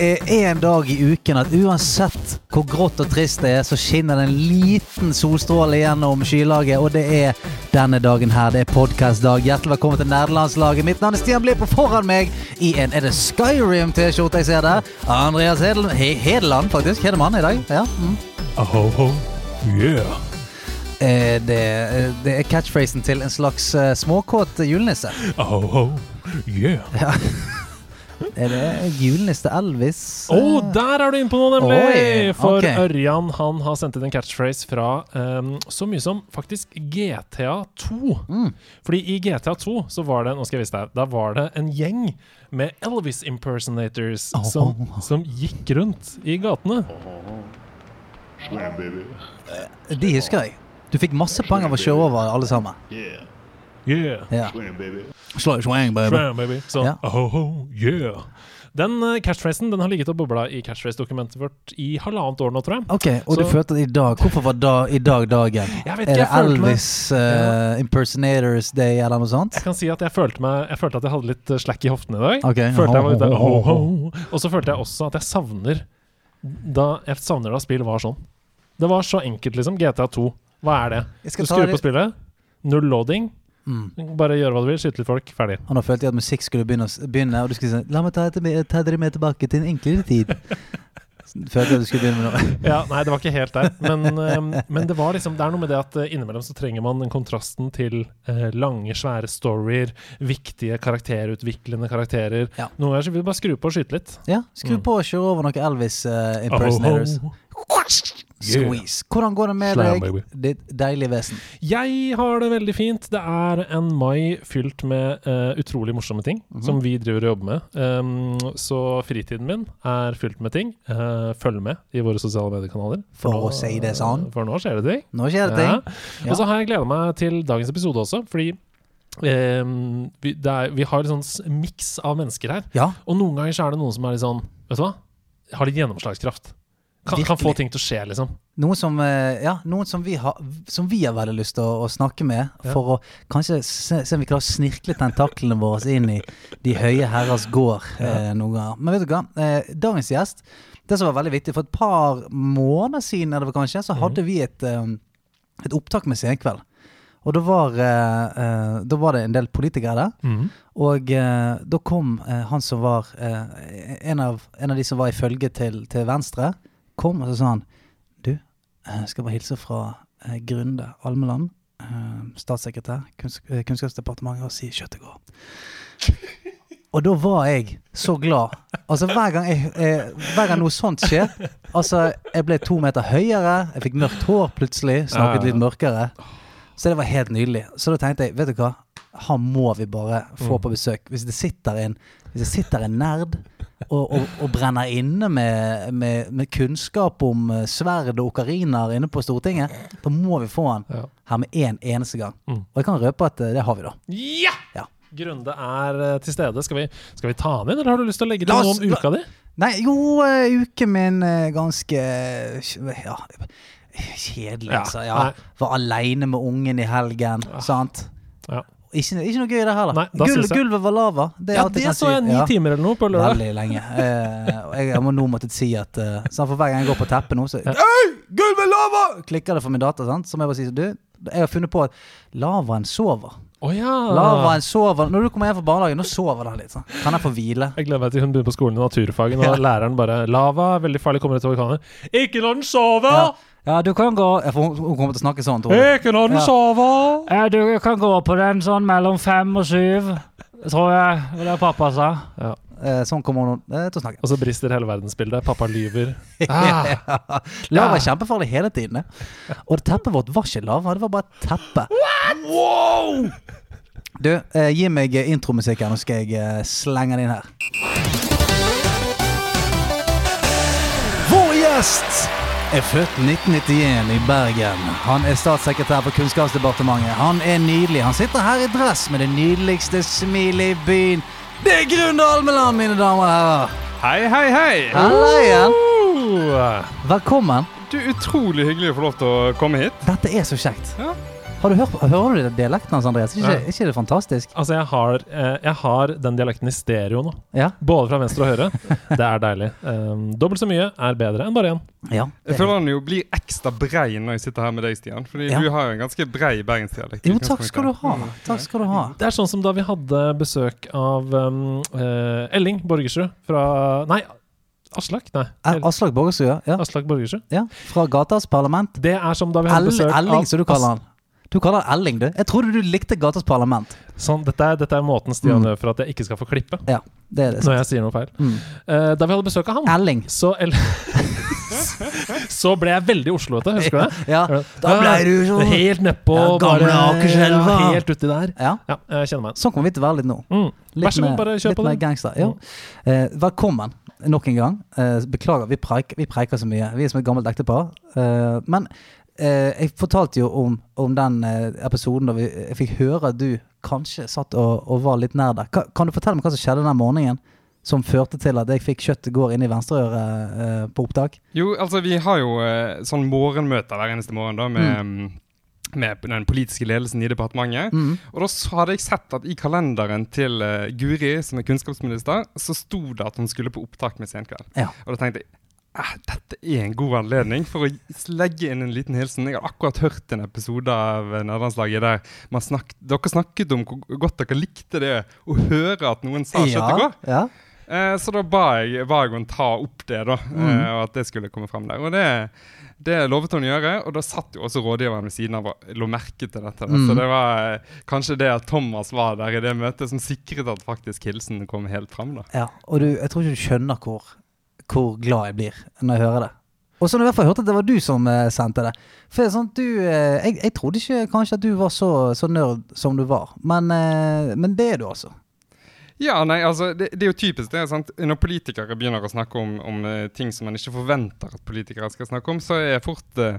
Er én dag i uken at uansett hvor grått og trist det er, så skinner det en liten solstråle gjennom skylaget, og det er denne dagen her. Det er podkastdag. Hjertelig velkommen til Nerdelandslaget. Mitt navn er Stian Blipp, og foran meg i en Er det Skyrim-T-skjorte jeg ser der? Andreas Hedel He Hedeland, faktisk. Hedemann i dag. Ja. Mm. Aho, yeah. Eh, det, eh, det er catchphrasen til en slags uh, småkåt julenisse. Aho, yeah. Er det julenisse Elvis? Å, der er du inne på noe, nemlig! Oi, For okay. Ørjan han har sendt inn en catchphrase fra um, så mye som faktisk GTA 2. Mm. Fordi i GTA 2 så var det nå skal jeg vise deg, da var det en gjeng med Elvis impersonators Oh. som, som gikk rundt i gatene. De husker jeg. Du fikk masse poeng av å kjøre over alle sammen. Yeah. Ja. Slå swang, baby. Swang, baby. Så, yeah. oh, yeah. Den uh, catchphrasen den har ligget og bobla i catchphrase-dokumentet vårt i halvannet år nå, tror jeg. Ok, og du følte at i dag Hvorfor var da, i dag dagen? Jeg vet Er det jeg følte meg uh, eh, Impersonators Day eller noe sånt? Jeg kan si at jeg følte, meg, jeg følte at jeg hadde litt eh, slack i hoftene i dag. Ok. Følte jeg var ute, oh, oh. Og så følte jeg også at jeg savner da, Jeg savner da spill var sånn. Det var så enkelt, liksom. GTA 2. Hva er det? Du skrur på spillet. Null loading. Mm. Bare gjøre hva du vil. Skyte litt folk. Ferdig. Og nå følte jeg at musikk skulle begynne, begynne og du skulle si La meg ta, ta dere med tilbake til en enklere tid. følte jeg at du skulle begynne med noe. Ja, Nei, det var ikke helt der. Men, eh, men det var liksom Det er noe med det at eh, innimellom så trenger man den kontrasten til eh, lange, svære storyer, viktige karakterutviklende karakterer. Ja. Noen ganger så vil du bare skru på og skyte litt. Ja, skru Mm. på og kjøre over noen Elvis-impersonators. eh, Squeeze. Hvordan går det med Slam, deg, baby. ditt deilige vesen? Jeg har det veldig fint. Det er en mai fylt med uh, utrolig morsomme ting Mhm. som vi driver og jobber med. Um, så fritiden min er fylt med ting. Uh, følg med i våre sosiale mediekanaler. For nå- å si det sånn. For nå skjer det ting. Nå skjer det ting. Ja. Ja. Og så har jeg gleda meg til dagens episode også, fordi um, vi, det er, vi har en sånn miks av mennesker her. Ja, Og noen ganger så er det noen som er litt sånn Vet du hva? Har litt gjennomslagskraft. Kan, kan få ting til å skje, liksom. Noen som, eh, ja, noen som, vi, har, som vi har veldig lyst til å, å snakke med, Ja. for å kanskje se, se om vi klarer å snirkle tentaklene våre inn i de høye herrers gård eh, noen ganger. Men vet du hva? Eh, dagens gjest, det som var veldig viktig, for et par måneder siden eller kanskje, så hadde vi et, eh, et opptak med Senkveld. Og da var, eh, eh, da var det en del politikere der. Mm. Og eh, da kom eh, han som var en, av, en av de som var i følge til, til Venstre, kom og så sa han Du, eh, jeg skal bare hilse fra eh, Grunde Almeland, eh, statssekretær, kunns eh, Kunnskapsdepartementet, og si kjøttet går. Og da var jeg så glad. Altså Hver gang, jeg, eh, hver gang noe sånt skjer Altså, jeg ble to meter høyere, jeg fikk mørkt hår plutselig, snakket litt mørkere. Så det var helt nydelig. Så da tenkte jeg, vet du hva, han må vi bare få på besøk. Hvis det sitter en, hvis det sitter en nerd og, og, og brenner inne med, med, med kunnskap om eh, sverd og okariner inne på Stortinget, da må vi få han Ja. her med én eneste gang. Mm. Og jeg kan røpe at eh, det har vi, da. Ja! Ja. Grunde er eh, til stede. Skal vi, skal vi ta han inn, eller har du lyst til å legge til noe om uka di? Nei, jo, uh, uken min er ganske uh, Ja, kjedelig, altså. Ja, var aleine med ungen i helgen, sant. Ja. Ikke, ikke noe gøy det heller. Nei, da Gulv, synes jeg- Gulvet var lava. Det, er Ja, det så jeg ni Ja. timer eller noe på lørdag. Veldig lenge. Eh, og jeg, jeg må nå måtte si at uh, For hver gang jeg går på teppet nå, så. Hei, gulvet lava! Klikker det for min data. sant? Så må jeg bare si du, jeg har funnet på at lavaen sover. Å ja! Lavaen sover Når du kommer hjem fra barnehagen, nå sover den litt. Sånn. Kan jeg få hvile? Jeg gleder meg til hun begynner på skolen i naturfagen, og læreren bare 'Lava, veldig farlig, kommer etter orkaner'. Ikke når den sover! Ja. Ja, du kan gå for hun, hun kommer til å snakke sånn, tror jeg. Ikke når sovet. Ja. sover! Ja, du kan gå på den sånn mellom fem og syv, tror jeg. Det er pappa sa. Ja. Eh, sånn kommer hun eh, til å snakke. Og så brister hele verdensbildet. Pappa lyver. Ah. Lava er kjempefarlig hele tiden. Og teppet vårt var ikke lava, det var bare et teppe. Du, eh, gi meg intromusikken, nå skal jeg eh, slenge den inn her. Vår gjest er født 1991 i Bergen. Han er statssekretær for Kunnskapsdepartementet. Han er nydelig. Han sitter her i dress med det nydeligste smilet i byen. Det er Grunde Almeland, mine damer og herrer. Hei, hei, hei! Halla igjen. Oh, Velkommen. Du, Utrolig hyggelig å få lov til å komme hit. Dette er så kjekt. Ja. Har du hørt, hører du dialekten hans, Andreas? Ikke, Ja. ikke det fantastisk? Altså, jeg har, eh, jeg har den dialekten i stereo nå. Ja. Både fra venstre og høyre. Det er deilig. Um, dobbelt så mye er bedre enn bare én. ja. Jeg føler han jo blir ekstra brei når jeg sitter her med deg, Stian. Fordi Ja. du har jo en ganske brei bergensdialekt. Jo, takk skal du ha. Mm. Takk skal du ha. Det er sånn som da vi hadde besøk av um, uh, Elling Borgersrud fra Nei, Aslak? Nei. Er Aslak Borgersrud, ja. Aslak Borgersrud. ja. Fra Gatas Parlament. Det er som da vi hadde besøk Elling, av som du kaller han. Du kaller det Elling, du. Jeg trodde du likte Gatas Parlament. Sånn, dette, er, dette er måten Stian Mm. for at jeg ikke skal få klippe Ja, det er det. når jeg sier noe feil. Mm. Uh, da vi hadde besøk av han, Elling. så El Så ble jeg veldig Oslo-ete, husker du det? Ja. Da ble du så Helt nedpå Ja, gamle Akerselva. ja, Helt uti der. Ja, Ja, jeg kjenner meg sånn kommer vi til å være litt nå. Mm. Litt Vær så god, bare kjør litt på det. gangster. Ja. Eh, velkommen nok en gang. Eh, beklager, vi, preiker, vi preiker så mye. Vi er som et gammelt ektepar. Eh, men jeg fortalte jo om, om den eh, episoden da vi, jeg fikk høre at du kanskje satt og, og var litt nær der. Ka, kan du fortelle meg hva som skjedde den morgenen som førte til at jeg fikk kjøttet går inn i venstreøret eh, på opptak? Jo, altså vi har jo eh, sånn morgenmøter hver eneste morgen da med, mm. med den politiske ledelsen i departementet. Mm. Og da hadde jeg sett at i kalenderen til eh, Guri, som er kunnskapsminister, så sto det at hun skulle på opptak med Senkveld. Ja. Og da tenkte jeg eh, dette er en god anledning for å legge inn en liten hilsen. Jeg har akkurat hørt en episode av eh, Nederlandslaget der man snakket, dere snakket om hvor godt dere likte det å høre at noen sa kjøttet går. ja. Eh, så da ba jeg, henne ta opp det, da, Mm. eh, og at det skulle komme frem der. Og det, det lovet hun å gjøre, og da satt jo også rådgiveren ved siden av og lå merke til dette. Mm. Så det var eh, kanskje det at Thomas var der i det møtet, som sikret at faktisk hilsen kom helt frem. da. Ja, og du, jeg tror ikke du skjønner hvor, hvor glad jeg blir når jeg hører det. Og så når jeg hvert fall hørte at det var du som eh, sendte det. For sånn, du, eh, jeg, jeg trodde ikke kanskje at du var så, så nerd som du var, men, eh, men det er du altså. Ja, nei, altså, det, det er jo typisk det. sant? Når politikere begynner å snakke om, om eh, ting som man ikke forventer at politikere skal snakke om, så er fort uh,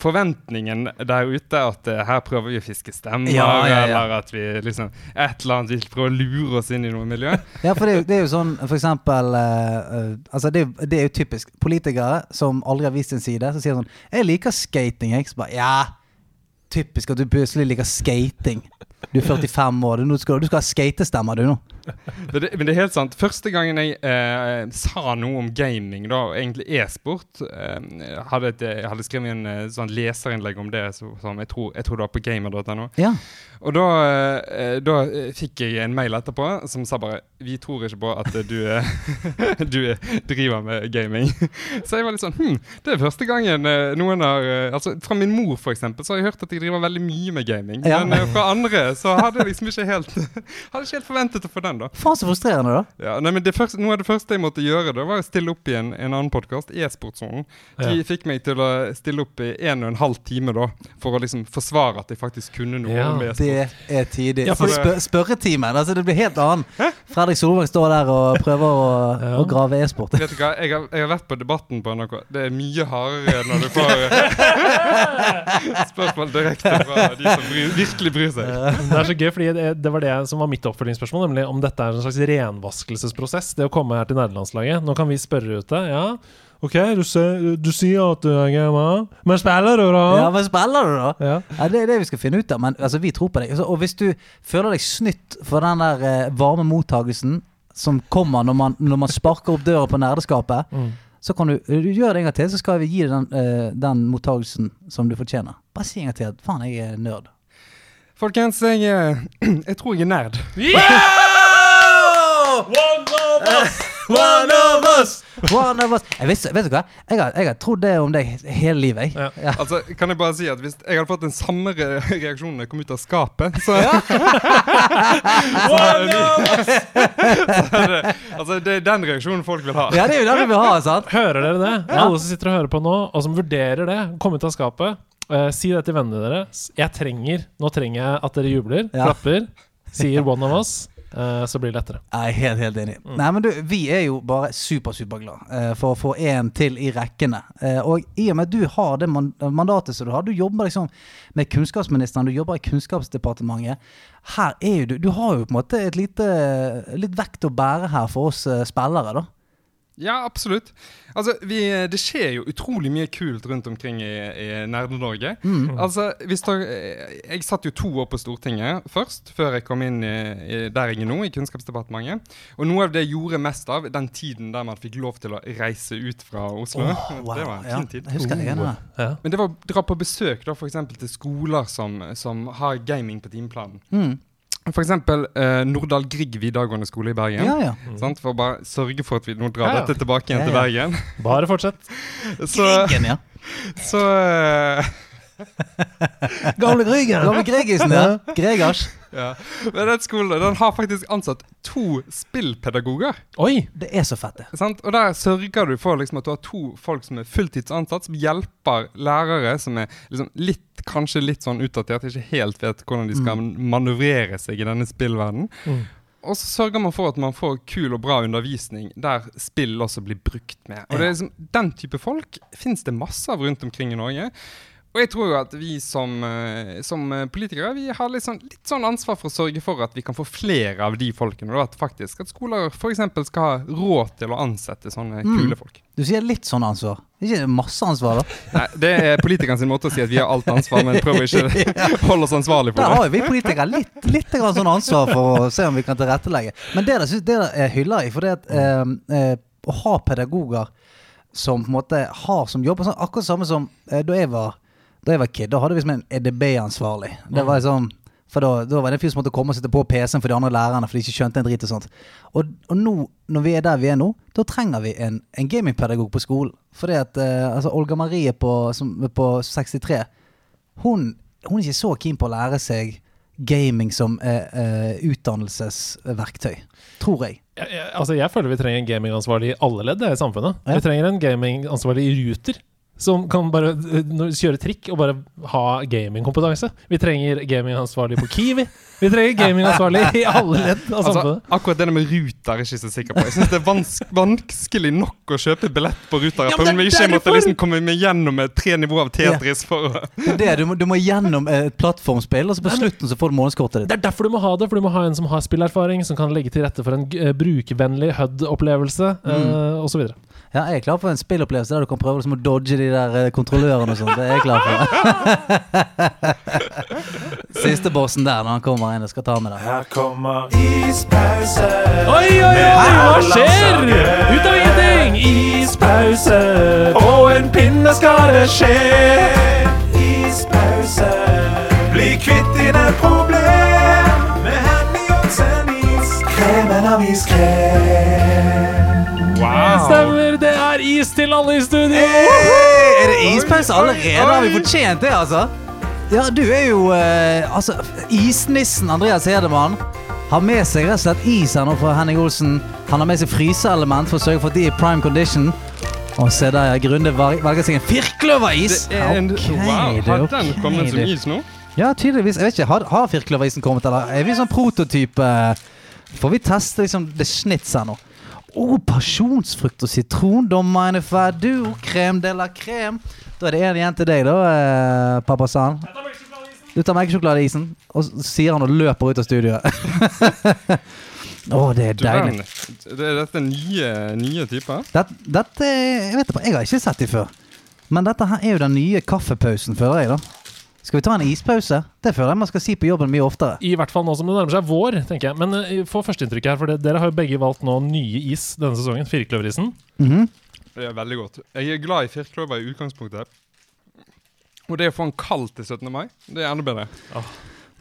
forventningen der ute at uh, her prøver vi å fiske stemmer, Ja, ja, ja. eller at vi liksom et eller annet vil prøve å lure oss inn i noe miljø. Ja, for det er jo, det er jo sånn for eksempel eh, Altså, det det er jo typisk. Politikere som aldri har vist sin side, så sier sånn 'Jeg liker skating', jeg. Så bare Ja, typisk at du plutselig liker skating. Du er 45 år, du skal, du skal ha skatestemmer, du nå. Men det, men det er helt sant. Første gangen jeg eh, sa noe om gaming, da, egentlig e-sport eh, hadde et, Jeg hadde skrevet en eh, sånn leserinnlegg om det, så, som jeg, tror, jeg tror det var på gamer.no. Ja. Og da, eh, da eh, fikk jeg en mail etterpå som sa bare Vi tror ikke på at eh, du, eh, du eh, driver med gaming. Så jeg var litt sånn Hm, det er første gangen eh, noen har eh, Altså Fra min mor, for eksempel, så har jeg hørt at jeg driver veldig mye med gaming. Ja. Men eh, fra andre så hadde jeg liksom ikke helt Hadde ikke helt forventet å få den, da. Faen så frustrerende, da. Ja, nei, men det første, Noe av det første jeg måtte gjøre, da var å stille opp i en, en annen podkast, E-sportsonen. De Ja. fikk meg til å stille opp i en og en halv time da, for å liksom forsvare at jeg faktisk kunne noe Ja, om e-sport. Det er tidlig. Ja, for spør spørretimen, altså det blir helt annen. Fredrik Solvang står der og prøver å, Ja. å grave e-sport. Vet du hva, jeg har, jeg har vært på Debatten på NRK. Det er mye hardere når du får spørsmål direkte fra de som bryr, virkelig bryr seg. Det er så gøy, fordi det, det var det som var mitt oppfølgingsspørsmål, nemlig om dette er en slags renvaskelsesprosess, det å komme her til nederlandslaget. Nå kan vi spørre ute. Ja, OK, du, ser, du sier at du er gamer, men spiller du, da? Ja, men spiller du, da? Ja. Ja, Det er det vi skal finne ut av. Men altså, vi tror på deg. Og hvis du føler deg snytt for den der eh, varme mottagelsen som kommer når man, når man sparker opp døra på nerdeskapet, Mm. så kan du, du gjøre det en gang til, så skal vi gi deg den, eh, den mottagelsen som du fortjener. Bare si en gang til at faen, jeg er nerd. Folkens, jeg, eh, jeg tror jeg er nerd. One of us! One of us. Jeg visste, vet du hva? Jeg har, jeg har trodd det om deg hele livet. Jeg. Ja. Altså, kan jeg bare si at Hvis jeg hadde fått den samme re reaksjonen da jeg kom ut av skapet, så, hadde vi- så hadde, Altså, det er den reaksjonen folk vil ha. Ja, det er jo den vi vil ha, sant? Hører dere det? Ja. Alle som sitter og hører på nå, og som vurderer det, kom ut av skapet. Uh, si det til vennene deres. Jeg trenger Nå trenger jeg at dere jubler, Ja. klapper. sier one of us, eh, så blir det lettere. Jeg er helt, helt enig. Nei, men du, vi er jo bare super, superglad eh, for å få en til i rekkene. Eh, og i og med at du har det mandatet som du har, du jobber liksom med kunnskapsministeren, du jobber i Kunnskapsdepartementet. Her er jo du Du har jo på en måte et lite litt vekt å bære her for oss eh, spillere, da. Ja, absolutt. Altså, vi, det skjer jo utrolig mye kult rundt omkring i, i Nerde-Norge. Altså, hvis dere, jeg satt jo to år på Stortinget først, før jeg kom inn i, i, der jeg er nå, i Kunnskapsdepartementet. Og noe av det jeg gjorde mest av, den tiden der man fikk lov til å reise ut fra Oslo. Oh, wow. Det var en Ja, fin tid. jeg husker det. Oh, ja. Men det var å dra på besøk da, for til skoler som, som har gaming på timeplanen. Mm. For eksempel eh, Nordahl Grieg videregående skole i Bergen. Ja, ja. Sant? For å bare sørge for at vi nå drar Ja, ja. dette tilbake igjen Ja, til. Bergen. Bare fortsett. Så, Griggen, ja. så eh, Gamle Grügen! Gamle Gregisen, ja. Gregers. ja. Men den skolen den har faktisk ansatt to spillpedagoger. Oi! Det er så fett, det. Sant? Og der sørger du for liksom, at du har to folk som er fulltidsansatt, som hjelper lærere som er liksom, litt, kanskje litt sånn utdatert, ikke helt vet hvordan de skal manøvrere seg i denne spillverdenen. Mm. Og så sørger man for at man får kul og bra undervisning der spill også blir brukt med. Og det er liksom, Den type folk fins det masse av rundt omkring i Norge. Og jeg tror jo at vi som, eh, som eh, politikere vi har litt sånn, litt sånn ansvar for å sørge for at vi kan få flere av de folkene. Og at faktisk at skoler f.eks. skal ha råd til å ansette sånne kule folk. Du sier litt sånn ansvar. Ikke masse ansvar, da. Nei, Det er politikernes måte å si at vi har alt ansvar, men prøver ikke å holde oss ansvarlig for det. Da har jo vi politikere litt, litt grann sånn ansvar for å se om vi kan tilrettelegge. Men det der, synes- det der jeg hyller jeg, for det at eh, eh, å ha pedagoger som på en måte har som jobb sånn, Akkurat samme som eh, da jeg var Da jeg var kid, da hadde vi som en EDB-ansvarlig. Det var liksom For da, da var det en fyr som måtte komme og sitte på PC-en for de andre lærerne, for de ikke skjønte en drit og sånt. Og, og nå, når vi er der vi er nå, da trenger vi en, en gamingpedagog på skolen. Fordi at eh, altså Olga Marie på, som, på 63 hun, hun er ikke så keen på å lære seg gaming som eh, eh, utdannelsesverktøy. Tror jeg. Jeg, jeg, altså jeg føler vi trenger en gamingansvarlig i alle ledd i samfunnet. Ja. Vi trenger en gamingansvarlig i Ruter. Som kan bare eh, kjøre trikk og bare ha gamingkompetanse. Vi trenger gamingansvarlig på Kiwi. Vi trenger gamingansvarlig i alle ledd av Altså, samfunnet. akkurat det med Ruter er jeg ikke så sikker på. Jeg syns det er vans vanskelig nok å kjøpe billett på Ruter. Ja, men om vi det ikke måtte liksom komme med gjennom med tre nivåer av Tetris for å Det er det, du, må, du må gjennom et plattformspill, og så på slutten så får du månedskortet ditt. Det er derfor du må ha det, for du må ha en som har spillerfaring, som kan legge til rette for en uh, brukervennlig HUD-opplevelse, uh, osv. Ja, jeg er klar for en spillopplevelse der du kan prøve liksom å dodge de der eh, kontrollørene og sånn. Det er jeg klar for. Siste bossen der når han kommer inn og skal ta med deg. Her kommer ispause. Oi, oi, oi! Hva skjer? Ut av ingenting! Ispause. På en pinne skal det skje. Ispause. Bli kvitt dine problem med Henny Johnsen is. Kremen av iskrem. Stemmer, det er is til alle i studio! Er det ispause allerede? Har vi fortjent det, altså? Ja, du er jo eh, Altså, isnissen Andreas Hedemann har med seg rett og slett is her nå fra Henning Olsen. Han har med seg fryseelement for å sørge for at de er i prime condition. Og se der, ja, Grunde velger seg en firkløveris. Det er en, Ok, wow, det Har den kommet som is nå? Ja, tydeligvis. Jeg vet ikke, Har, har firkløverisen kommet, eller er vi sånn prototype? Får vi teste liksom det snitts her nå? Å, pasjonsfrukt og sitron. Domaine fadu, Krem de la krem. Da er det én igjen til deg, da, eh, pappa San. Du tar melkesjokoladeisen, og så sier han og løper ut av studioet. Å, det er Du deilig. verden. Det er dette nye, nye typer? Dette, dette Jeg vet ikke, jeg har ikke sett de før. Men dette her er jo den nye kaffepausen, føler jeg, da. Skal vi ta en ispause? Det føler jeg man skal si på jobben mye oftere. I hvert fall nå som det nærmer seg vår, tenker jeg. Men uh, få førsteinntrykket her, for det, dere har jo begge valgt nå nye is denne sesongen. Firkløverisen. Mhm. Det er veldig godt. Jeg er glad i firkløver i utgangspunktet. Og det å få en kald til 17. mai, det er enda bedre.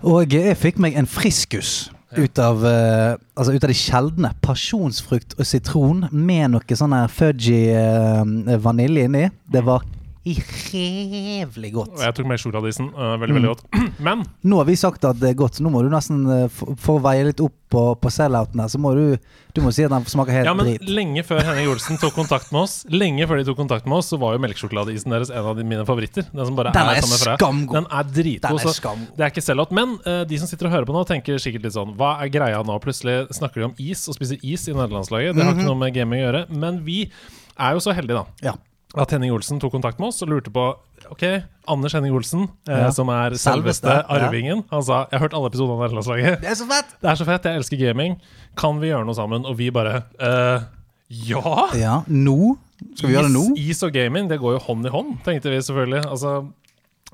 Og jeg fikk meg en friskus ut av, uh, altså ut av de sjeldne. Pasjonsfrukt og sitron med noe sånn her fudgy uh, vanilje inni. Det var jævlig godt. Jeg tok melkesjokoladeisen. Uh, veldig, veldig godt. Men Nå har vi sagt at det er godt, så nå må du nesten eh, for, å veie litt opp på, på sell-outen her, så må du Du må si at den smaker helt Ja, men drit. lenge før Henning Olsen tok kontakt med oss Lenge før de tok kontakt med oss, så var jo melkesjokoladeisen deres en av de mine favoritter. Den som bare Den er er skamgod. Den er dritgod. Den er skamgod. det er ikke sellout. Men uh, de som sitter og hører på nå, tenker sikkert litt sånn Hva er greia nå? Plutselig snakker de om is og spiser is i nederlandslaget. Det har Mhm. ikke noe med gaming å gjøre. Men vi er jo så heldige, da. Ja. At Henning Olsen tok kontakt med oss og lurte på Ok, Anders Henning Olsen, eh, Ja. som er Selveste, selveste arvingen. Han sa Jeg har hørt alle episodene av nederlandslaget. Det er så fett! Det er så fett, jeg elsker gaming. Kan vi gjøre noe sammen? Og vi bare eh, Ja! Ja, nå? Skal vi gjøre det nå? Is, is og gaming, det går jo hånd i hånd, tenkte vi selvfølgelig. Altså,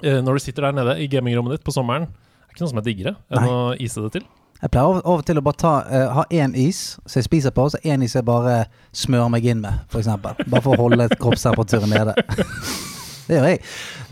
eh, når du sitter der nede i gamingrommet ditt på sommeren, det er ikke noe som er diggere enn Nei. å ise det til. Jeg pleier av, og til å bare ta, uh, ha én is som jeg spiser på, og så én is jeg bare smører meg inn med, f.eks. Bare for å holde kroppstemperaturen nede. det gjør jeg.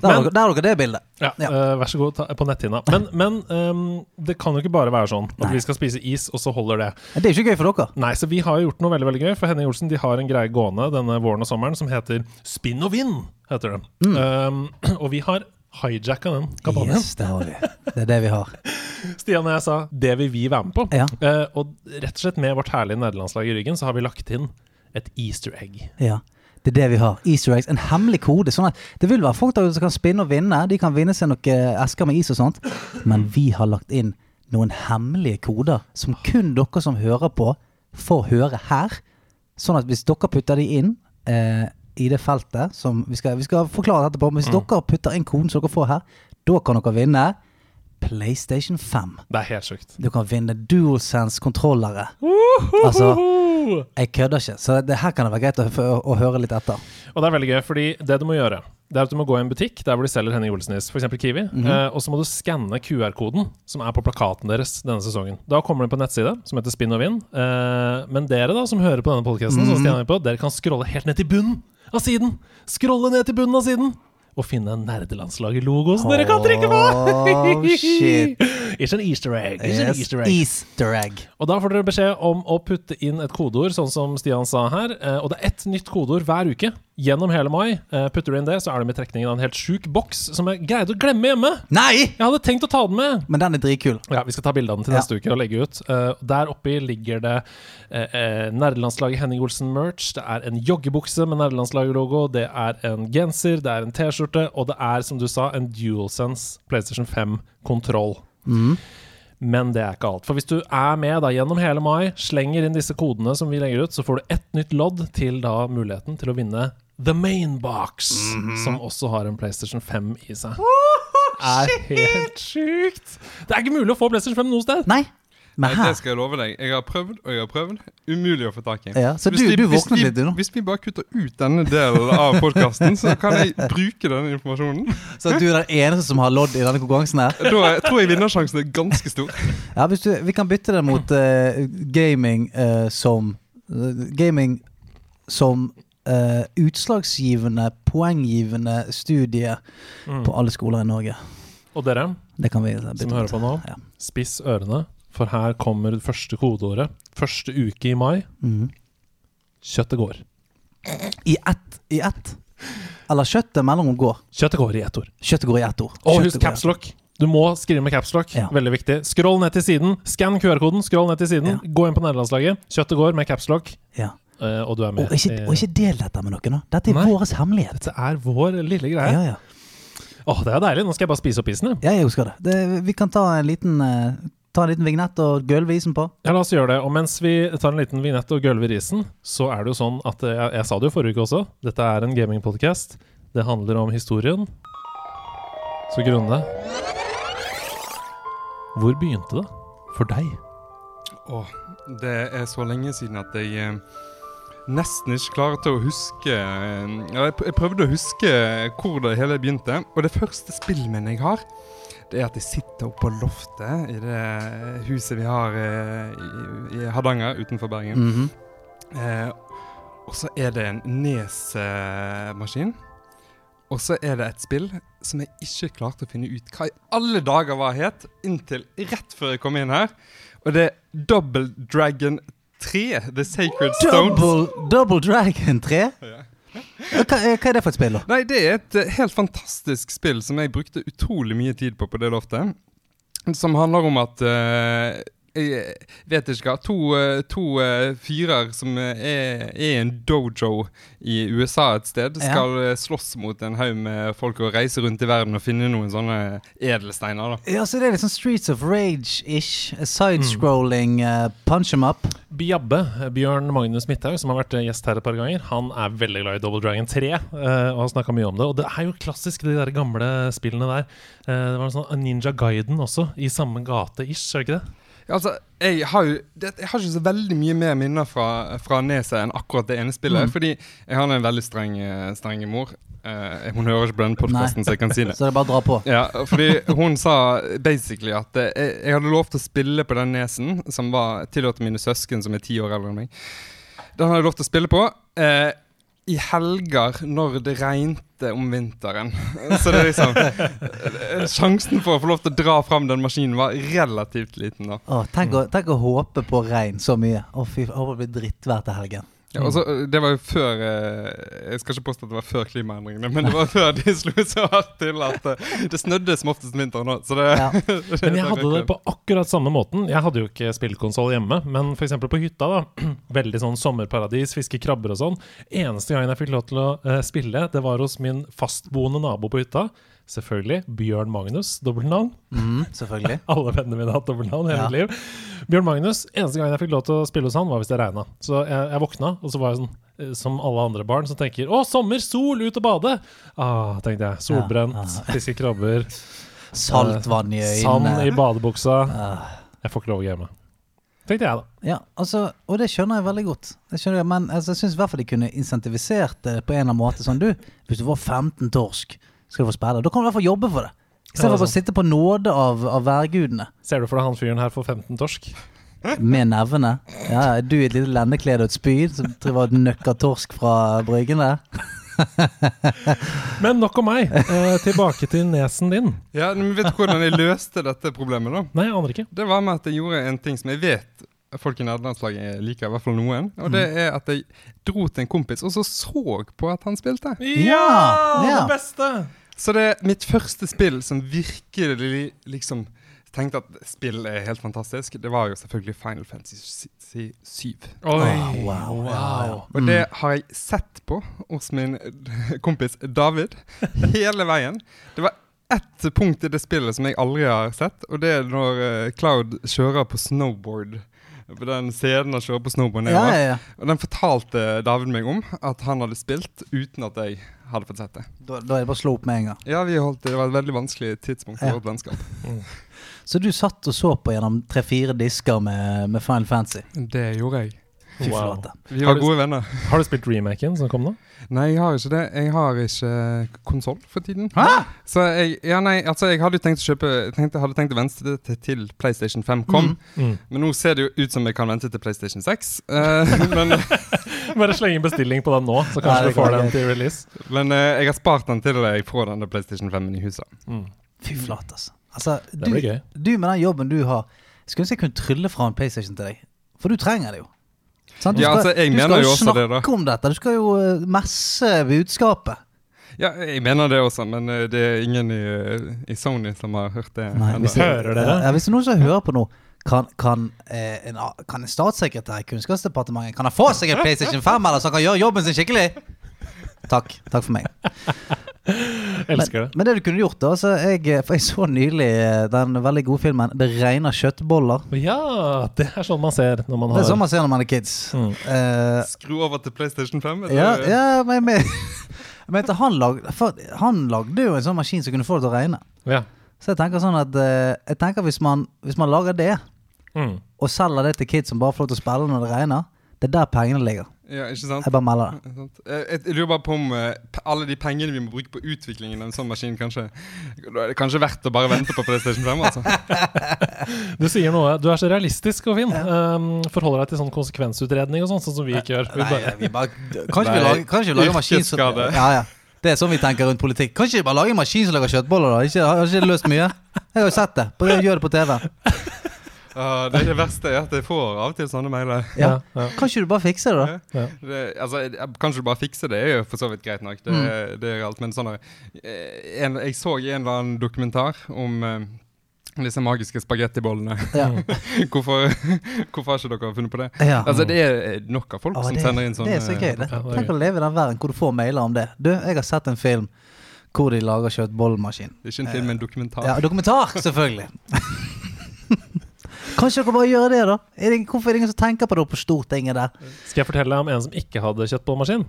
Der har dere- det bildet. Ja, Ja. Uh, Vær så god, ta, på netthinna. Men, men um, det kan jo ikke bare være sånn at Nei. vi skal spise is, og så holder det. Det er ikke gøy for dere. Nei, så vi har gjort noe veldig veldig gøy. For Henning Olsen de har en greie gående denne våren og sommeren som heter Spinn og vinn. heter det. Mm. Um, og vi har hijacka den kampanjen. Yes, det har vi. Det er det vi har. Stian og jeg sa det vil vi være med på. Ja. Uh, og rett og slett med vårt herlige nederlandslag i ryggen så har vi lagt inn et easter egg. Ja. Det er det vi har. Easter eggs. En hemmelig kode. Sånn at det vil være folk der som kan spinne og vinne. De kan vinne seg noen esker med is og sånt. Men vi har lagt inn noen hemmelige koder som kun dere som hører på, får høre her. Sånn at hvis dere putter de inn eh, i det feltet som Vi skal, vi skal forklare dette på. men hvis dere putter inn koden som dere får her, da kan dere vinne PlayStation 5. Det er helt sjukt. Du kan vinne DualSense-kontrollere. Altså, jeg kødder ikke. Så det her kan det være greit å, å, å høre litt etter. Og det er veldig gøy, fordi det du må gjøre, det er at du må gå i en butikk der hvor de selger Henning Olsenis, f.eks. Kiwi, Mhm. eh, og så må du skanne QR-koden som er på plakaten deres denne sesongen. Da kommer du på en nettside som heter Spinn og vinn. Eh, men dere da, som hører på denne podkasten, mm på, dere kan scrolle helt ned til bunnen av siden. Scrolle ned til bunnen av siden. Og finne nerdelandslaget-logo som dere kan trykke på! Oh, shit. It's an easter egg. An Yes, easter egg. Easter egg. Og da får dere beskjed om å putte inn et kodeord, sånn som Stian sa her. eh, Og det er ett nytt kodeord hver uke gjennom hele mai. Eh, Putter du inn det, så er det med trekningen av en helt sjuk boks som jeg greide å glemme hjemme. Nei! Jeg hadde tenkt å ta den med. Men den er dritkul. Ja, Vi skal ta bilde av den til Ja. neste uke og legge ut. Eh, der oppi ligger det uh, nerdelandslaget Henning Olsen-merch. Det er en joggebukse med nerdelandslaget-logo. Det er en genser, det er en T-skjorte, og det er, som du sa, en DualSense PlayStation 5-kontroll. Men det er ikke alt. For hvis du er med da gjennom hele mai, slenger inn disse kodene som vi legger ut, så får du ett nytt lodd til da muligheten til å vinne The Main Box, som også har en PlayStation 5 i seg. er helt sjukt! Det er ikke mulig å få PlayStation 5 noe sted. Nei, Nei, det skal jeg love deg. Jeg har prøvd og jeg har prøvd. Umulig å få tak i. Ja, så Hvis du- vi- du hvis vi- litt, du. Hvis vi bare kutter ut denne delen av podkasten, så kan jeg bruke denne informasjonen. Så du er den eneste som har lodd i denne konkurransen her? Da tror jeg vinnersjansen er ganske stor. Ja, hvis du, Vi kan bytte det mot uh, gaming uh, som uh, Gaming som eh, utslagsgivende, poenggivende studie Mm. på alle skoler i Norge. Og dere Det kan vi bytte som hører på nå, Ja. spiss ørene, for her kommer det første kodeåret. Første uke i mai. Mm. Kjøttet går. I ett. I ett. Eller kjøttet mellom går. Kjøttet går i ett ord. Kjøttet går i ett ord. Og husk capslock. Du må skrive med capslock. Ja. Veldig viktig. Scroll ned til siden. Skann QR-koden. Scroll ned til siden. Ja. Gå inn på nederlandslaget. Kjøttet går med capslock, Ja. Eh, og du er med. Og ikke, og ikke del dette med noen. da. Dette er Nei. vår hemmelighet. Dette er vår lille greie. Ja, ja. Åh, det er deilig. Nå skal jeg bare spise opp isen. Ja, jeg husker det. det. Vi kan ta en liten uh, Ta en liten vignett og gølve isen på. Ja, la oss gjøre det. Og mens vi tar en liten vignett og gølver isen, så er det jo sånn at eh, jeg, jeg sa det jo forrige uke også, dette er en gamingpodcast. Det handler om historien. Så Grunne Hvor begynte det for deg? Åh, det er så lenge siden at jeg eh, nesten ikke klarte å huske eh, jeg, prøvde å huske hvor det hele begynte. Og det første spillminnet jeg har, det er at jeg sitter oppe på loftet i det huset vi har eh, i, Hardanger utenfor Bergen. Mhm. Eh, og så er det en Nes-maskin. Og så er det et spill som jeg ikke klarte å finne ut hva i alle dager var het, inntil rett før jeg kom inn her. Og det er Double Dragon 3, The Sacred Stones. Double, double Dragon 3? Hva, eh, hva er det for et spill, da? Nei, det er et eh, helt fantastisk spill som jeg brukte utrolig mye tid på på det loftet. Som handler om at jeg vet ikke hva. To, eh, to eh, fyrer som er, er i en dojo i USA et sted, skal ja. slåss mot en haug med folk og reise rundt i verden og finne noen sånne edelsteiner. da Ja, så Det er litt sånn Streets of Rage-ish. Sidescrolling uh, punch em up. Bjabbe, Bjørn Magnus Midthaug, som har vært eh, gjest her et par ganger, han er veldig glad i Double Dragon 3 eh, og har snakka mye om det. Og det er jo klassisk, de der gamle spillene der. Eh, det var en sånn Ninja Guiden også, i samme gate-ish, er det ikke det? Altså, jeg har jo det, Jeg har ikke så veldig mye mer minner fra, fra Neset enn akkurat det ene spillet. Mm. Fordi jeg har en veldig streng, streng mor. Uh, hun hører ikke på denne podkasten, så jeg kan si det. Så det er bare å dra på. Ja, fordi hun sa basically at eh, jeg, jeg hadde lov til å spille på den nesen som var tillatt mine søsken som er ti år eldre enn meg. Den hadde jeg lov til å spille på eh, i helger når det regnte om vinteren. Så det er liksom Sjansen for å få lov til å dra fram den maskinen var relativt liten, da. Åh, tenk, å, tenk å håpe på regn så mye. Å fy, håper det blir drittvær til helgen. Ja, også, eh, det var jo før eh, Jeg skal ikke påstå at det var før klimaendringene, men det var før de slo så hardt til at eh, det snødde som oftest om vinteren òg. Ja. Men jeg hadde det på akkurat samme måten. Jeg hadde jo ikke spillkonsoll hjemme, men f.eks. på hytta, da. Veldig sånn sommerparadis, fiske krabber og sånn. Eneste gangen jeg fikk lov til å spille, det var hos min fastboende nabo på hytta. Selvfølgelig Bjørn Magnus, dobbeltnavn. Mm, selvfølgelig. Alle vennene mine har hatt dobbeltnavn hele Ja. mitt liv. Bjørn Magnus, eneste gang jeg fikk lov til å spille hos han, var hvis det regna. Så jeg, jeg våkna, og så var jeg sånn, eh, som alle andre barn, som tenker 'Å, sommer, sol, ut og bade'. Ah, tenkte jeg. Solbrent, Ja, fiske krabber, Saltvann i sand i badebuksa. Ah. Jeg får ikke lov å game. Tenkte jeg, da. Ja, altså, og det skjønner jeg veldig godt. Det skjønner jeg, men altså, jeg syns i hvert fall de kunne insentivisert det på en eller annen måte. Sånn, du, hvis du får 15 torsk, skal du få spille. Da kan du i hvert fall jobbe for det. Ja, Istedenfor for å sitte på nåde av, av værgudene. Ser du for deg han fyren her får 15 torsk? Med nevene. Ja, du i et lite lendeklede og et spyd som driver og nøkker torsk fra bryggen der? Men nok om meg. Eh, tilbake til nesen din. Ja, men Vet du hvordan jeg løste dette problemet? da? Nei, jeg aner ikke. Det var med at jeg gjorde en ting som jeg vet folk i nederlandslaget liker, i hvert fall noen. Og det er at jeg dro til en kompis og så så på at han spilte. Ja, ja. Det beste! Så det er mitt første spill som virkelig liksom tenkte at spill er helt fantastisk. Det var jo selvfølgelig Final Fantasy 7. Oi, Åh, wow. wow. Og det har jeg sett på hos min kompis David hele veien. Det var ett punkt i det spillet som jeg aldri har sett, og det er når eh, Cloud kjører på snowboard. På den scenen han kjører på snowboard Ja, nedover. ja, ja. Og den fortalte David meg om at han hadde spilt uten at jeg hadde fått sett det. Da, da er det bare å slå opp med en gang. Ja, vi holdt, Det var et veldig vanskelig tidspunkt for Ja. vårt vennskap. Så du satt og så på gjennom tre-fire disker med, med Final Fantasy? Det gjorde jeg. Fy Wow. flate. Vi var gode venner. Har du spilt remaken som kom nå? Nei, jeg har ikke det. Jeg har ikke konsoll for tiden. Hæ? Så jeg, ja, nei, altså, jeg hadde tenkt å kjøpe tenkte, hadde tenkt å vente det til, til PlayStation 5 kom. Mm. Men nå ser det jo ut som jeg kan vente til PlayStation 6. Uh, men Bare sleng inn bestilling på den nå, så kanskje nei, du får den til release. men uh, jeg har spart den til jeg får denne PlayStation 5-en i huset. Mm. Fy flate, altså. altså du, du med den jobben du har, skulle ønske jeg kunne trylle fra en PlayStation til deg. For du trenger det jo. Sant? Du Ja, altså, jeg du mener skal jo også det, da. snakke om dette. Du skal jo eh, messe budskapet. Ja, jeg mener det også, men eh, det er ingen i, eh, i Sony som har hørt det. Nei, hvis, Hører dere? Ja, hvis det er noen som hører på nå, kan, kan, eh, en, kan en statssekretær i Kunnskapsdepartementet Kan han få seg en PlayStation 5, eller så han kan gjøre jobben sin skikkelig? Takk. Takk for meg. Elsker det. Men det du kunne gjort, da altså, jeg, For jeg så nylig eh, den veldig gode filmen 'Det regner kjøttboller'. Ja, det er sånn man ser når man har Det er sånn man ser når man er kids. Mm. Uh, Skru over til PlayStation 5. eller? ja, ja, men, men, men han, lag, for, han lagde jo en sånn maskin som kunne få det til å regne. Ja. Så jeg tenker sånn at uh, Jeg tenker hvis man, hvis man lager det, Mm. og selger det til kids som bare får lov til å spille når det regner, det er der pengene ligger. ja, ikke sant? Jeg bare melder det. Jeg, jeg, lurer bare på om uh, alle de pengene vi må bruke på utviklingen av en sånn maskin, kanskje Da er det kanskje verdt å bare vente på PlayStation 5, altså. Du sier noe. Du er så realistisk og fin. Um, forholder deg til sånn konsekvensutredning og sånn, sånn som vi ikke gjør. Vi Nei, vi bare, kanskje vi lager, kanskje vi lager maskin som ja, ja. Det er sånn vi tenker rundt politikk. Kan ikke vi bare lage en maskin som lager kjøttboller? da? Ikke, har ikke løst mye? Jeg har jo sett det. Bare Gjør det på TV. Ah, det, det verste er at jeg får av og til sånne mailer. Ja. ja. Kan ikke du bare fikse det, da? Det, altså, kan Kanskje du bare fikser det, er jo for så vidt greit nok. Det, Mm. det er alt, men sånn eh, en, Jeg så en eller annen dokumentar om eh, disse magiske spagettibollene. Ja. hvorfor, hvorfor har ikke dere funnet på det? Ja. Altså, Det er nok av folk Å, som det, sender inn sånne. det er så gøy, det. Er Tenk å leve i den verden hvor du får mailer om det. Du, jeg har sett en film hvor de lager er ikke en film, men en dokumentar. Ja, dokumentar, selvfølgelig. Kanskje dere bare gjør det, da? Er det, hvorfor er det ingen som tenker på det på Stortinget der? Skal jeg fortelle deg om en som ikke hadde kjøttbollmaskin?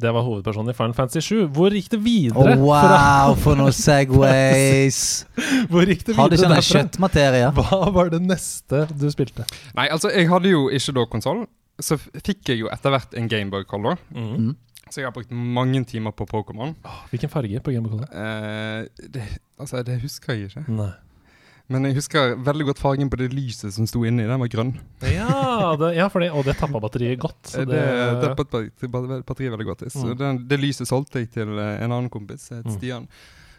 Det var hovedpersonen i Final Fantasy 7. Hvor gikk det videre? videre? wow, for noen segways! Hvor gikk det videre Hadde ikke videre kjøttmaterie. Hva var det neste du spilte? Nei, altså, jeg hadde jo ikke da konsoll. Så fikk jeg jo etter hvert en Gameboy Color. Mm. Så jeg har brukt mange timer på Pokémon. Hvilken farge på Gameboy Color? Eh, det, altså, det husker jeg ikke. Nei. Men jeg husker veldig godt fargen på det lyset som sto inni. Den var grønn. Ja, det, ja for det, og det tappa batteriet godt. Så Eh, det, det det batteriet batteriet veldig godt. Så Mm. den, det lyset solgte jeg til eh, en annen kompis, het Mm. Stian,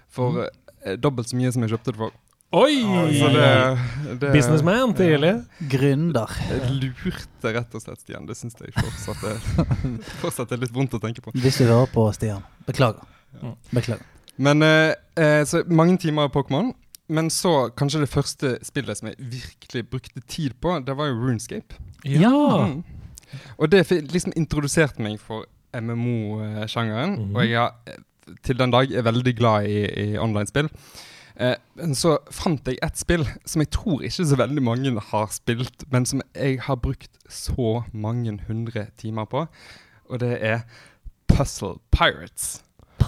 for mm. dobbelt så mye som jeg kjøpte det for. Oi! Altså det, det Businessman tidlig. Gründer. Lurte rett og slett Stian. Det syns jeg fortsatt er, fortsatt er litt vondt å tenke på. Hvis du hører på, Stian. Beklager. Beklager. Men eh, eh, så mange timer av Pokémon. Men så kanskje det første spillet som jeg virkelig brukte tid på, det var jo Runescape. Ja! Mm. Og det liksom introduserte meg for MMO-sjangeren. mm. Og jeg er eh, til den dag er veldig glad i, i online-spill. Eh, men så fant jeg et spill som jeg tror ikke så veldig mange har spilt, men som jeg har brukt så mange hundre timer på. Og det er Puzzle Pirates.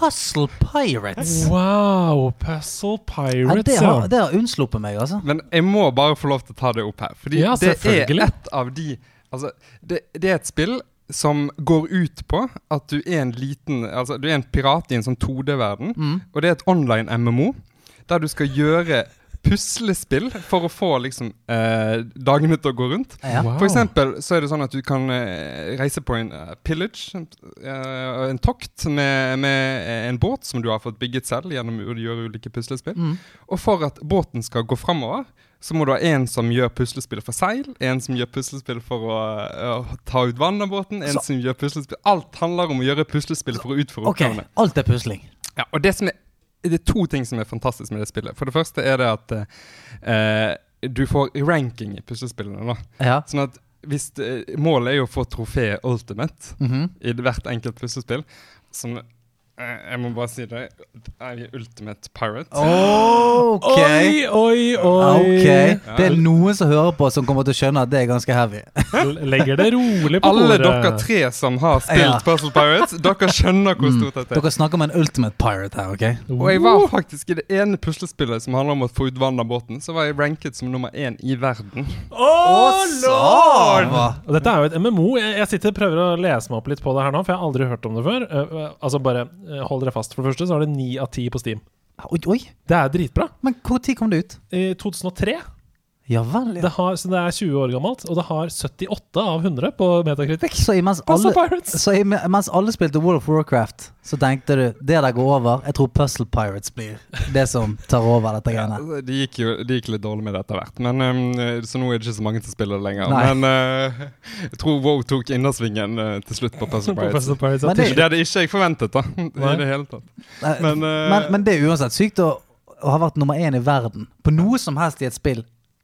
Puzzle Pirates. Wow! Puzzle Ja, Pirates, det, ja. har, det har unnsluppet meg, altså. Men jeg må bare få lov til å ta det opp her. Fordi Ja, det er et av de Altså, det, det er et spill som går ut på at du er en liten Altså, du er en pirat i en sånn 2D-verden, Mm. og det er et online MMO der du skal gjøre puslespill for å få liksom eh, dagene til å gå rundt. Ja. Wow. For eksempel så er det sånn at du kan eh, reise på en uh, pillage, eh, en tokt med, med en båt som du har fått bygget selv gjennom å gjøre ulike puslespill. Mm. Og for at båten skal gå framover, så må du ha en som gjør puslespill for seil, en som gjør puslespill for å, å ta ut vann av båten, en Så- som gjør puslespill Alt handler om å gjøre puslespill for å utføre oppgavene. alt er pusling. Ja, og det som er det er to ting som er fantastisk med det spillet. For det første er det at eh, du får ranking i puslespillene. Ja. Sånn at hvis det, Målet er jo å få trofé ultimate Mhm. i hvert enkelt puslespill. Som eh, Jeg må bare si det er ultimate pirate. Ok. Oi, oi, oi! Okay. Det er noen som hører på, som kommer til å skjønne at det er ganske heavy. Legger det rolig på Alle bordet. dere tre som har spilt Ja. Puzzle Pirates, dere skjønner hvor Mm. stort dette er. Dere snakker om en ultimate pirate her, ok? Og jeg var faktisk i det ene puslespillet som handler om å få ut vann av båten, så var jeg ranket som nummer én i verden. Oh, lord! Og dette er jo et MMO. Jeg, jeg sitter og prøver å lese meg opp litt på det her nå, for jeg har aldri hørt om det før. Eh, eh, altså bare eh, Hold dere fast. For det første så har det ni av ti på Steam. Oi, oi. Det er dritbra. Men når kom det ut? I 2003. Ja vel, ja. Det har, så det er 20 år gammelt, og det har 78 av 100 på Metacritic. Så imens alle, så imens mens alle spilte World of Warcraft, så tenkte du det der går over. Jeg tror Puzzle Pirates blir det som tar over dette Ja, greiene. det gikk jo det gikk litt dårlig med det etter hvert, men, um, så nå er det ikke så mange som spiller det lenger. Nei. Men uh, jeg tror WoW tok innersvingen uh, til slutt på Puzzle På Pirates. Puzzle Pirates Men det- Det hadde ikke jeg forventet, da. Nei. I det hele tatt. Men, uh, men, men det er uansett sykt å, å ha vært nummer én i verden på noe som helst i et spill.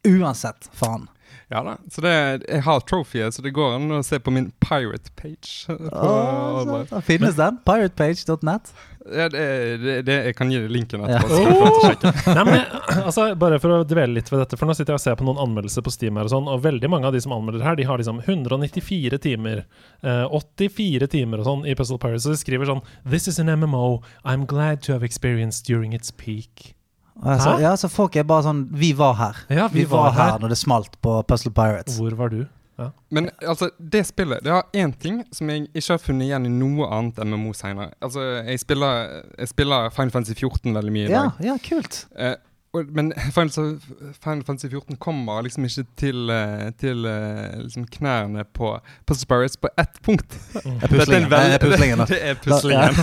Uansett, faen. Ja da. Så det, jeg har trophyet, så det går an å se på min pirate page. eh, så, da finnes den. Piratepage.net. Ja, det, det, det, jeg kan gi deg linken etterpå. Ja. sjekke. Nei, men, altså, bare for å dvele litt ved dette, for nå sitter jeg og ser på noen anmeldelser på Steam her og sånn, og veldig mange av de som anmelder her, de har liksom 194 timer, eh, 84 timer og sånn i Puzzle Pirates, så de skriver sånn This is an MMO I'm glad to have experienced during its peak. Altså, Hæ? ja, så folk er bare sånn Vi var her. Ja, Vi, var, her når det smalt på Puzzle Pirates. Hvor var du? Ja. Men altså, det spillet Det har én ting som jeg ikke har funnet igjen i noe annet MMO senere. Altså, jeg spiller, jeg spiller Final Fantasy 14 veldig mye i dag. ja, kult. Eh, men Final, Final Fantasy 14 kommer liksom ikke til, eh, til eh, liksom knærne på på Pirates på ett punkt. Det er puslingen. Det er puslingen. Det er puslingen.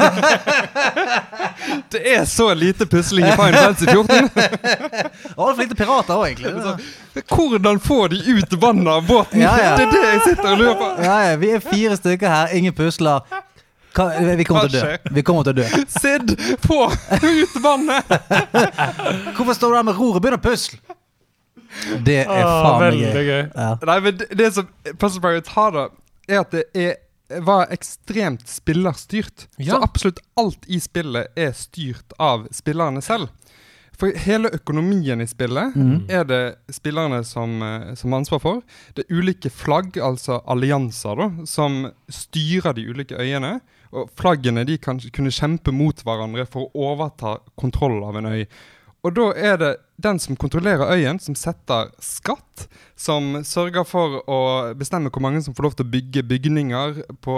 det er så lite pusling i Final Fantasy 14. Og for lite pirater òg, egentlig. Hvordan får de ut vannet av båten? Ja, ja. Det er det jeg sitter og lurer på. Ja, ja, vi er fire stykker her, ingen pusler. Hva, vi kommer til å dø. Vi kommer til å dø. Sid, få ut vannet! Hvorfor står du der med roret og begynner å pusle? Det er Ah, faen meg gøy. gøy. Ja. Nei, men det, det som Puzzle Pirates har, da, er at det er, var ekstremt spillerstyrt. Ja. Så absolutt alt i spillet er styrt av spillerne selv. For hele økonomien i spillet mm. er det spillerne som, eh, som har ansvar for. Det er ulike flagg, altså allianser, da, som styrer de ulike øyene. Og flaggene de kan kunne kjempe mot hverandre for å overta kontroll av en øy. Og da er det den som kontrollerer øyen, som setter skatt, som sørger for å bestemme hvor mange som får lov til å bygge bygninger på,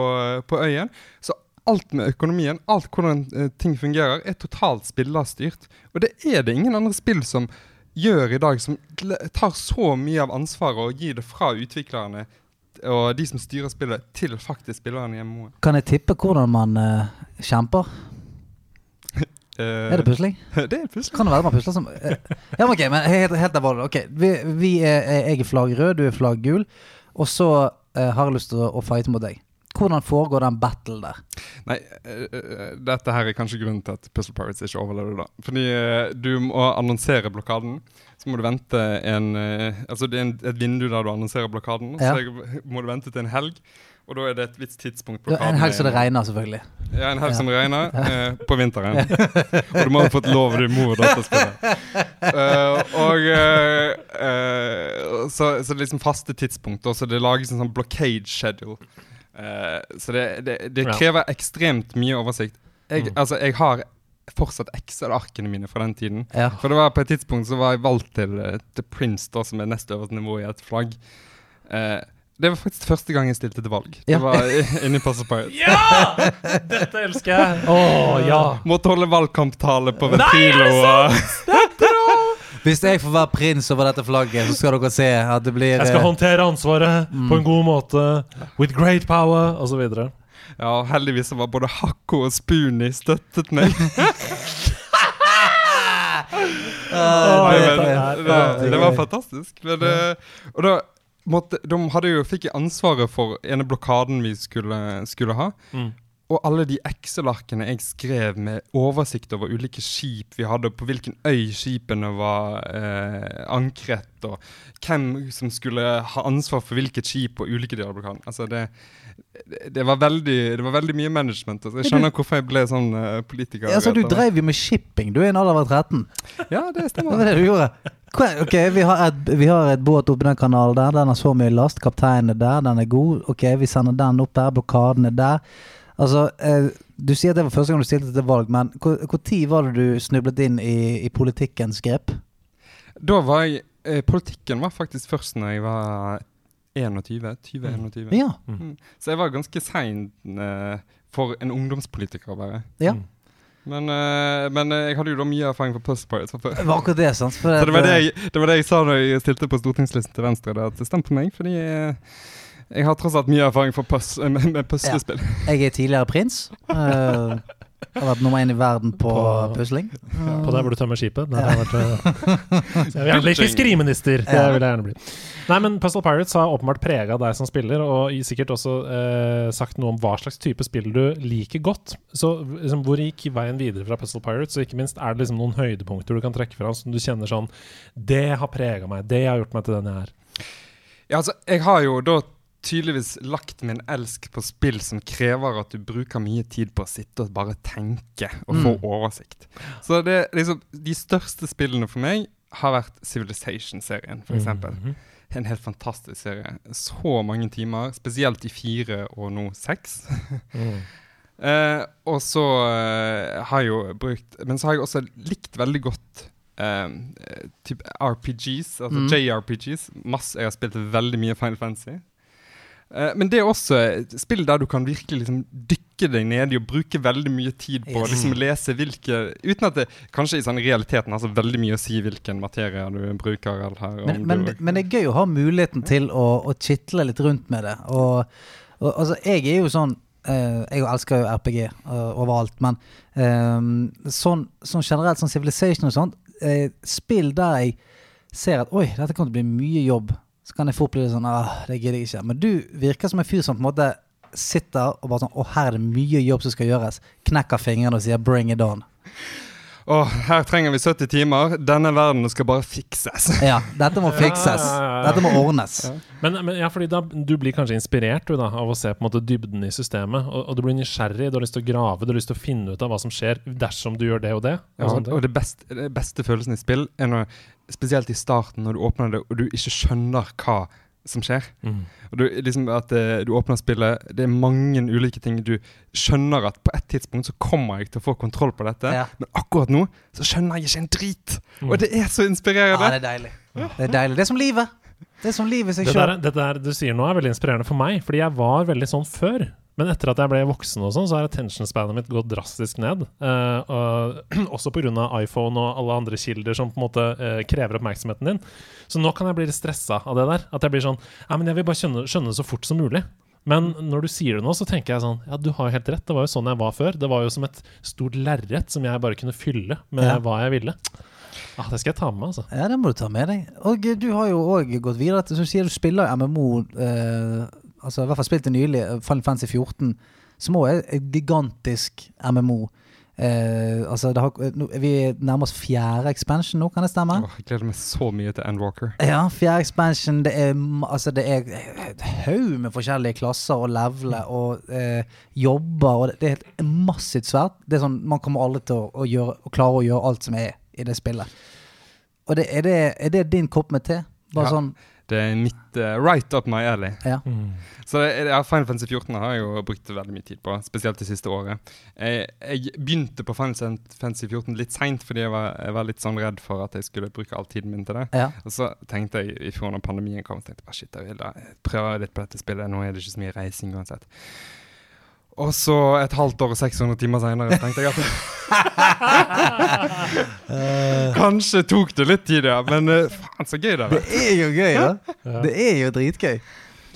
på øyen. Så alt med økonomien, alt hvordan eh, ting fungerer, er totalt spillerstyrt. Og det er det ingen andre spill som gjør i dag, som tar så mye av ansvaret og gir det fra utviklerne og de som styrer spillet, til faktisk spilleren hjemme. Kan jeg tippe hvordan man uh, kjemper? Uh, Er det pusling? det er pusling. Kan det være man pusler som uh, Ja, men ok, men helt, helt alvorlig. Okay, vi, vi er, jeg er flagg rød, du er flagg gul. Og så har jeg lyst til å, å fighte mot deg. Hvordan foregår den battle der? Nei, uh, dette her er kanskje grunnen til at Puzzle Pirates ikke overlever da. Fordi uh, du må annonsere blokaden. Så må du vente en uh, Altså det er en, et vindu der du annonserer blokaden. Ja. Så må du vente til en helg. Og da er det et visst tidspunkt Ja, en helg som det er- regner, selvfølgelig. Ja, en helg som det regner eh, på vinteren. og du må ha fått lov av din mor da til å spille. Uh, og uh, uh, så, så det er liksom faste tidspunkt, og så det lages en sånn blockade schedule. Eh, så det, det, det Ja. krever ekstremt mye oversikt. Jeg, Mm. altså, jeg har fortsatt Excel-arkene mine fra den tiden. Ja. For det var på et tidspunkt så var jeg valgt til, eh, til Prince, da, som er nest øverste nivå i et flagg. Uh, det var faktisk første gang jeg stilte til valg. Ja. Det var inni inne i Pirates. Ja! Dette elsker jeg. Å, ja. Måtte holde valgkamptale på Ventrilo. og- Hvis jeg får være prins over dette flagget, så skal dere se at det blir Jeg skal eh, håndtere ansvaret Mm. på en god måte. With great power, osv. Ja, og heldigvis så var både Hakko og Spoonie støttet meg. ah, det- men, er det, det var fantastisk. Men, eh, og da måtte, de hadde jo, fikk jeg ansvaret for ene blokaden vi skulle, skulle ha. Mm. Og alle de Excel-arkene jeg skrev med oversikt over ulike skip vi hadde, og på hvilken øy skipene var eh, ankret, og hvem som skulle ha ansvar for hvilket skip og ulike deler av. Altså det, det, det, var veldig, det var veldig mye management. Altså jeg skjønner hvorfor jeg ble sånn eh, politiker. Ja, så du drev jo med shipping. Du er en alder av 13. Ja, det Det stemmer. var det du gjorde. Ok, vi har, et, vi har et båt oppi den kanalen der. Den har så mye last. Kapteinen er der, den er god. Ok, vi sender den opp der. Blokaden er der. Altså, eh, Du sier at det var første gang du stilte til valg, men når var det du snublet inn i, i politikkens grep? Da var jeg eh, Politikken var faktisk først når jeg var 21. 20-21. Ja. Mm. Så jeg var ganske sein eh, for en ungdomspolitiker å være. ja. Mm. Men, eh, men eh, jeg hadde jo da mye erfaring fra Puss Pirates fra før. Det var akkurat det, sant? For Så det var det, eh, jeg, det var det jeg sa da jeg stilte på stortingslisten til Venstre. Det at Stem på meg, fordi eh, jeg har tross alt mye erfaring fra pus med, med puslespill. jeg er tidligere prins. Eh, har vært nummer én i verden på, På- pusling. På der hvor du tømmer skipet. Der har jeg vært, eh, så jeg vil bli fiskeriminister. Det vil jeg gjerne bli. Nei, men Puzzle Pirates har åpenbart prega deg som spiller, og sikkert også eh, sagt noe om hva slags type spill du liker godt. Så liksom, hvor gikk veien videre fra Puzzle Pirates? Og ikke minst, er det liksom noen høydepunkter du kan trekke fram som du kjenner sånn Det har prega meg. Det har gjort meg til den jeg er. Ja, altså, jeg har jo da tydeligvis lagt min elsk på spill som krever at du bruker mye tid på å sitte og bare tenke og få Mm. oversikt. Så det liksom De største spillene for meg har vært Civilization-serien, for eksempel. -hmm. En helt fantastisk serie. Så mange timer, spesielt i fire og nå seks. Mm. Eh, og så eh, har jeg jo brukt Men så har jeg også likt veldig godt Um, type RPGs, altså Mm. JRPGs. Masse, jeg har spilt veldig mye Final Fantasy. Eh, men det er også spill der du kan virkelig liksom dykke deg ned i og bruke veldig mye tid på å Yes. liksom lese hvilke Uten at det kanskje i sånn realiteten har så veldig mye å si hvilken materie du bruker. Eller, Men, men, du, men det er gøy å ha muligheten til å, å kitle litt rundt med det. Og, og altså, jeg er jo sånn Uh, Jeg elsker jo RPG uh, overalt, men eh, sånn, sånn generelt, sånn Civilization og sånt, eh, spill der jeg ser at oi, dette kommer til å bli mye jobb, så kan jeg fort bli sånn Åh, det gidder jeg ikke. Men du virker som en fyr som på en måte sitter og bare sånn Å, her er det mye jobb som skal gjøres. Knekker fingrene og sier 'bring it on'. Å, her trenger vi 70 timer. Denne verdenen skal bare fikses. Ja, dette må fikses. Dette må ordnes. Men, men ja, fordi da, du blir kanskje inspirert du, da, av å se på en måte dybden i systemet. Og, og du blir nysgjerrig, du har lyst til å grave, du har lyst til å finne ut av hva som skjer dersom du gjør det og det. Og Ja, og det beste, det beste følelsen i spill er når, spesielt i starten, når du åpner det og du ikke skjønner hva som skjer. Mm. Og du, liksom at uh, du åpner spillet, det er mange ulike ting. Du skjønner at på et tidspunkt så kommer jeg til å få kontroll på dette, Ja. men akkurat nå så skjønner jeg ikke en drit. Mm. Og det er så Ja, inspirerende. det er deilig. Det er deilig. Det er som livet. Det er som livet seg Det sjøl. der, det, der du sier nå er veldig inspirerende for meg, fordi jeg var veldig sånn før. Men etter at jeg ble voksen, og sånn, så har attention spanet mitt gått drastisk ned. Eh, og, også pga. iPhone og alle andre kilder som på en måte eh, krever oppmerksomheten din. Så nå kan jeg bli litt stressa av det der. At jeg blir sånn Ja, men jeg vil bare skjønne, skjønne så fort som mulig. Men når du sier det nå, så tenker jeg sånn Ja, du har jo helt rett. Det var jo sånn jeg var før. Det var jo som et stort lerret som jeg bare kunne fylle med Ja. hva jeg ville. Ah, det skal jeg ta med meg, altså. Ja, det må du ta med deg. Og du har jo òg gått videre til Så du sier du spiller MMO, eh, altså i hvert fall spilt det nylig, eh, Final Fantasy 14, som òg er et gigantisk MMO. Eh, altså det har, nå, Vi nærmer oss fjerde expansion nå, kan det stemme? Åh, jeg gleder meg så mye til Endwalker. Ja, fjerde expansion. Det er, altså det er et haug med forskjellige klasser og leveler og eh, jobber. Og det, det er massivt svært. Det er sånn, Man kommer aldri til å, å, gjøre, å klare å gjøre alt som er i det spillet. Og det, er, det, er det din kopp med te? Bare Ja. sånn Det er mitt uh, right up my alley. Ja. Så det, er- ja, Final Fantasy 14 har jeg jo brukt veldig mye tid på, spesielt det siste året. Jeg, jeg begynte på Final Fantasy 14 litt seint, fordi jeg var, jeg var litt sånn redd for at jeg skulle bruke all tiden min til det. Ja. Og så tenkte jeg i fjor når pandemien kom, så tenkte jeg shit, jeg vil da prøve litt på dette spillet. Nå er det ikke så mye reising uansett. Og så et halvt år og 600 timer seinere tenkte jeg at Kanskje tok det litt tid, ja. Men eh, faen, så gøy det er. Det er jo gøy, da. Det er jo dritgøy.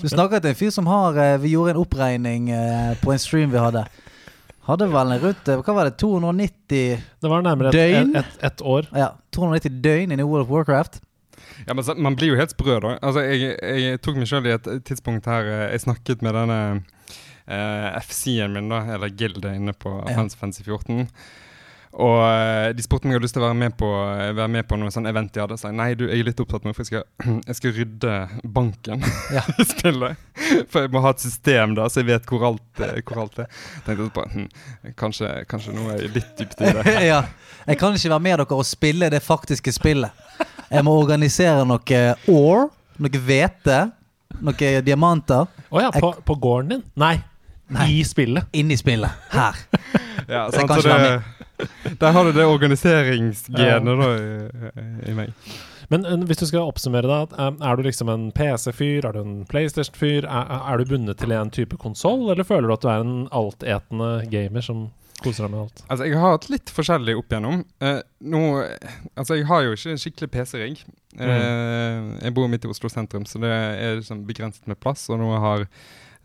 Du snakker til en fyr som har eh, Vi gjorde en oppregning eh, på en stream vi hadde. Hadde vel en rundt eh, Hva var det? 290 Det var nærmere et, Døgn? et, et, et år. Ja, 290 døgn inni i World of Warcraft. Ja, men Man blir jo helt sprø, da. Altså, jeg, jeg tok meg sjøl i et tidspunkt her Jeg snakket med denne eh, FC-en min, da, eller gildet inne på Ja. Fancy 14. Og eh, de spurte om jeg hadde lyst til å være med på, eh, være med på noe sånn event de hadde. Så jeg nei, du, jeg er litt opptatt med for jeg skal, jeg skal rydde banken Ja. i spillet. For jeg må ha et system, da, så jeg vet hvor alt, hvor alt er. Tenkte jeg på, hm, kanskje, kanskje noe er litt dypt i det. ja. Jeg kan ikke være med dere og spille det faktiske spillet. Jeg må organisere noe ore, noe hvete, noe diamanter Å ja, på, på gården din? Nei, Nei. i spillet. inni spillet. Her. Ja, Så jeg kan ikke det, der har du det organiseringsgenet da, i, i meg. Men hvis du skal oppsummere da. eh, er du liksom en PC-fyr, er du en PlayStation-fyr? Er, er du bundet til en type konsoll, eller føler du at du er en altetende gamer som koser deg med alt? Altså, jeg har hatt litt forskjellig opp igjennom. Eh, nå, altså, jeg har jo ikke en skikkelig PC-rigg. Eh, jeg bor midt i Oslo sentrum, så det er liksom begrenset med plass. Og nå har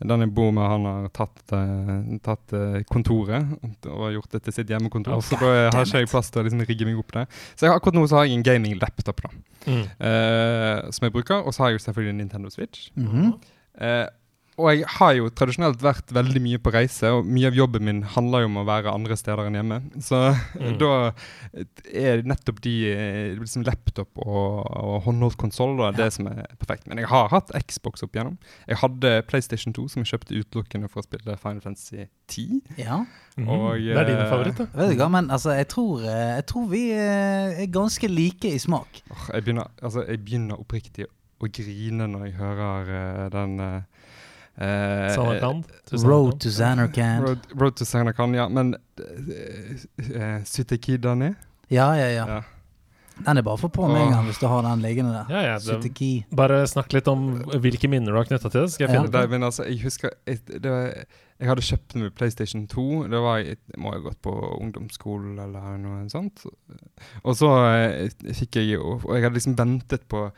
den jeg bor med, han har tatt, uh, tatt uh, kontoret og gjort det til sitt hjemmekontor. Oh, så da har ikke jeg plass til å liksom rigge meg opp det. Så jeg, akkurat nå så har jeg en gaming-laptop da, Mm. uh, som jeg bruker. Og så har jeg jo selvfølgelig en Nintendo Switch. Mhm. Eh, og jeg har jo tradisjonelt vært veldig mye på reise, og mye av jobben min handler jo om å være andre steder enn hjemme. Så Mm. da er nettopp de eh, liksom laptop og, og håndholdt konsoll ja. det som er perfekt. Men jeg har hatt Xbox opp igjennom. Jeg hadde PlayStation 2, som jeg kjøpte utelukkende for å spille Final Fantasy 10. Ja. Mm. Og, det er dine favoritter. favoritt. Vet du hva, men altså, jeg tror, eh, jeg tror vi eh, er ganske like i smak. Jeg, begynner, altså, jeg begynner oppriktig å grine når jeg hører eh, den uh, Samarkand. Road to Sanarkand. Road, Road to Sanarkand, ja. Men uh, Sytekidane? Ja, ja, ja. Ja. Den er bare for på med en gang hvis du har den liggende der. Ja, ja, det- Bare snakk litt om hvilke minner du har knytta til det. Skal jeg finne ja. det? men altså, jeg husker jeg, det var, jeg hadde kjøpt den med PlayStation 2. Det var jeg må ha gått på ungdomsskolen eller noe sånt. Og så eh, fikk jeg jo Og jeg hadde liksom ventet på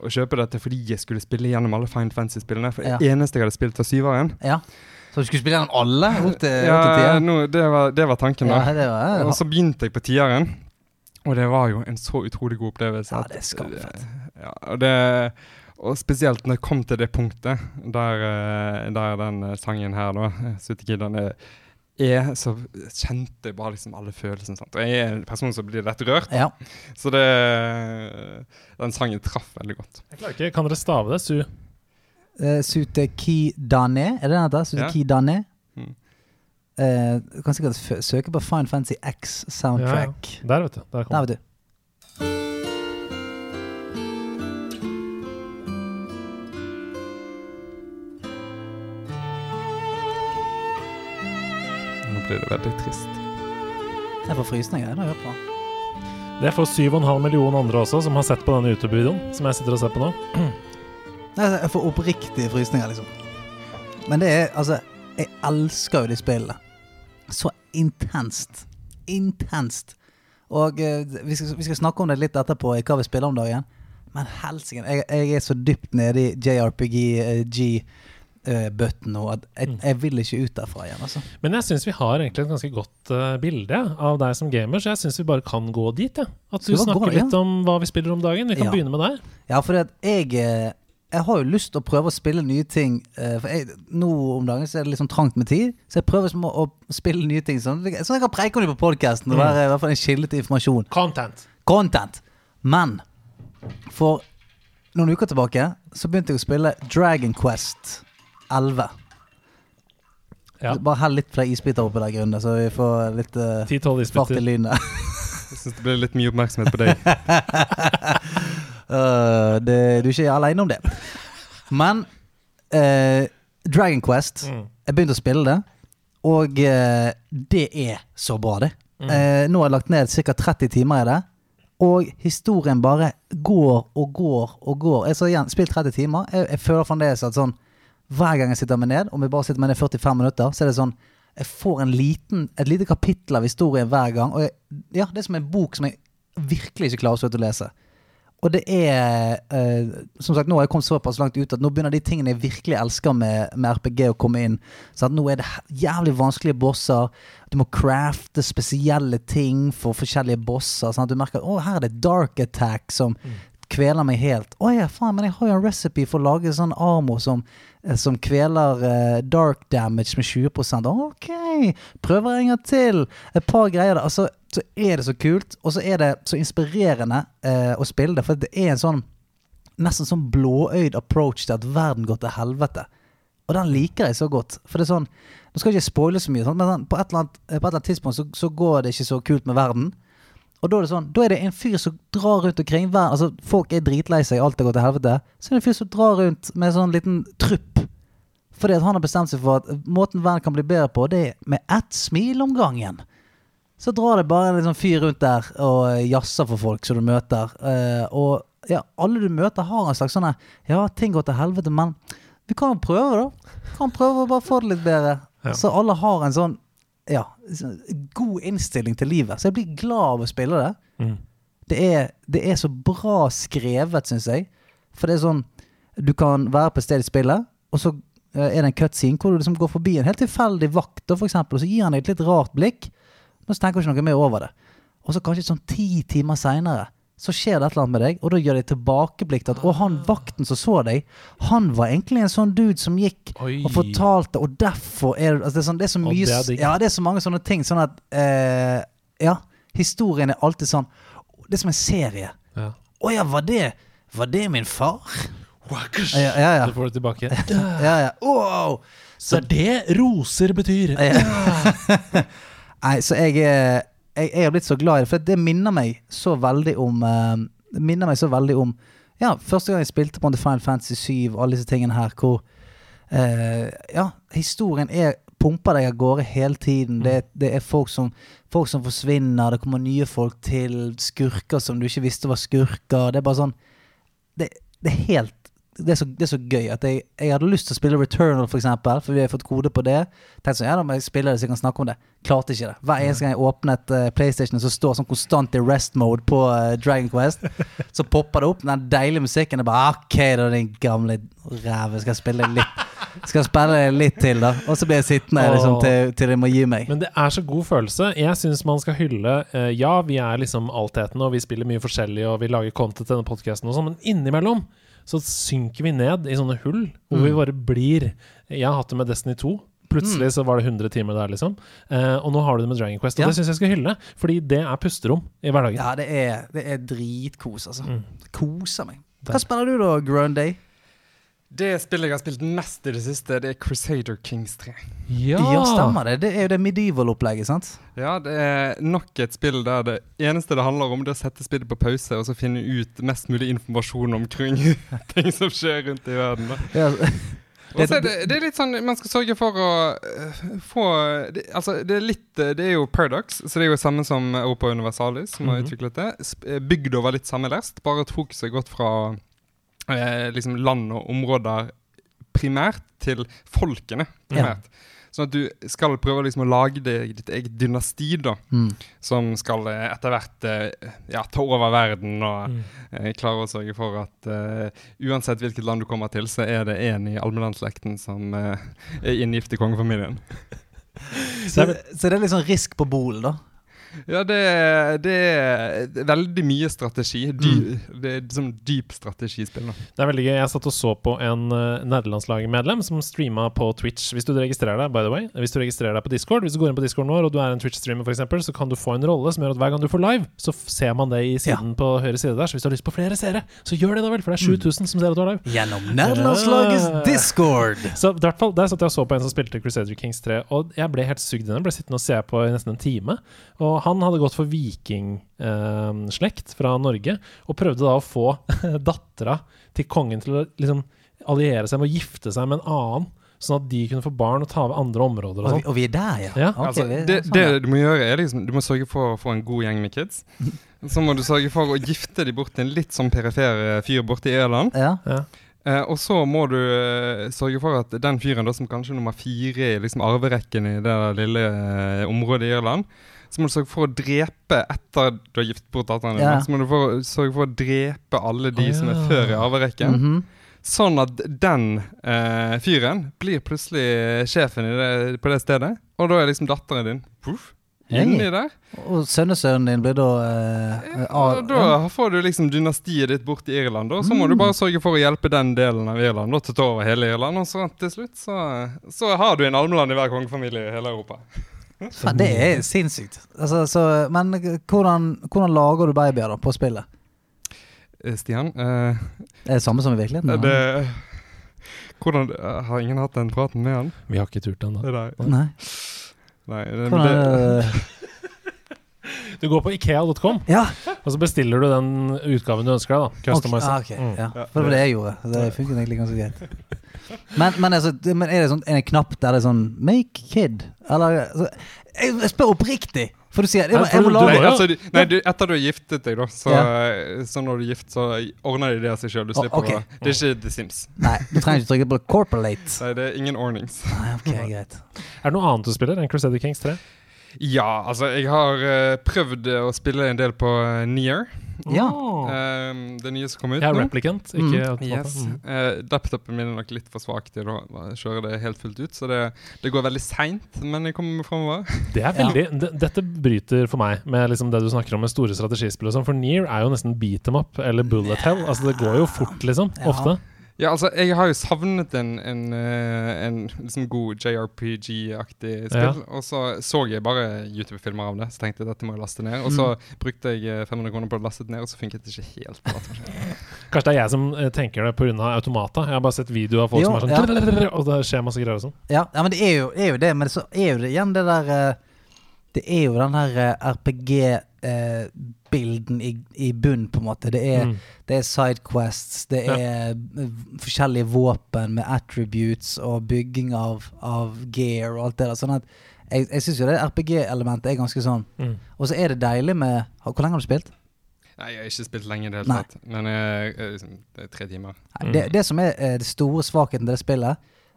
å kjøpe dette fordi jeg skulle spille gjennom alle Fine Fancy-spillene. For Ja. eneste jeg hadde spilt, var syveren. Ja. Så du skulle spille gjennom alle opp til, opp til Ja, nå, det, var, det var tanken, Ja, da. det var, Og så begynte jeg på tieren. Og det var jo en så utrolig god opplevelse. Ja, det er skamfett. Ja, og, det, og spesielt når jeg kom til det punktet der, eh, der den eh, sangen her, da, Suteki, er, er så kjente bare liksom alle følelsene. Sant? Og jeg er en person som blir lett rørt, ja. så det Den sangen traff veldig godt. Jeg klarer ikke. Kan dere stave det? Su. Uh, Suteki Dane, er det den heter? Suteki Dane? Mm. Uh, du kan sikkert søke på Fine Fancy X soundtrack. Der, vet du. Der kom Der, vet du. Blir det veldig trist. Jeg får frysninger når jeg hører på. Det får 7,5 millioner andre også, som har sett på denne YouTube-videoen. Som jeg sitter og ser på nå. Jeg får oppriktige frysninger, liksom. Men det er altså Jeg elsker jo de spillene. Så intenst. Intenst. Og eh, vi, skal, vi skal snakke om det litt etterpå, i hva vi spiller om dagen. Men helsike, jeg, jeg er så dypt nede i JRPG-bøtten nå at jeg, Mm. jeg vil ikke ut derfra igjen. altså. Men jeg syns vi har egentlig et ganske godt uh, bilde av deg som gamer, så jeg syns vi bare kan gå dit. Ja. At du snakker gå ja? litt om hva vi spiller om dagen. Vi kan Ja. begynne med deg. Ja, for jeg, eh, jeg har jo lyst til å prøve å spille nye ting. eh, For jeg, nå om dagen så er det litt sånn trangt med tid, så jeg prøver som å, å spille nye ting. Sånn, sånn jeg kan preike om det på podkasten og Mm. være i hvert fall en kilde til informasjon. Content. Content. Men for noen uker tilbake så begynte jeg å spille Dragon Quest 11. Ja. Bare hell litt flere isbiter oppi der, Grunde, så vi får litt uh, fart i lynet. Jeg syns det ble litt mye oppmerksomhet på deg. uh, det, du er ikke alene om det. Men uh, Dragon Quest Mm. Jeg begynte å spille det, og uh, det er så bra, det. Mm. Eh, nå har jeg lagt ned ca. 30 timer i det, og historien bare går og går og går. Jeg så igjen spilt 30 timer. Jeg, jeg føler fremdeles at sånn hver gang jeg sitter meg ned, om jeg bare sitter meg ned 45 minutter, så er det sånn Jeg får en liten, et lite kapittel av historien hver gang. Og jeg, ja, det er som en bok som jeg virkelig ikke klarer å slutte å lese. Og det er eh, Som sagt, nå har jeg kommet såpass langt ut at nå begynner de tingene jeg virkelig elsker med, med RPG, å komme inn. Så nå er det jævlig vanskelige bosser. Du må crafte spesielle ting for forskjellige bosser. Sånn at du merker å, her er det dark attack som kveler meg helt. Å ja, faen, men jeg har jo en recipe for å lage sånn armor som, som kveler eh, dark damage med 20 Ok, prøver en gang til. Et par greier der. Altså, så er det så kult, og så er det så inspirerende eh, å spille det. For det er en sånn nesten sånn blåøyd approach til at verden går til helvete. Og den liker jeg så godt. For det er sånn Nå skal jeg ikke spoile så mye, sånn, men sånn, på, et eller annet, på et eller annet tidspunkt så, så går det ikke så kult med verden. Og da er det sånn Da er det en fyr som drar rundt omkring verden Altså, folk er dritlei seg, alt har gått til helvete. Så er det en fyr som drar rundt med en sånn liten trupp. Fordi at han har bestemt seg for at måten verden kan bli bedre på, det er med ett smil om gangen. Så drar det bare en liksom fyr rundt der og jazzer for folk som du møter. Eh, og ja, alle du møter har en slags sånn Ja, ting går til helvete, men vi kan jo prøve, da. Vi kan prøve å bare få det litt bedre. Ja. Så alle har en sånn ja, god innstilling til livet. Så jeg blir glad av å spille det. Mm. Det er, det er så bra skrevet, syns jeg. For det er sånn Du kan være på et sted i spillet, og så eh, er det en cutscene hvor du liksom går forbi en helt tilfeldig vakt, for eksempel, og så gir han deg et litt rart blikk. Men så tenker du ikke noe mer over det. Og så kanskje sånn ti timer seinere så skjer det et eller annet med deg, og da gjør de tilbakeblikk til at Å, han vakten som så deg, han var egentlig en sånn dude som gikk Oi. og fortalte, og derfor er det altså det, er sånn, det er så mye det er. Ja, det er så mange sånne ting. Sånn at eh, Ja, historien er alltid sånn Det er som en serie. Ja. Å ja, var det Var det min far? Ja, ja. ja. Så får du tilbake. ja, ja. Wow! Så det er det roser betyr. Nei, så jeg, er- jeg, jeg har blitt så glad i det, for det minner meg så veldig om uh, Det minner meg så veldig om Ja, første gang jeg spilte på The Final Fantasy 7 og alle disse tingene her, hvor uh, Ja, historien er pumper deg av gårde hele tiden. Det, det er folk som, folk som forsvinner, det kommer nye folk til, skurker som du ikke visste var skurker. Det er bare sånn Det, det er helt det er, så, det er så gøy at jeg, jeg hadde lyst til å spille Returnal, for eksempel, for vi har fått kode på det. Tenkte sånn, ja da må jeg spille det så jeg kan snakke om det. Klarte ikke det. Hver eneste gang jeg åpnet uh, PlayStation, så står sånn konstant i rest mode på uh, Dragon Quest. Så popper det opp den deilige musikken. Og bare OK, da, din gamle ræve. Skal jeg spille litt Skal jeg spille litt til, da. Og så blir jeg sittende liksom, til, til de må gi meg. Men det er så god følelse. Jeg syns man skal hylle uh, Ja, vi er liksom altheten, og vi spiller mye forskjellig, og vi lager content til denne podkasten og sånn, men innimellom så synker vi ned i sånne hull hvor vi bare blir Jeg har hatt det med Destiny 2. Plutselig så var det 100 timer der, liksom. Eh, og nå har du det med Dragon Quest. Og Ja. det syns jeg skal hylle, fordi det er pusterom i hverdagen. Ja, det er, det er dritkos, altså. Mm. Koser meg. Hva spiller du da, Grunday? Det spillet jeg har spilt mest i det siste, det er Crusader Kings 3. Ja, Ja, stemmer det. Det er jo det medieval-opplegget, sant? Ja, det er nok et spill der det eneste det handler om, det er å sette spillet på pause og så finne ut mest mulig informasjon omkring ting som skjer rundt i verden. da. Ja, Det, det, det er litt sånn Man skal sørge for å uh, få det, Altså, det er litt Det er jo Paradox, så det er jo samme som Europa Universalis, som har Mhm. utviklet det. Eh, Bygd over litt samme lest, bare at fokuset er gått fra eh, liksom land og områder primært til folkene primært. Sånn at du skal prøve liksom å lage deg ditt eget dynasti, da. mm. Som skal eh, etter hvert eh, ja, ta over verden og Mm. eh, klare å sørge for at uh, uansett hvilket land du kommer til, så er det en i allmennlandslekten som uh, er inngift i kongefamilien. så, så det er litt sånn risk på bolen, da. Ja, det, det er veldig mye strategi. Dy, Det er liksom dyp strategispill. Nå. Det er veldig gøy. Jeg satt og så på en uh, nederlandslagmedlem som streama på Twitch. Hvis du registrerer deg, by the way Hvis du registrerer deg på Discord Hvis du går inn på Discord vår og du er en Twitch-streamer, for eksempel, så kan du få en rolle som gjør at hver gang du får live, så ser man det i siden på høyre side der. Så hvis du har lyst på flere seere, så gjør det da vel, for det er 7000 som ser at du har live. Gjennom Nederlandslagets uh, Discord. Så i hvert fall, Der satt jeg og så på en som spilte Crusader Kings 3, og jeg ble helt sugd inn. Jeg ble sittende og se på i nesten en time. Og han hadde gått for vikingslekt fra Norge, og prøvde da å få dattera til kongen til å liksom alliere seg med å gifte seg med en annen, sånn at de kunne få barn og ta over andre områder og Og vi, sånn. og vi er der, ja. Ja. Okay, altså, er det, sånn, det du må gjøre, er liksom Du må sørge for å få en god gjeng med kids. Så må du sørge for å gifte dem bort til en litt sånn perifer eh, fyr borte i Irland. Ja. Ja. Eh, og så må du eh, sørge for at den fyren da som kanskje er nummer fire i liksom arverekken i det lille eh, området i Irland, så må du sørge for å drepe etter du har gift bort datteren din. Ja. Så må du for, sørge for å drepe alle de Å, som er før i arverekken. Mhm. Sånn at den eh, fyren blir plutselig sjefen i det, på det stedet. Og da er liksom datteren din puff, inni inni der. Og sønnesønnen din blir da eh, Og da får du liksom dynastiet ditt bort i Irland. Og Så må du bare sørge for å hjelpe den delen av Irland da, til å ta over hele Irland. Og så til slutt så, så har du en almeland i hver kongefamilie i hele Europa. Faen, Det er sinnssykt. Altså, så, men hvordan, hvordan lager du babyer da på spillet? Eh, Stian, Det Er det samme som i virkeligheten? er det hvordan, eh, Har ingen hatt den praten med han? Vi har ikke turt ennå. Nei. Nei. Nei Hvordan det, det? Du går på ikea.com, Ja, og så bestiller du den utgaven du ønsker deg. da ok, Customize. ah, okay. Mm. ja. For det var det jeg gjorde. Det funket egentlig ganske greit. Men, men, altså, men er det sånn, en knapp der det er sånn 'make kid'? Eller altså, Jeg jeg spør oppriktig, for du sier jeg jeg må lage altså, nei du, etter du har giftet deg, da, så, Ja. så når du er gift, så ordner de det av seg sjøl. Du slipper oh, okay. å Det er ikke The Sims. Nei, du trenger ikke trykke på 'corporate'. Nei, det er ingen ordnings. Nei, ok, greit. Er det noe annet du spiller enn Crusader Kings 3? Ja, altså, jeg har uh, prøvd eh, å spille en del på uh, Near. Ja. Uh, det nye som kom ut Ja, nå. Replicant, ikke Mm. Yes. Mm. Eh, laptopen min er nok litt for svak til å kjøre det helt fullt ut, så det, det går veldig seint, men jeg kommer framover. Det er veldig det- Dette bryter for meg med liksom det du snakker om med store strategispill og sånn, for Near er jo nesten beat them up eller bullet hell. Altså Det går jo fort, liksom. Ja. Ofte. Ja, altså, jeg har jo savnet en, en, eh, en liksom god JRPG-aktig spill, Ja. og så så jeg bare YouTube-filmer av det, så tenkte jeg dette må jeg laste ned. Og så Mm. brukte jeg eh, 500 kroner på å laste det ned, og så funket det ikke helt. bra. Kanskje det er jeg som eh, tenker det pga. automata. Jeg har bare sett videoer av folk Jo, som er sånn Og det skjer masse greier og sånn. Ja, ja, men det er jo, er jo det. Men så er jo det igjen det der Det er jo den her eh, spillbilden i, i bunn, på en måte. Det er, Mm. det er sidequests, det Ja. er eh, forskjellige våpen med attributes og bygging av, av gear og alt det der. Sånn at jeg, jeg syns jo det RPG-elementet er ganske sånn. Mm. Og så er det deilig med Hvor lenge har du spilt? Nei, jeg har ikke spilt lenge i det hele tatt. Men liksom, det er tre timer. Nei, Det, det som er eh, det store svakheten til det spillet,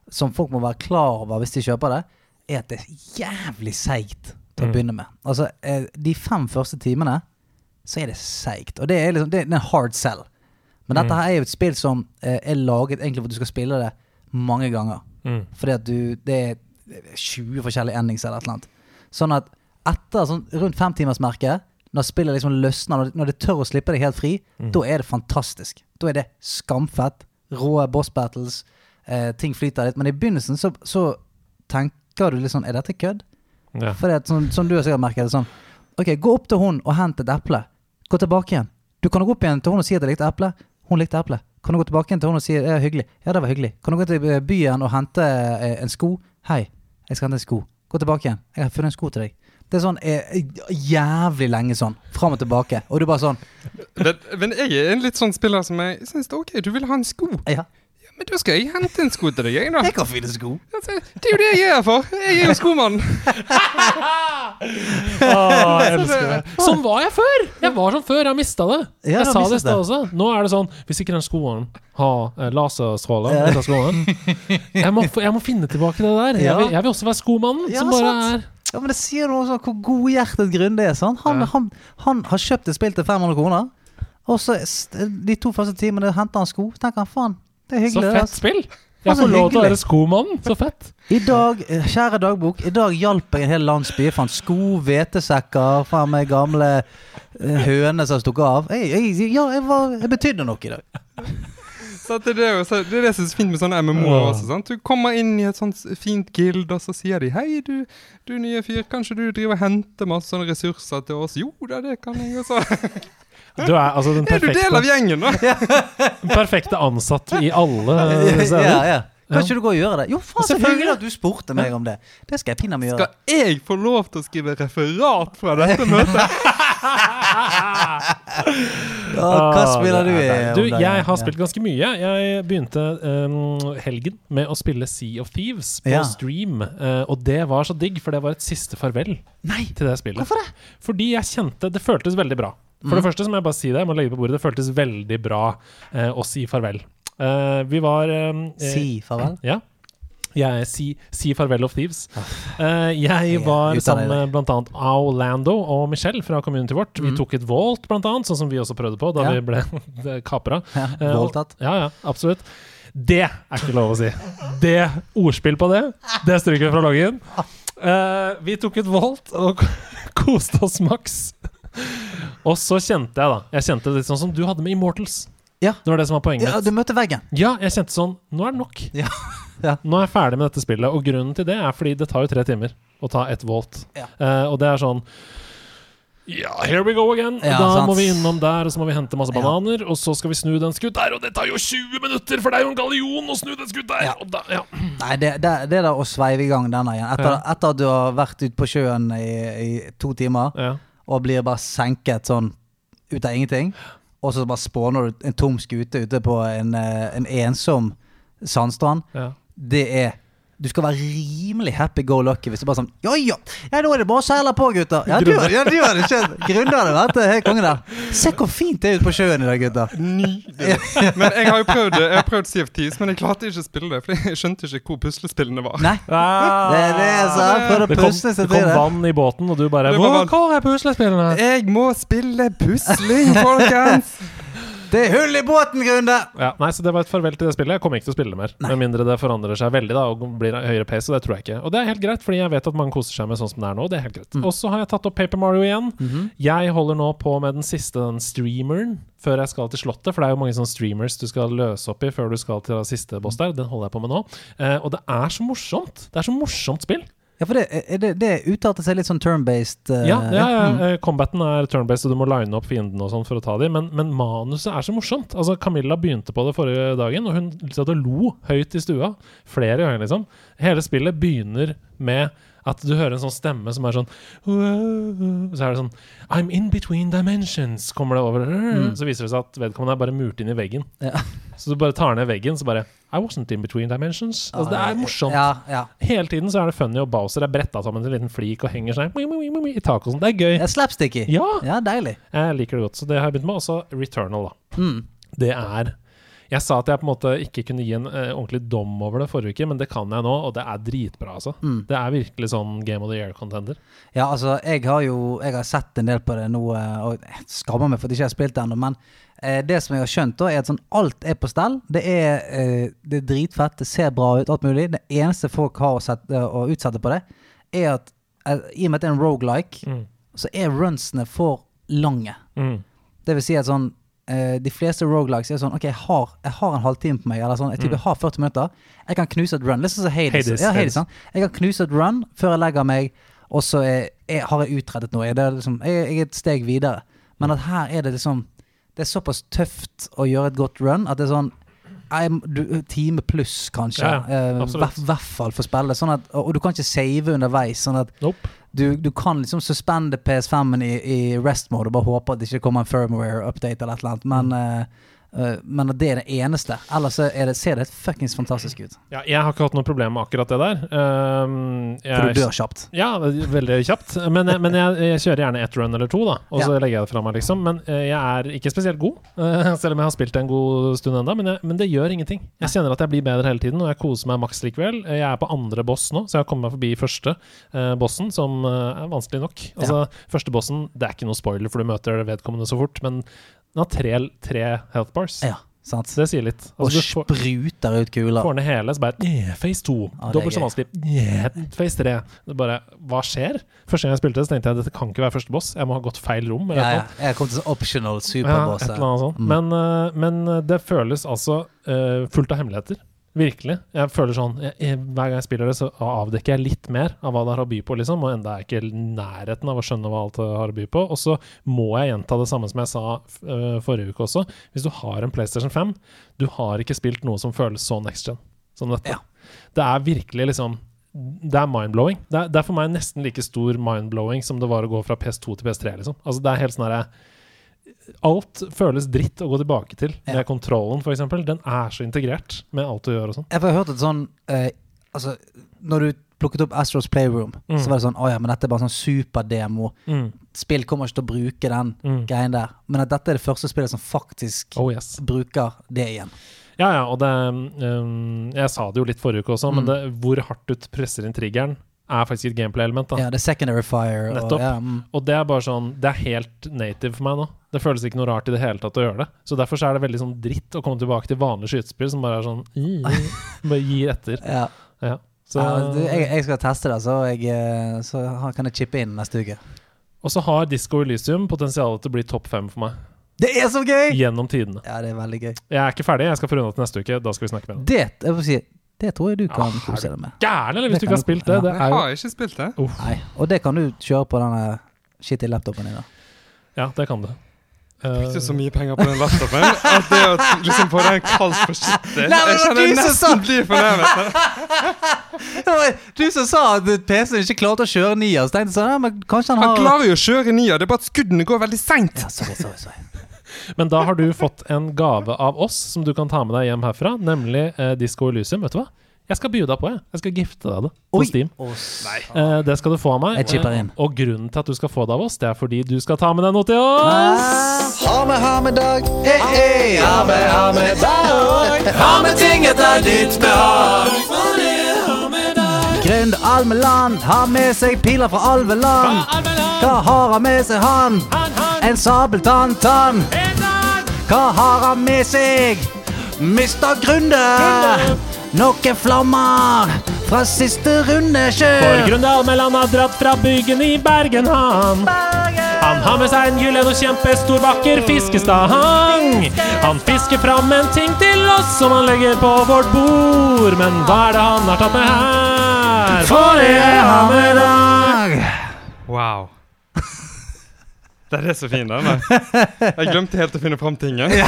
som folk må være klar over hvis de kjøper det, er at det er jævlig seigt til å Mm. begynne med. Altså, eh, de fem første timene så er det seigt. Og det er liksom det er en hard sell. Men dette Mm. her er jo et spill som eh, er laget egentlig for at du skal spille det mange ganger. Mm. Fordi at du Det er 20 forskjellige endings eller et eller annet. Sånn at etter sånn rundt femtimersmerket, når spillet liksom løsner, når det, når det tør å slippe deg helt fri, Mm. da er det fantastisk. Da er det skamfett. Rå boss battles. Eh, ting flyter litt. Men i begynnelsen så, så tenker du litt sånn Er dette kødd? Ja. For det, sånn, som du har sikkert merket det sånn Ok, gå opp til hun og hent et eple. Gå tilbake igjen. Du kan gå opp igjen til hun og si at jeg likte eple. Hun likte eple. Kan du gå tilbake igjen til hun og si at det er hyggelig? Ja, det var hyggelig. Kan du gå til byen og hente eh, en sko? Hei, jeg skal hente en sko. Gå tilbake igjen. Jeg har funnet en sko til deg. Det er sånn eh, jævlig lenge sånn. Fram og tilbake. Og du bare sånn Men, men jeg er en litt sånn spiller som jeg syns OK, du vil ha en sko. Ja, men da skal jeg hente en sko til deg, jeg, da. jeg kan finne sko. Altså, Det er jo det jeg er her for. Jeg er jo skomannen. Åh, jeg elsker det. Sånn var jeg før! Jeg var sånn før. Jeg mista det. Ja, jeg sa det i stad det. også. Nå er det sånn Hvis ikke den skoen har eh, laserstråler ut av skoen jeg, må, jeg må finne tilbake det der. Jeg, vil, jeg vil også være skomannen Ja, som bare sant. Ja, men det sier noe om sånn hvor godhjertet Grunde er. Sånn. Han, Ja. han, han har kjøpt et spill til 500 kroner, og så s- de to første timene henter han sko. Så tenker han faen, det er hyggelig. Så fett spill! Jeg så får lov til å være skomannen. Så fett. I dag, eh, kjære dagbok, i dag hjalp jeg en hel landsby. Jeg fant sko, hvetesekker, faen meg gamle høne høner som stukket av. Jeg, jeg, ja, jeg, var, jeg betydde noe i dag. Så det, er jo, så det er det som er fint med sånne MMO-er Ja. også. sant? Du kommer inn i et sånt fint gild, og så sier de 'Hei, du, du nye fyr, kanskje du driver og henter masse sånne ressurser til oss?' 'Jo da, det kan jeg også.' Du er altså den Er du del av gjengen, da? den perfekte ansatt i alle steder. Ja, ja. Kan ikke du gå og gjøre det? Jo, faen, så hyggelig at du spurte meg om det. Det skal jeg pinadø meg gjøre. Skal jeg få lov til å skrive referat fra dette møtet? Ja, hva spiller du i? Ah, Du, jeg har spilt ganske mye. Jeg begynte um, helgen med å spille Sea of Thieves på Ja. stream. Uh, og det var så digg, for det var et siste farvel Nei, til det spillet. hvorfor det? Fordi jeg kjente Det føltes veldig bra. For det første så må jeg bare si det, jeg må legge på bordet. Det føltes veldig bra eh, å si farvel. Eh, vi var um, eh, Si farvel. Ja. Jeg si, si farvel of thieves. Eh, jeg var sammen med bl.a. Aulando og Michelle fra community vårt. Vi Mhm. tok et Vault, blant annet, sånn som vi også prøvde på da Ja. vi ble kapra. Ja, Eh, og- voldtatt. Ja, ja, absolutt. Det er ikke lov å si. Det Ordspill på det, det stryker vi fra loggen. Eh, vi tok et Volt og koste oss maks. Og så kjente jeg, da Jeg kjente det litt sånn som du hadde med Immortals. Ja. Det var det som var poenget Ja, du møtte veggen. Ja, jeg kjente sånn Nå er det nok. Ja. Ja. Nå er jeg ferdig med dette spillet. Og grunnen til det er fordi det tar jo tre timer å ta ett volt. Ja. Eh, og det er sånn Ja, here we go again. Ja, da sant. må vi innom der, og så må vi hente masse bananer. Og så skal vi snu den skutt der, og det tar jo 20 minutter, for det er jo en gallion å snu den skutt der! Da, ja. Nei, det, det, det der å sveive i gang denne igjen etter, etter at du har vært ute på sjøen i, i to timer Ja. Og blir bare senket sånn ut av ingenting, og så bare spåner du en tom skute ute på en, eh, en ensom sandstrand, Ja. det er du skal være rimelig happy go lucky hvis du bare sånn Ja, ja, ja, nå er det bare å seile på, gutter. Ja, du, ja, du hadde skjønt. Grunde hadde vært helt konge der. Se hvor fint det er ute på sjøen i dag, gutter. Nydelig. Men jeg har jo prøvd, jeg har prøvd CFTs, men jeg klarte ikke å spille det. For jeg skjønte ikke hvor puslespillene var. Nei, det er det jeg sa. Prøvde Det å kom, pusle det seg kom til det. vann i båten, og du bare Hvor hvor er puslespillene? Jeg må spille pusling, folkens! Det er hull i båten, Grunde! Ja, nei, så Det var et farvel til det spillet. Jeg kommer ikke til å spille det mer. Med mindre det forandrer seg veldig da og blir høyere pace, og det tror jeg ikke. Og det er helt greit, fordi jeg vet at mange koser seg med sånn som det er nå. Det er helt greit. Og så har jeg tatt opp Paper Mario igjen. Jeg holder nå på med den siste den streameren før jeg skal til Slottet, for det er jo mange sånne streamers du skal løse opp i før du skal til siste boss der. Den holder jeg på med nå. Eh, og det er så morsomt. Det er så morsomt spill. Ja, for det, er det, det uttalte seg litt sånn turn-based. Uh, Ja, ja, ja. mm. eh, Combaten er turn-based, og du må line opp fiendene og sånn for å ta dem, men, men manuset er så morsomt. Altså, Camilla begynte på det forrige dagen, og hun satt og lo høyt i stua. Flere ganger, liksom. Hele spillet begynner med At du hører en sånn stemme som er sånn «Wow», Så er det sånn I'm in between dimensions, kommer det over. Så viser det seg at vedkommende er bare murt inn i veggen. Ja. Så du bare tar ned veggen, så bare I wasn't in between dimensions. Altså, det er morsomt. Ja, ja. Hele tiden så er det funny, og Bowser er bretta sammen til en liten flik og henger seg i taket og sånn. Det er gøy. Det er slapsticky. Ja, Ja, deilig. jeg liker det godt. Så det har jeg begynt med. Også Returnal, da. Mm. Det er Jeg sa at jeg på en måte ikke kunne gi en eh, ordentlig dom over det forrige uke, men det kan jeg nå, og det er dritbra, altså. Mm. Det er virkelig sånn Game of the Year-contender. Ja, altså, jeg har jo Jeg har sett en del på det nå, eh, og jeg skammer meg for at jeg ikke har spilt det ennå, men eh, det som jeg har skjønt, da, er at sånn alt er på stell. Det er, eh, det er dritfett, det ser bra ut, alt mulig. Det eneste folk har å, sette, å utsette på det, er at eh, i og med at det er en rogelike, Mm. så er runsene for lange. Mm. Det vil si at sånn eh, De fleste rogelikes er sånn Ok, jeg har, jeg har en halvtime på meg, eller sånn. Jeg, typer, jeg har 40 minutter. Jeg kan knuse et run. Litt sånn som Hades. Mm. Hades, ja, Hades. Hades? Jeg kan knuse et run før jeg legger meg, og så er, er, har jeg utrettet noe. Det er liksom, jeg, jeg er et steg videre. Men at her er det liksom Det er såpass tøft å gjøre et godt run at det er sånn jeg, du, time pluss, kanskje. Ja, ja, Eh, hvert fall for spillet. Sånn at, og, og du kan ikke save underveis. Sånn at Nope. Du, du kan liksom suspende PS5-en i, i rest mode og bare håpe at det ikke kommer en firmware update eller et eller annet. Men, Mm. Eh, eh, men at det er det eneste. Ellers er det, ser det fuckings fantastisk ut. Ja, jeg har ikke hatt noe problem med akkurat det der. Um, jeg, For du dør kjapt. Ja, veldig kjapt. Men, jeg- men jeg, jeg kjører gjerne ett run eller to, da. Og så Ja. legger jeg det fra meg, liksom. Men eh, jeg er ikke spesielt god, eh, selv om jeg har spilt en god stund ennå. Men, men det gjør ingenting. Jeg kjenner at jeg blir bedre hele tiden, og jeg koser meg maks likevel. Eh, Jeg er på andre boss nå, så jeg har kommet meg forbi første uh, bossen, som eh, er vanskelig nok. Altså, Første bossen, det er ikke noe spoiler, for du møter vedkommende så fort, men den har tre, tre health bars. Ja, sant. Så det sier litt. Altså, og får- spruter ut kuler. Får ned hele, så bare yeah, Face 2. Ja, Dobbelt så vanskelig. Yeah, face 3. Det bare Hva skjer? Første gang jeg spilte det, så tenkte jeg dette kan ikke være første boss. Jeg må ha gått feil rom. Eller Ja, ja. Jeg kom til sånn optional Ja, et eller annet sånt. Mm. Men, eh, men det føles altså eh, fullt av hemmeligheter. Virkelig. Jeg føler sånn jeg, jeg, Hver gang jeg spiller det, så avdekker jeg litt mer av hva det har å by på, liksom. Og enda er jeg ikke i nærheten av å skjønne hva alt det har å by på. Og så må jeg gjenta det samme som jeg sa uh, forrige uke også. Hvis du har en PlayStation 5, du har ikke spilt noe som føles så next gen som dette. Ja. Det er virkelig liksom det er mind-blowing. Det, det er for meg nesten like stor mind-blowing som det var å gå fra PS2 til PS3. Liksom. Altså, det er helt sånn herre Alt føles dritt å gå tilbake til. Ja. Med kontrollen, f.eks. Den er så integrert med alt du gjør og sånn. Jeg har hørt et sånn eh, Altså, når du plukket opp Astros Playroom, Mm. så var det sånn Å ja, men dette er bare sånn superdemo. Mm. Spill kommer ikke til å bruke den Mm. greien der. Men at dette er det første spillet som faktisk Oh yes. bruker det igjen. Ja, ja, og det um, Jeg sa det jo litt forrige uke også, men Mm. det, hvor hardt du presser inn triggeren, er faktisk et gameplay-element. Ja, det er secondary fire. Nettopp. Og, ja, mm. Og det er bare sånn Det er helt native for meg nå. Det føles ikke noe rart i det hele tatt å gjøre det. Så derfor så er det veldig sånn dritt å komme tilbake til vanlige skytespill som bare er sånn Bare gir etter. ja. Ja. Så, du, jeg, jeg skal teste det, så, jeg, eh, så kan jeg chippe inn neste uke. og så har Disco Elysium potensial til å bli topp fem for meg. Det er så gøy! Gjennom tidene. Ja, det er veldig gøy. Jeg er ikke ferdig, jeg skal få runda til neste uke. Da skal vi snakke med deg. Det, jeg får si, det tror jeg du kan ah, kose deg med. Gæren, eller? Det Hvis du ikke har spilt det. ja. Det Jeg er jo har ikke spilt det. Nei, Og det kan du kjøre på denne shitty laptopen din. da Ja, det kan du. Jeg Eh, brukte så mye penger på den laptopen at det å liksom få den kalt for skittig Jeg kjenner du som sa- nesten blir fornærmet. Du som sa at PC-en ikke klarte å kjøre nier, så tenkte jeg sånn men kanskje han Han klarer jo å kjøre nier, det er bare at skuddene går veldig seint. Ja, sorry, sorry, sorry. Men da har du fått en gave av oss som du kan ta med deg hjem herfra, nemlig eh, Disco Elysium. Vet du hva? Jeg skal by deg på, jeg. Jeg skal gifte deg det på Oi. Steam. Eh, det skal du få av meg. Jeg chipper inn. Og grunnen til at du skal få det av oss, det er fordi du skal ta med deg noe til oss. Ha med, ha med dag. Hey, hey, ha med, ha med dag. Ha med ting etter ditt behag. Grønn Almeland har med seg piler fra Alveland. Hva har han med seg, han? han, han? En sabeltann-tann. Hva har han med seg? Mister Grunde. Noen flammer fra siste runde For sjø. Grunde Almeland har dratt fra byggen i Bergen, han. Han har med seg en gyllen og kjempestor, vakker fiskestang. Han fisker fram en ting til oss som han legger på vårt bord. Men hva er det han har tatt med her? For det er han med dag. Wow. Den er så fin, den. Jeg glemte helt å finne fram tingen. Ja,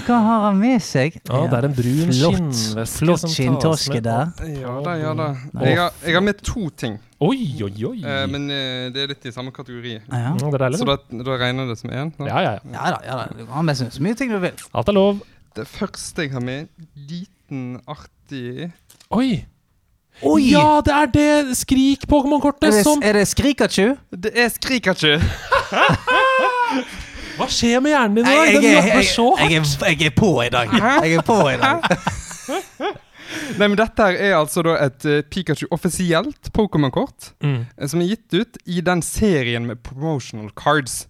hva har han med seg? Ja, det er en brun skinnveske Flott skinntorske der. Ja da, ja da. Jeg har, jeg har med to ting, Oi, oi, oi. eh, men eh, det er litt i samme kategori. Ja. Ja, deilig. Så da. da, regner det som én. Ja, ja, ja. Ja da, ja da. Du kan ha med så så mye ting du vil. Alt er lov. Det første jeg har med, liten, artig Oi! Oi! Ja, det er det Skrik-Pokémon-kortet som er det Skrikachu? Det er Skrikachu! Hva skjer med hjernen din i dag? Den er- jobber så hardt. jeg, jeg er på i dag. Jeg er på i dag. Nei, men dette her er altså da et uh, Pikachu offisielt Pokémon-kort. Mm. eh, Som er gitt ut i den serien med promotional cards.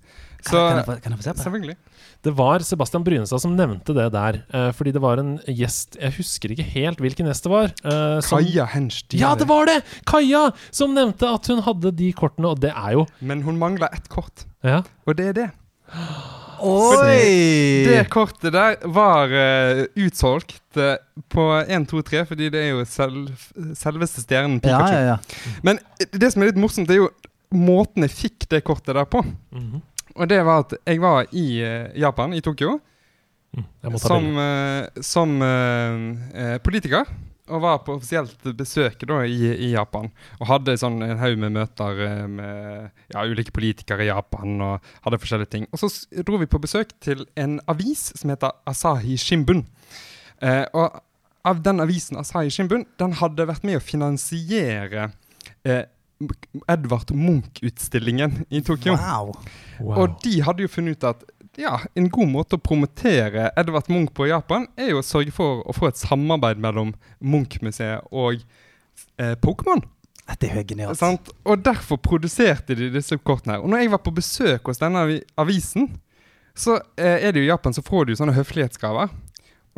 Så Kan jeg, få- kan jeg få se på det? Selvfølgelig. Det var Sebastian Brynestad som nevnte det der. eh, fordi det var en gjest Jeg husker ikke helt hvilken gjest det var. eh, som- Kaja Henstier. Ja, det var det! Kaja! Som nevnte at hun hadde de kortene, og det er jo Men hun mangla ett kort, Ja. og det er det. Oi! Det kortet der var uh, utsolgt uh, på 1, 2, 3, fordi det er jo selv, selveste stjernen Pikachu. ja, ja. Men det som er litt morsomt, det er jo måten jeg fikk det kortet der på. Mhm. Og det var at jeg var i eh, Japan, i Tokyo, Mm, som, eh, som uh, politiker. Og var på offisielt besøk da i, i Japan. Og hadde sånn en haug med møter med ja, ulike politikere i Japan. Og hadde forskjellige ting. Og så dro vi på besøk til en avis som heter Asahi Shimbun. Uh, og av den avisen, Asahi Shimbun, den hadde vært med å finansiere eh, Edvard Munch-utstillingen i Tokyo. Wow. Wow. Og de hadde jo funnet ut at ja, en god måte å promotere Edvard Munch på i Japan, er jo å sørge for å få et samarbeid mellom Munch-museet og eh, Pokémon. Det er jo genialt. sant? Og derfor produserte de disse kortene her. Og når jeg var på besøk hos denne avisen, så eh, er det jo i Japan så får du jo sånne høflighetsgaver.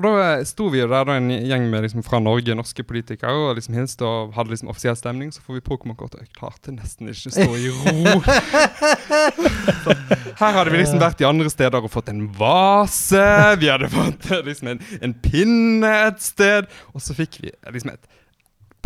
Og da sto vi jo der da en gjeng med liksom fra Norge, norske politikere, og liksom hilste og hadde liksom offisiell stemning. Så får vi Pokémon-kort, og jeg klarte nesten ikke stå i ro. så, her hadde vi liksom vært i andre steder og fått en vase. Vi hadde fått eh, liksom en, en pinne et sted. Og så fikk vi eh, liksom et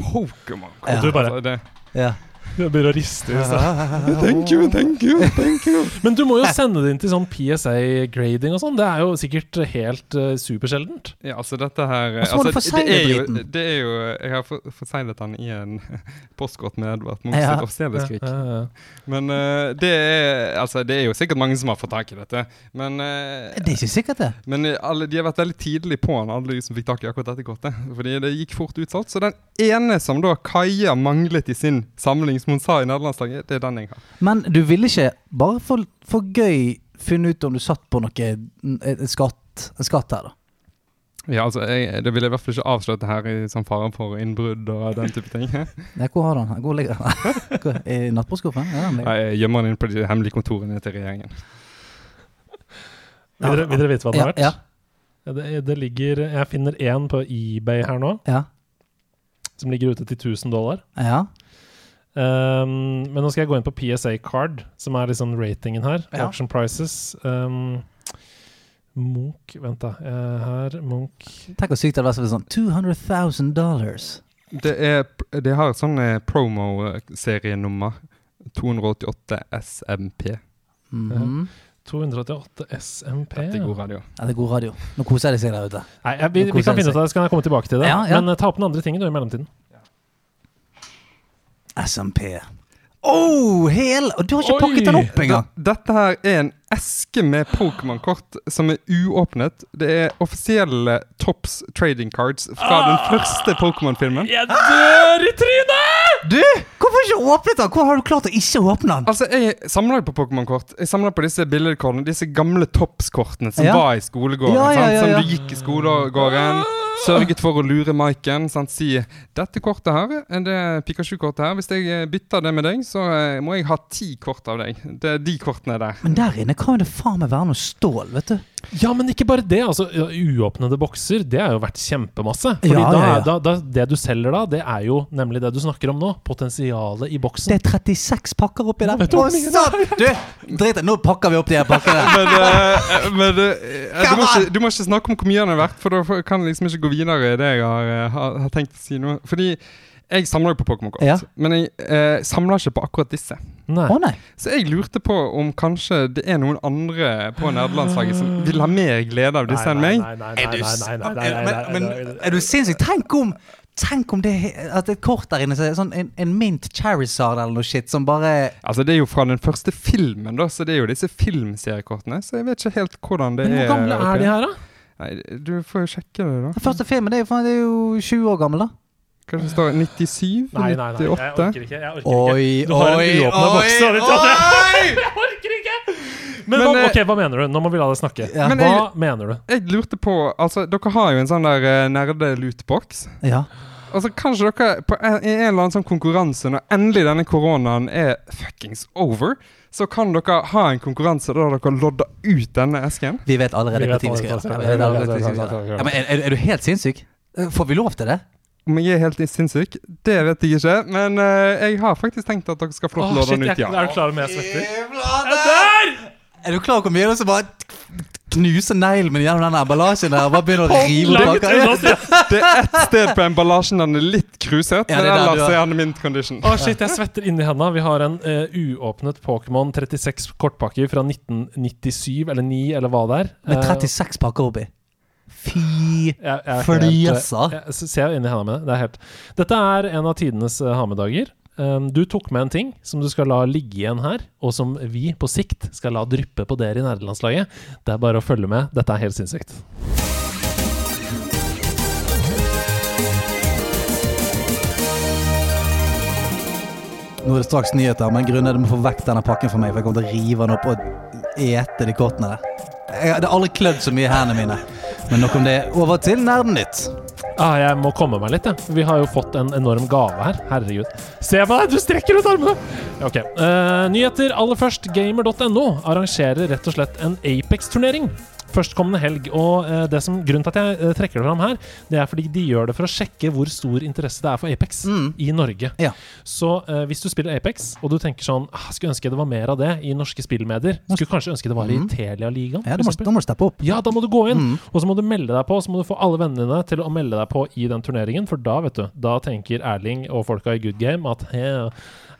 Pokémon-kort. Ja. Du bare- Altså, det, Ja. Jeg begynner å riste i seg. Thank you, thank you, thank you. Men du må jo sende det inn til sånn PSA-grading og sånn. Det er jo sikkert helt uh, supersjeldent. Ja, altså dette her Og må du altså, forsegle det, er jo, det er jo Jeg har for- forseglet den i en postkort med Edvard Munch Ja. sitt offisielle skrik. Ja, ja, ja. Men uh, det er Altså, det er jo sikkert mange som har fått tak i dette. Men, uh, Det er ikke sikkert, det. men alle, de har vært veldig tidlig på han, alle de som fikk tak i akkurat dette kortet. Fordi det gikk fort utsolgt. Så den ene som da Kaja manglet i sin samling, som hun sa i nederlandslaget, det er den jeg har. Men du ville ikke, bare for, for gøy, finne ut om du satt på noe en, skatt, en skatt her, da? Ja, altså, jeg, Det vil jeg i hvert fall ikke avsløre her i sånn fare for innbrudd og den type ting. Nei, hvor har du den? Hvor ligger den? I nattbordskuffen? Ja. Nei, Jeg gjemmer den inn på de hemmelige kontorene til regjeringen. Vil, dere, vil dere vite hva den Ja, er verdt? ja. Ja, Det, det ligger Jeg finner én på eBay her nå, Ja. som ligger ute til 1000 dollar. ja. Um, men nå skal jeg gå inn på PSA Card, som er liksom ratingen her. Ja. Auction prices. Um, Munch Vent, da. Eh, her Munch Tenk hvor sykt det hadde vært sånn 200 000 dollars. Det, er, de har sånn eh, promo-serienummer. 288 SMP. Mhm. 288 SMP. Dette er god radio. Ja, det er god radio. Nå koser de seg der ute. Nei, jeg, vi, vi kan finne ut av det, så kan jeg komme tilbake til det. Ja, ja. Men eh, ta opp den andre tingen du, i mellomtiden. SMP. Oh, hel! Og du har ikke Oi! pakket den opp engang! Dette her er en eske med Pokémon-kort som er uåpnet. Det er offisielle Tops trading cards fra den første Pokémon-filmen. Jeg dør i trynet! Du! Hvorfor ikke åpnet den? Hvor har du klart å ikke åpne den? Altså, Jeg samler på Pokémon-kort. Jeg samler på disse billedkortene. Disse gamle toppskortene som Ja. var i skolegården. Ja, ja, Som du gikk i skolegården. Sørget for å lure Maiken. Sant? Si 'Dette kortet her, det Pikachu-kortet her, hvis jeg eh, bytter det med deg, så eh, må jeg ha ti kort av deg.' Det er de kortene der. Men der inne kan jo det faen meg være noe stål, vet du. Ja, men ikke bare det. altså Uåpnede bokser, det er jo verdt kjempemasse. Fordi Ja, da, ja, ja. Da, da, det du selger da, det er jo nemlig det du snakker om nå. Potensialet i boksen. Det er 36 pakker oppi der. Du drit i Nå pakker vi opp de her pakkene. Men, eh, men eh, du, må ikke, du må ikke snakke om hvor mye den er verdt, for da kan jeg liksom ikke gå videre i det jeg har, eh, har, har tenkt å si nå. Fordi Jeg samler jo på Pokémon-kort, Ja. men jeg eh, samler ikke på akkurat disse. Nei. Oh, nei. Så jeg lurte på om kanskje det er noen andre på nerdelandslaget som vil ha mer glede av disse enn meg. Er du sinnssyk? Tenk om Tenk om det at et kort der inne så er sånn en, en mint Charizard eller noe shit som bare Altså Det er jo fra den første filmen, da, så det er jo disse filmseriekortene. Så jeg vet ikke helt hvordan det Men er. hvor gamle er er de her, da? Nei, du får jo sjekke det, da. Den første filmen det er jo, det er jo 20 år gammel, da. Kanskje det står 97? Nei, nei, nei, jeg orker ikke. Jeg orker ikke. Oi, har en oi, oi, oi! Men, Men, hva, eh, ok, hva mener du? Nå må vi la deg snakke. Ja. Men Hva jeg- mener du? Jeg lurte på Altså, dere har jo en sånn der uh, nerde-lootbox. Ja. Altså, kanskje dere på en, i en eller annen sånn konkurranse, når endelig denne koronaen er fuckings over, så kan dere ha en konkurranse der dere lodder ut denne esken. Vi vet allerede hva vi skal gjøre. er, du helt sinnssyk? Eh, Får vi lov til det? Om jeg er helt sinnssyk, det vet jeg ikke. Men uh, jeg har faktisk tenkt at dere skal få lov til å lodde den ut, ja. er du klar med svetter? Der! Er du klar over hvor mye det er som bare knuser neglen min gjennom den emballasjen der og bare begynner å rive pakker? Det er ett sted på emballasjen den er litt kruset, Ja, men det er der ellers er. den mint condition. Å shit, jeg svetter inni hendene. Vi har en uh, uåpnet Pokémon 36 kortpakker fra 1997 eller 9 eller hva det er. Med Eh, 36 pakker oppi. Fy jeg, jeg, eh, jeg ser inni henda mine. Det er helt Dette er en av tidenes uh, ha-med-dager. Um, du tok med en ting som du skal la ligge igjen her, og som vi på sikt skal la dryppe på dere i nerdelandslaget. Det er bare å følge med. Dette er helt sinnssykt. Nå er det straks nyheter, men grunnen er at du må få vekk denne pakken for meg, for jeg kommer til å rive den opp og ete de kortene. Jeg, hadde aldri klødd så mye i hendene mine. Men nok om det. Over til Nerdenytt. Ah, jeg må komme meg litt, Ja. Vi har jo fått en enorm gave her. Herregud. Se på deg, du strekker ut armene! Ok. Uh, nyheter aller først. Gamer.no arrangerer rett og slett en Apex-turnering. Førstkommende helg. Og eh, det som, grunnen til at jeg eh, trekker det fram her, det er fordi de gjør det for å sjekke hvor stor interesse det er for Apex Mm. i Norge. Ja. Så eh, hvis du spiller Apex, og du tenker sånn ah, Skulle ønske det var mer av det i norske spillmedier. Skulle kanskje ønske det var i Mm. Telia-ligaen. Ja, da må, da må du steppe opp. Ja, da må du gå inn, Mm. og så må du melde deg på. Så må du få alle vennene dine til å melde deg på i den turneringen, for da, vet du, da tenker Erling og folka i Good Game at he,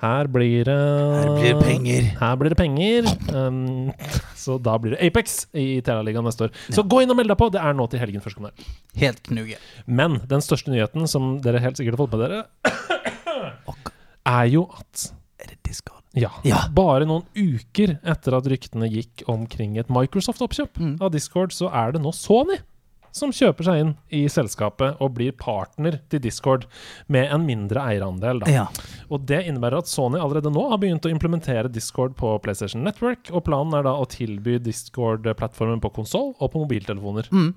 her blir det Her blir det penger. Her blir det penger. Um, så da blir det Apex i Telia-ligaen neste år. Så gå inn og meld deg på. Det er nå til helgen førstkommende. Helt knuge. Men den største nyheten, som dere helt sikkert har fått med dere, er jo at Er det Discord? ja, Ja. Bare noen uker etter at ryktene gikk omkring et Microsoft-oppkjøp Mm. av Discord, så er det nå Sony som kjøper seg inn i selskapet og blir partner til Discord med en mindre eierandel. Da. Ja. Og Det innebærer at Sony allerede nå har begynt å implementere Discord på PlayStation Network, og planen er da å tilby Discord-plattformen på konsoll og på mobiltelefoner. Mm.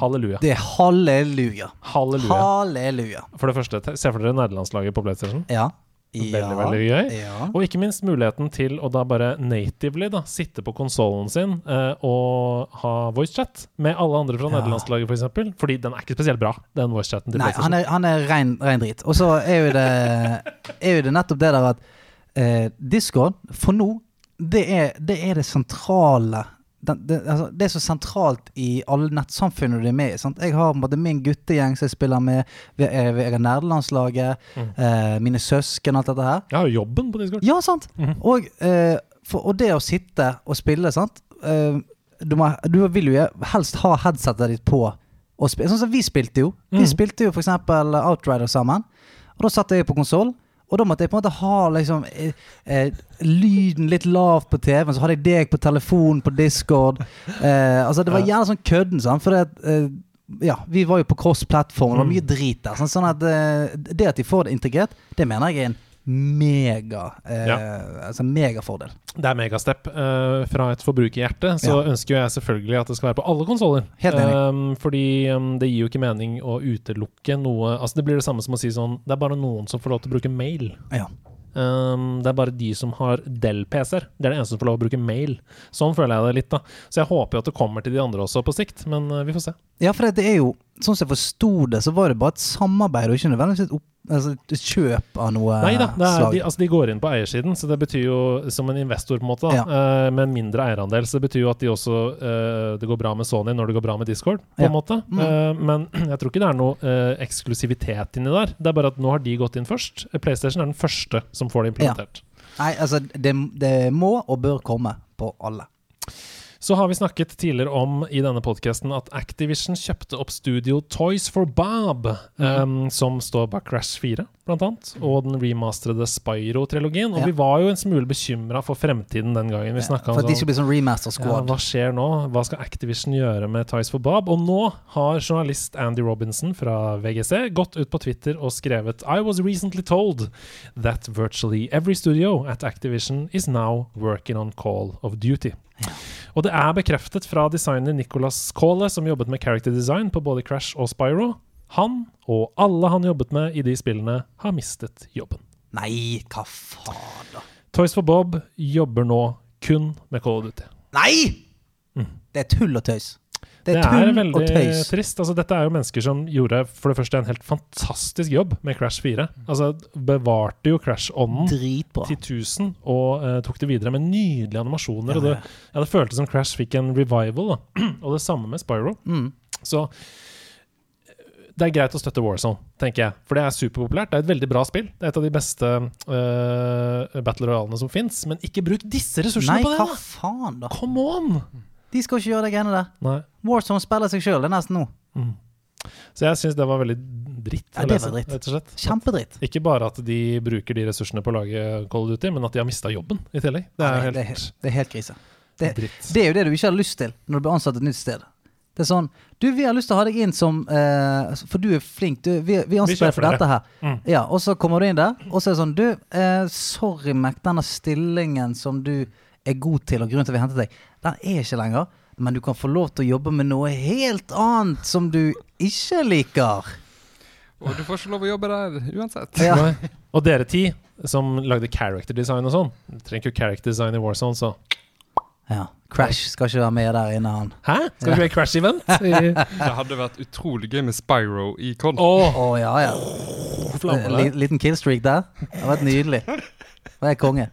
Halleluja. Det er halleluja. Halleluja. Halleluja. For det første, te- se for dere nederlandslaget på PlayStation. Ja. Veldig, veldig gøy. Ja. Og ikke minst muligheten til å da bare natively da, sitte på konsollen sin eh, og ha voicechat med alle andre fra Ja. nederlandslaget, f.eks. For eksempel. Fordi den er ikke spesielt bra, den voicechatten til Nei, han er, han er rein, rein drit. Og så er Er jo det nettopp det der at eh, Discord, for nå, det er det, er det sentrale den, det, altså, det er så sentralt i alle nettsamfunnene du er med i. Jeg har måte, min guttegjeng som jeg spiller med. Vi er, vi er nerdelandslaget, Mm. Eh, mine søsken, alt dette her. Jeg har jo jobben på Discord. Ja, sant. Mhm. og, eh, for, og det å sitte og spille, sant eh, du, må, du vil jo helst ha headsetet ditt på. Og spille. Sånn som vi spilte jo. Vi Mhm. spilte jo f.eks. Outrider sammen. Og da satt jeg på konsoll. Og da måtte jeg på en måte ha liksom eh, eh, lyden litt lav på TV-en, så hadde jeg deg på telefonen på Discord. Eh, altså Det var gjerne sånn kødden, sant. For det, eh, ja, vi var jo på cross-plattform, og det var Mm. mye drit der. Sånn, sånn at eh, det at de får det integrert, det mener jeg er en mega eh, Altså megafordel. Det er megastep. Eh, fra et forbrukerhjerte så Ja. ønsker jeg selvfølgelig at det skal være på alle konsoller. Um, fordi um, det gir jo ikke mening å utelukke noe Altså Det blir det samme som å si sånn Det er bare noen som får lov til å bruke mail. Ja. Um, det er bare de som har Dell-PC-er. Det er det eneste som får lov å bruke mail. Sånn føler jeg det litt, da. Så jeg håper jo at det kommer til de andre også på sikt, men uh, vi får se. Ja, for det er jo sånn som jeg forsto det, så var det bare et samarbeid, og ikke nødvendigvis et, opp, altså et kjøp av noe Nei da, det er, de, altså de går inn på eiersiden, så det betyr jo som en investor, på en måte, Ja. uh, med en mindre eierandel. Så det betyr jo at de også uh, det går bra med Sony når det går bra med Discord, på Ja. en måte. Mm. Uh, men jeg tror ikke det er noe eksklusivitet inni der. Det er bare at nå har de gått inn først. PlayStation er den første som får det implementert. Nei, altså, det, det må og bør komme på alle. Så har vi snakket tidligere om i denne podkasten at Activision kjøpte opp studio Toys for Bob, mm. um, som står bak Crash 4, blant annet, og den remasterede Spyro-trilogien. Og Ja. vi var jo en smule bekymra for fremtiden den gangen. Vi snakka For om de sånn skulle bli sånn remaster ja, hva skjer nå? Hva skal Activision gjøre med Toys for Bob? Og nå har journalist Andy Robinson fra VGC gått ut på Twitter og skrevet I was recently told that virtually every studio at Activision is now working on Call of Duty. Og det er bekreftet fra designer Nicolas Kåle, som jobbet med character design på både Crash og Spyro. Han, og alle han jobbet med i de spillene, har mistet jobben. Nei, hva faen, da? Toys for Bob jobber nå kun med Call of Duty. Nei! Mm. Det er tull og tøys. Det Det er er tull veldig trist. Altså, dette er jo mennesker som gjorde for det første en helt fantastisk jobb med Crash 4. Altså, bevarte jo Crash-ånden til 1000 og uh, tok det videre med nydelige animasjoner. og det, ja, det føltes som Crash fikk en revival, da. og det samme med Spyro. Mm. Så det er greit å støtte Warzone, tenker jeg. For det er superpopulært. Det er et veldig bra spill. Det er et av de beste uh, battle royalene som fins. Men ikke bruk disse ressursene Nei, på det, Nei, hva faen, da? Come on! De skal ikke gjøre de greiene der. Nei. Warzone spiller seg sjøl, det er nesten nå. Så jeg syns det var veldig dritt. Ja, det lese, var dritt. Slett. Kjempedritt. Ikke bare at de bruker de ressursene på å lage Call of Duty, men at de har mista jobben i tillegg. Det er Nei, helt det, er, det er helt krise. Det, dritt. det er jo det du ikke har lyst til når du blir ansatt et nytt sted. Det er sånn Du, vi har lyst til å ha deg inn som uh, For du er flink. Du, vi, vi ansetter deg for dette her. Mm. Ja, Og så kommer du inn der, og så er det sånn Du, uh, sorry, Mac, denne stillingen som du er god til, og grunnen til at vi hentet deg, den er ikke lenger. Men du kan få lov til å jobbe med noe helt annet som du ikke liker. Og du får ikke lov å jobbe der uansett. Ja. Og dere ti som lagde character design og sånn, trenger ikke character design i Warzone, så ja. Crash skal ikke være med der inne, han. Hæ? Skal ikke være Crash-event? Det hadde vært utrolig gøy med Spyro i Con. Å oh. oh, ja, ja. Oh, Li- Liten killstreak der. Det hadde vært nydelig. Det er konge.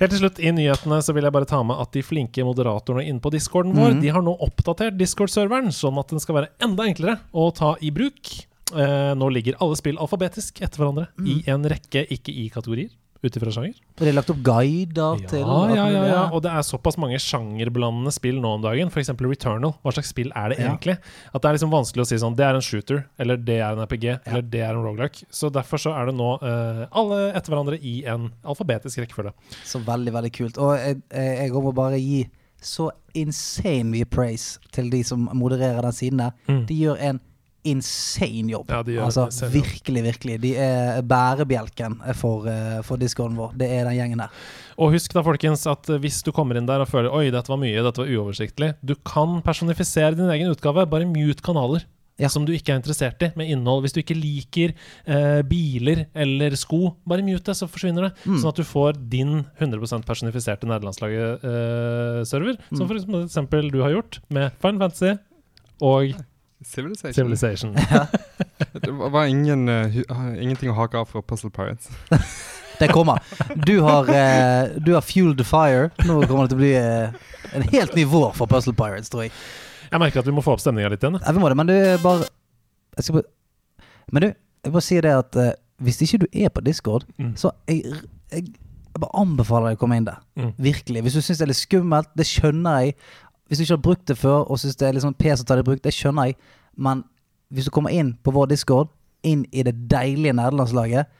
Helt til slutt, i nyhetene så vil jeg bare ta med at de flinke moderatorene inne på discorden vår, mm. de har nå oppdatert Discord-serveren, sånn at den skal være enda enklere å ta i bruk. Eh, nå ligger alle spill alfabetisk etter hverandre i en rekke, ikke i kategorier, ut ifra sjanger. Det er lagt opp guider til Ja, ja, ja, ja. Og det er såpass mange sjangerblandende spill nå om dagen. F.eks. Returnal. Hva slags spill er det Ja. egentlig? At det er liksom vanskelig å si sånn Det er en shooter, eller det er en RPG, eller det er en rogelike. Så derfor så er det nå uh, alle etter hverandre i en alfabetisk rekkefølge. Så veldig, veldig kult. Og jeg, jeg må bare gi så insane mye praise til de som modererer den siden der. Mm. De gjør en insane jobb. Ja, de altså, insane virkelig, virkelig. De er bærebjelken for, eh, for discoen vår. Det er den gjengen der. Og husk da, folkens, at eh, hvis du kommer inn der og føler Oi, dette var mye, dette var uoversiktlig Du kan personifisere din egen utgave. Bare mute kanaler. Ja. Som du ikke er interessert i, med innhold. Hvis du ikke liker eh, biler eller sko, bare mute det, så forsvinner det. Mm. Sånn at du får din 100% personifiserte nederlandslaget-server. Mm. Som for eksempel du har gjort med Fine Fantasy og Civilization. Civilization. Det var var ingen, uh, ingenting å hake av fra Puzzle Pirates. Det kommer. Du har, uh, du har fueled the fire. Nå kommer det til å bli uh, en helt ny vår for Puzzle Pirates, tror jeg. Jeg merker at vi må få opp stemninga litt igjen. Ja, vi må det, men du bare jeg skal bare, Men du, jeg bare sier det at uh, hvis ikke du er på Discord, Mm. så jeg, jeg, jeg bare anbefaler deg å komme inn der. Mm. Virkelig. Hvis du syns det er litt skummelt, det skjønner jeg. Hvis du ikke har brukt det før og syns det er liksom pes å ta det i bruk, det skjønner jeg. Men hvis du kommer inn på vår Discord, inn i det deilige nederlandslaget,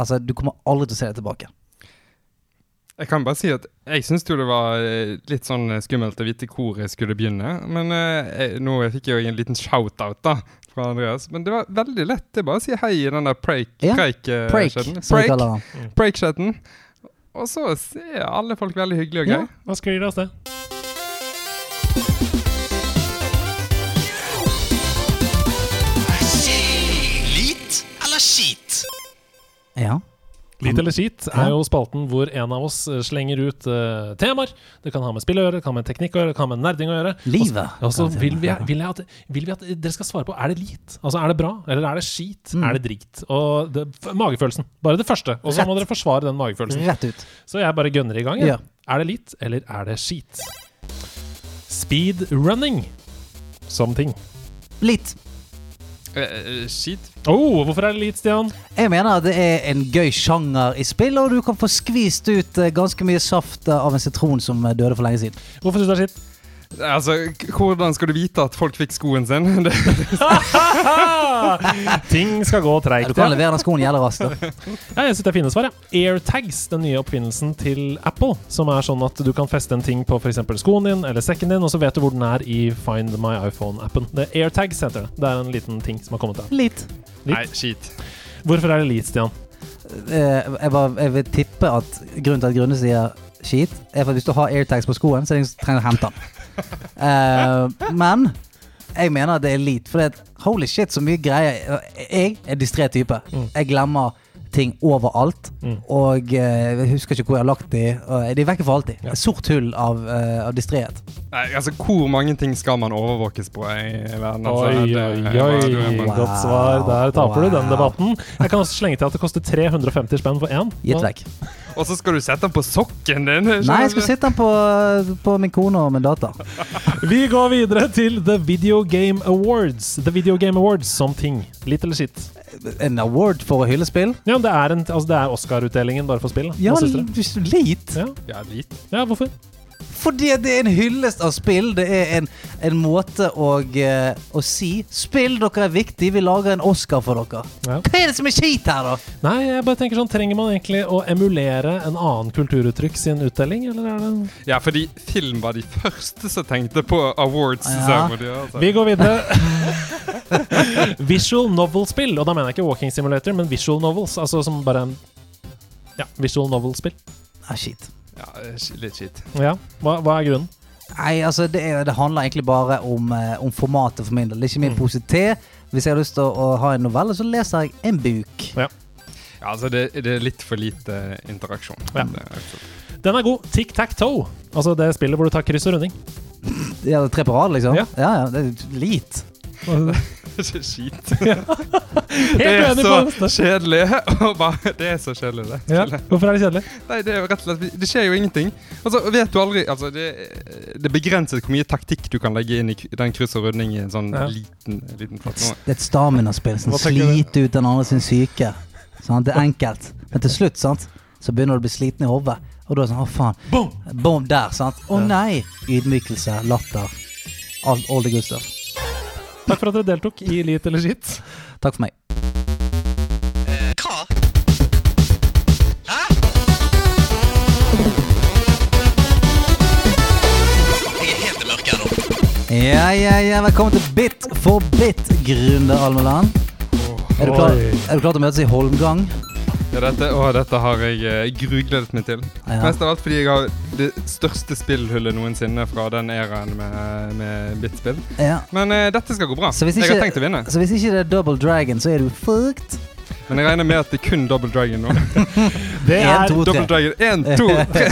altså, du kommer aldri til å se det tilbake. Jeg kan bare si at jeg syns jo det var eh, litt sånn eh, skummelt å vite hvor jeg skulle begynne. Men eh, jeg, nå fikk jeg jo en liten shout-out da fra Andreas. Men det var veldig lett. Det er bare å si hei i den der preik, Ja, preik, Preik, chatten. Preik-chatten. Og så er alle folk veldig hyggelige og Ja, hva skal vi av oss Lit skit? Ja. Lit eller skit er jo spalten hvor en av oss eh, slenger ut uh, temaer. Det kan ha med spill å gjøre, det kan ha med teknikk å gjøre, det kan ha med nerding å gjøre. Livet. Og så vil vi, vil, jeg at, vil vi at dere skal svare på er det lit. Altså er det bra, eller er det skit? Mm. Er det drit? Og det, magefølelsen. Bare det første. Og så må dere forsvare den magefølelsen. Rett ut. Så jeg bare gønner i gang. Ja. Er det lit, eller er det skit? Speedrunning som ting. Litt. Eh, eh, Skit. Oh, hvorfor er det litt, Stian? Jeg mener at det er en gøy sjanger i spill, og du kan få skvist ut eh, ganske mye saft eh, av en sitron som eh, døde for lenge siden. Hvorfor syns du det er skitt? Altså, hvordan skal du vite at folk fikk skoen sin? Ting skal gå Ja, treigt. du kan levere den skoen jævla raskt. Ja, jeg synes det er fine svar. Ja. AirTags, den nye oppfinnelsen til Apple, som er sånn at du kan feste en ting på f.eks. skoen din eller sekken din, og så vet du hvor den er i Find My iPhone-appen. Det er AirTags heter det. Det er en liten ting som har kommet der. Litt. nei, skit. Hvorfor er det lit, Stian? Eh, jeg, bare, jeg vil tippe at grunnen til at Grunne sier skit, er for at hvis du har airtags på skoen, så er det ingen som trenger å hente den. Eh, men jeg mener at det er lite, for det er, holy shit, så mye greier. Jeg er distré type. Mm. Jeg glemmer ting overalt, Mm. og eh, jeg husker ikke hvor jeg har lagt de. og De er vekke for alltid. Ja. Et sort hull av, uh, av distréhet. Nei, altså, hvor mange ting skal man overvåkes på i verden? Altså, Oi, oi, oi. Wow. Godt svar. Der taper du den debatten. Jeg kan også slenge til at det koster 350 spenn for én. Gitt vekk. Og så skal du sette den på sokken din! Nei, jeg skal sitte den på, på min kone og min datter. Vi går videre til The Video Game Awards. The Video Game Awards som ting. Litt eller skitt? En award for å hylle spill? Ja, det er, en- altså, det er Oscar-utdelingen bare for spill. da. Ja, Hva syns dere? lit. Ja. Ja, litt. ja, hvorfor? Fordi det er en hyllest av spill. Det er en, en måte å, eh, å si 'Spill, dere er viktige. Vi lager en Oscar for dere'. Ja. Hva er det som er skit her, da? Nei, jeg bare tenker sånn, Trenger man egentlig å emulere en annen kulturuttrykk sin utdeling, eller er det Ja, fordi film var de første som tenkte på awards. Ja. altså. Vi går videre. visual novel-spill. Og da mener jeg ikke Walking Simulator, men visual novels. Altså som bare en Ja, visual novel-spill. Ah, shit. Ja, litt skitt. Ja, hva, hva er grunnen? Nei, altså, det, er, det handler egentlig bare om, eh, om formatet for min del. Det er ikke min Mm. pose te. Hvis jeg har lyst til å, å ha en novelle, så leser jeg en buk. Ja, altså, det, det er litt for lite interaksjon. Ja. Det er altså- Den er god. Tic-tac-toe. Altså det spillet hvor du tar kryss og runding. Det er tre på rad, liksom? Ja. ja, ja det er lit. Skit. Helt Det er enig på så det så kjedelig. Det er så kjedelig, det. Ja. Hvorfor er det kjedelig? Nei, det er jo rett og slett Det skjer jo ingenting. Altså, vet du aldri altså, det, det er begrenset hvor mye taktikk du kan legge inn i den kryss og runding i en sånn Ja. liten, liten plass. Det er et staminaspill som du? sliter ut den andre sin syke. Sånn, Det er enkelt. Men til slutt sant? så begynner du å bli sliten i hodet. Og da er det sånn Å, faen. Boom! Boom der, sant? Å nei! Ydmykelse, latter. All, all the good stuff. Takk for at dere deltok i Lit eller skitt. Takk for meg. Ja, ja, ja. Velkommen til Bit for bit, Grunde Almeland. Er du, klar, er du klar til å møtes i Holmgang? Ja, dette, å, dette har jeg eh, grugledet meg til. Ja. Mest av alt fordi jeg har det største spillhullet noensinne fra den æraen med, med bitspill. ja. Men uh, dette skal gå bra. Så hvis Jeg har tenkt å vinne. Så hvis ikke det er Double Dragon, så er du fucked. Men jeg regner med at det er kun Double Dragon nå. Det, En, er, to, tre. Double Dragon, Én, to, tre.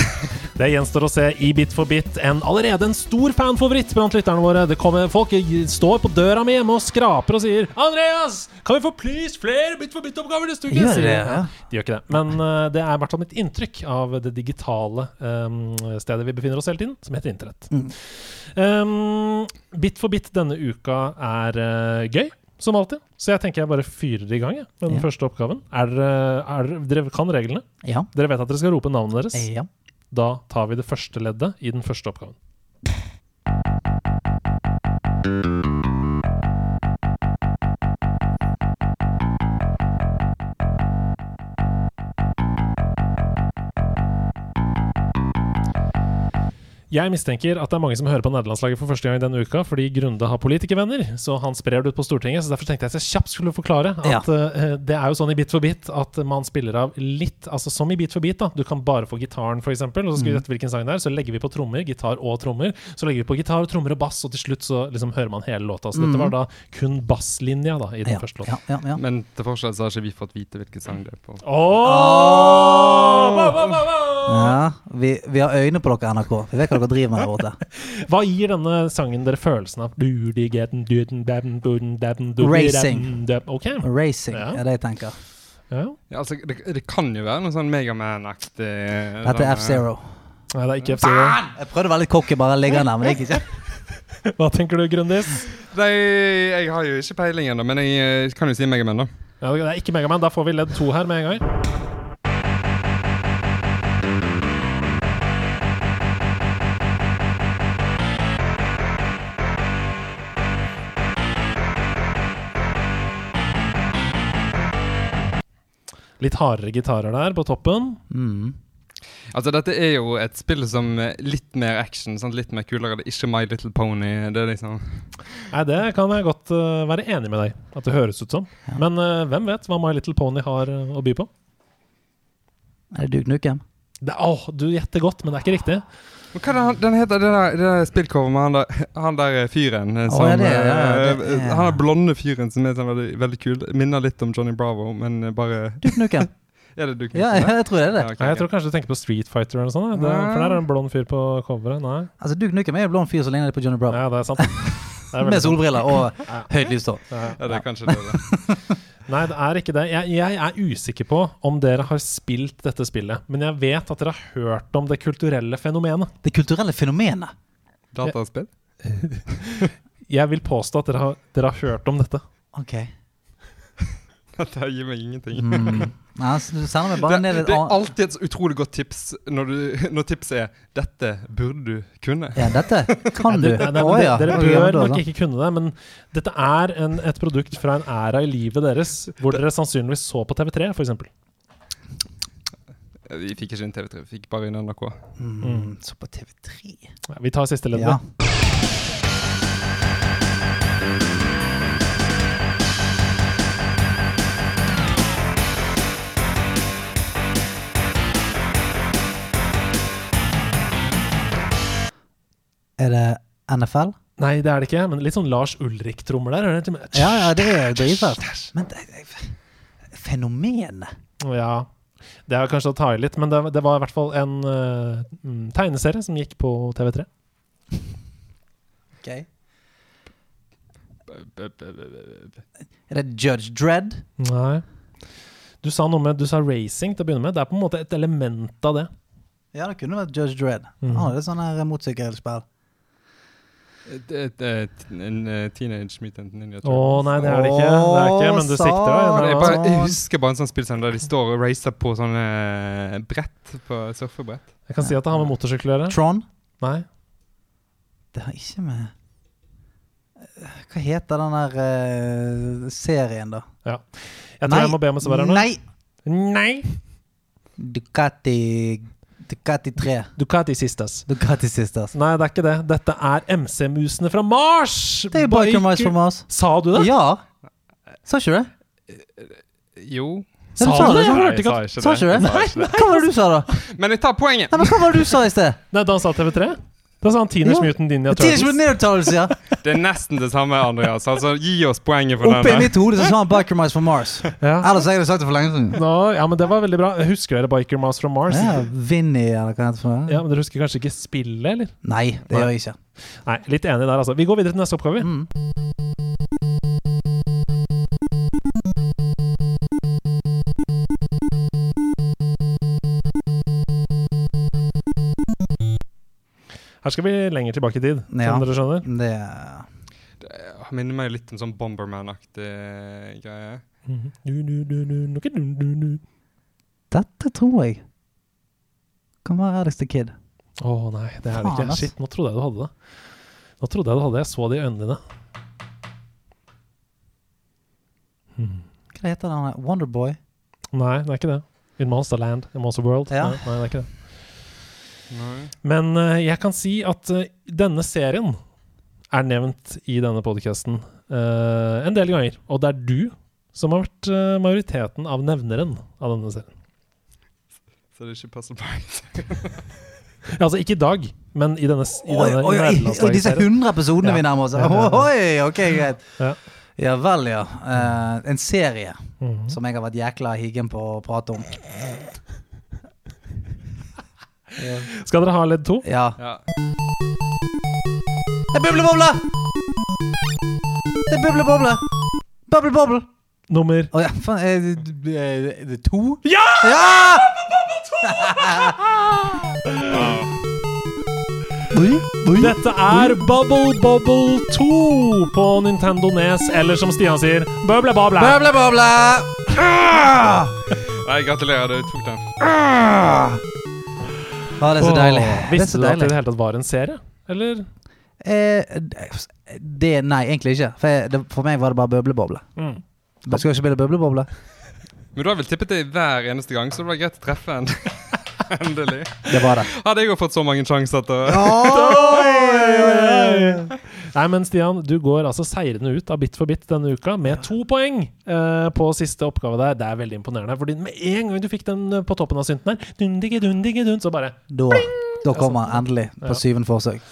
Det gjenstår å se i Bit for bit en allerede en stor fanfavoritt blant lytterne våre. Det kommer, folk står på døra mi hjemme og skraper og sier 'Andreas, kan vi få please flere Bit for bit-oppgaver neste uke?' Gjør det, de. ja. De gjør ikke det. Men uh, det er i hvert fall mitt inntrykk av det digitale um, stedet vi befinner oss hele tiden, som heter Internett. Mm. Um, bit for bit denne uka er uh, gøy, som alltid. Så jeg tenker jeg bare fyrer i gang jeg, med den Ja. første oppgaven. Er er, dere kan reglene? Ja. Dere vet at dere skal rope navnet deres? ja. Da tar vi det første leddet i den første oppgaven. Jeg mistenker at det er mange som hører på nederlandslaget for første gang denne uka, fordi Grunde har politikervenner, så han sprer det ut på Stortinget. Så derfor tenkte jeg at jeg kjapt skulle forklare at Ja. uh, det er jo sånn i Bit for bit at man spiller av litt Altså som i Bit for bit, da. Du kan bare få gitaren, f.eks., og så skal vi gjette hvilken sang det er. Så legger vi på trommer, gitar og trommer. Så legger vi på gitar, trommer og bass, og til slutt så liksom hører man hele låta. Så dette var da kun basslinja da i den Ja, første låta. ja, ja, ja. Men til forskjell så har ikke vi fått vite hvilken sang det er på. Åh! Ja, vi, vi har øyne på dere, NRK. Vi vet hva dere driver med der borte. Hva gir denne sangen dere følelsen av? Racing. Ok. Racing Ja. er det jeg tenker. Ja. Ja, altså, det, det kan jo være noe sånn Megaman-aktig eh, Dette sånn, er F-Zero. Nei, det er ikke F-Zero. Jeg prøvde å være litt cocky, bare ligge der, men det gikk ikke. Hva tenker du, Grundis? Nei, jeg har jo ikke peiling ennå, men jeg eh, kan jo si Megaman, da. Ja, det er ikke Megaman. Da får vi ledd to her med en gang. Litt hardere gitarer der på toppen. Mm. Altså, dette er jo et spill som litt mer action, sant? litt mer kulere. Det er ikke My Little Pony. Det liksom Nei, det kan jeg godt uh, være enig med deg at det høres ut som. Men uh, hvem vet hva My Little Pony har uh, å by på? Er det Duke Nukem? Det, åh, du gjetter godt, men det er ikke riktig. Men Hva er det han, den heter det der, det der spillcover med han der, han der eh, fyren? eh, som, ja, det, ja, ja, eh, det er- Han der blonde fyren som er sånn veldig, veldig kul. Minner litt om Johnny Bravo, men eh, bare Duke. Er det du Ja, jeg tror det er det. Ja, okay, Nei, jeg tror kanskje du tenker på Street Fighter eller noe sånt. Det, for der er det en blond fyr på coveret. Nei, Altså, Duke Nukem er jo blond fyr som ligner litt på Johnny Bravo. ja, det er sant. Det er Med solbriller og høyt lyst hår. Ja. Ja, det er kanskje det. da. Nei, det er ikke det. Jeg, jeg er usikker på om dere har spilt dette spillet, men jeg vet at dere har hørt om det kulturelle fenomenet. Det kulturelle fenomenet. Dataspill? Jeg vil påstå at dere har, dere har hørt om dette. Ok. Dette gir meg ingenting. Mm. Nei, altså, du sender meg bare Det, ned det er alltid et utrolig godt tips når, du, når tipset er 'dette burde du kunne'. Ja, dette kan du. Ja, det- det, men ja. Dere bør nok ikke kunne det, men dette er en, et produkt fra en æra i livet deres hvor dere sannsynligvis så på TV3, f.eks. Vi fikk ikke inn TV3, vi fikk bare inn NRK. Mm, så på TV3. Vi tar siste leddet. Ja. Er det NFL? Nei, det er det ikke, men litt sånn Lars Ulrik-trommer der. Hører det ikke? Ja, ja, det er dritfett. Men det, det, fenomenet Ja, det er kanskje å ta i litt, men det, det var i hvert fall en mm, tegneserie som gikk på TV3. okay. Er det Judge Dredd? Nei. Du sa noe med Du sa racing til å begynne med. Det er på en måte et element av det. Ja, det kunne vært Judge Dredd. Han Ah, det er sånn her motorsykkelspill. Et, et, et, en eh, Teenage Mutant Ninja Å nei, det er det ikke. Det er ikke men du sikter jo Jeg, bare, jeg husker bare en sånn spillscene der de står og racer på sånne eh, brett. På surfebrett. Jeg kan si at det har med motorsykkel å gjøre. Tron? Nei. Det har ikke med Hva heter den der uh, serien, da? Ja. Jeg tror jeg må be om et svar her nå. Nei! Nei! Ducati Ducati 3. Ducati Sisters. Ducati Sisters. Nei, det er ikke det. Dette er MC-musene fra Mars! Det er Biker Mice fra Mars. Sa du det? Ja! Sa ikke du det? Jo. Sa sa du det. Nei, hørte ikke jeg at sa ikke du det? Sa ikke det. Hva var det du sa, da? Men jeg tar poenget! Nei, men Hva var det du sa i sted? Nei, da sa TV3? Da er sånn Teenage Mutant Ninja Teenage Mutant Ninja Turtles, ja. Det er nesten det samme, Andreas. Altså, Gi oss poenget for Oppe i Oppi mitt hode så sa han Biker Mice from Mars. Ja. Ellers har jeg sagt det for lenge siden. Nå, ja, men det var veldig bra. Husker dere Biker Mouse from Mars? Ja, Vinny, eller hva heter det for noe? Ja, men Dere husker kanskje ikke spillet, eller? Nei, det Nei. gjør jeg ikke. Nei, litt enig der, altså. Vi går videre til neste oppgave. Mm. Her skal vi lenger tilbake i tid, Ja. dere skjønner. Det Det minner meg litt om sånn Bomberman-aktig greie. Mhm. Du, du, du, du, nukke, du, du, du. Dette tror jeg kan være Alex the Kid. Å nei, det er det ikke. ass. Shit, nå trodde jeg du hadde det. Nå trodde jeg du hadde det. Jeg så det i øynene dine. Hmm. Hva heter den? Wonderboy? Nei, det er ikke det. In Monsterland. In Monster World. Ja. Nei, nei, det er ikke det. Nei. Men eh, jeg kan si at eh, denne serien er nevnt i denne podcasten eh, en del ganger. Og det er du som har vært eh, majoriteten av nevneren av denne serien. Så det er ikke Puzzle ja, Altså ikke i dag, men i denne, s- i Oi, denne oi, oi, oi, disse nederlandslagsserien. 100 episodene Ja. vi nærmer oss. Ja, ja, ja. Oi, ok, greit. Ja. Ja vel, ja. Eh, en serie Mhm. som jeg har vært jækla higen på å prate om. Skal dere ha ledd to? Ja. Ja. Det er bubleboble! Det er bubleboble! Bubble-boble! Nummer Å ja, faen. Er det, er det to? Ja! Ja! Dette er Bubble Bubble 2 på Nintendo Nes, eller som Stian sier, Bøble Bable. Bøble Bable! Ah! Nei, gratulerer, du tok den. Ah! Å, det er så Åh, deilig. Det er Visste så du at det i det hele tatt var en serie? Eller? Eh, det Nei, egentlig ikke. For, jeg, det, for meg var det bare bøbleboble. Mm. Det skal ikke spille bøbleboble. Men du har vel tippet det hver eneste gang, så det var greit å treffe en. Endelig. Det var det. Hadde jeg jo fått så mange sjanser til å Nei, men Stian, du går altså seirende ut av Bit for bit denne uka med to poeng eh, på siste oppgave der. Det er veldig imponerende. Fordi med en gang du fikk den eh, på toppen av synten her, dundige, dundige, dun, så bare Da, da kommer han endelig på Ja. syvende forsøk.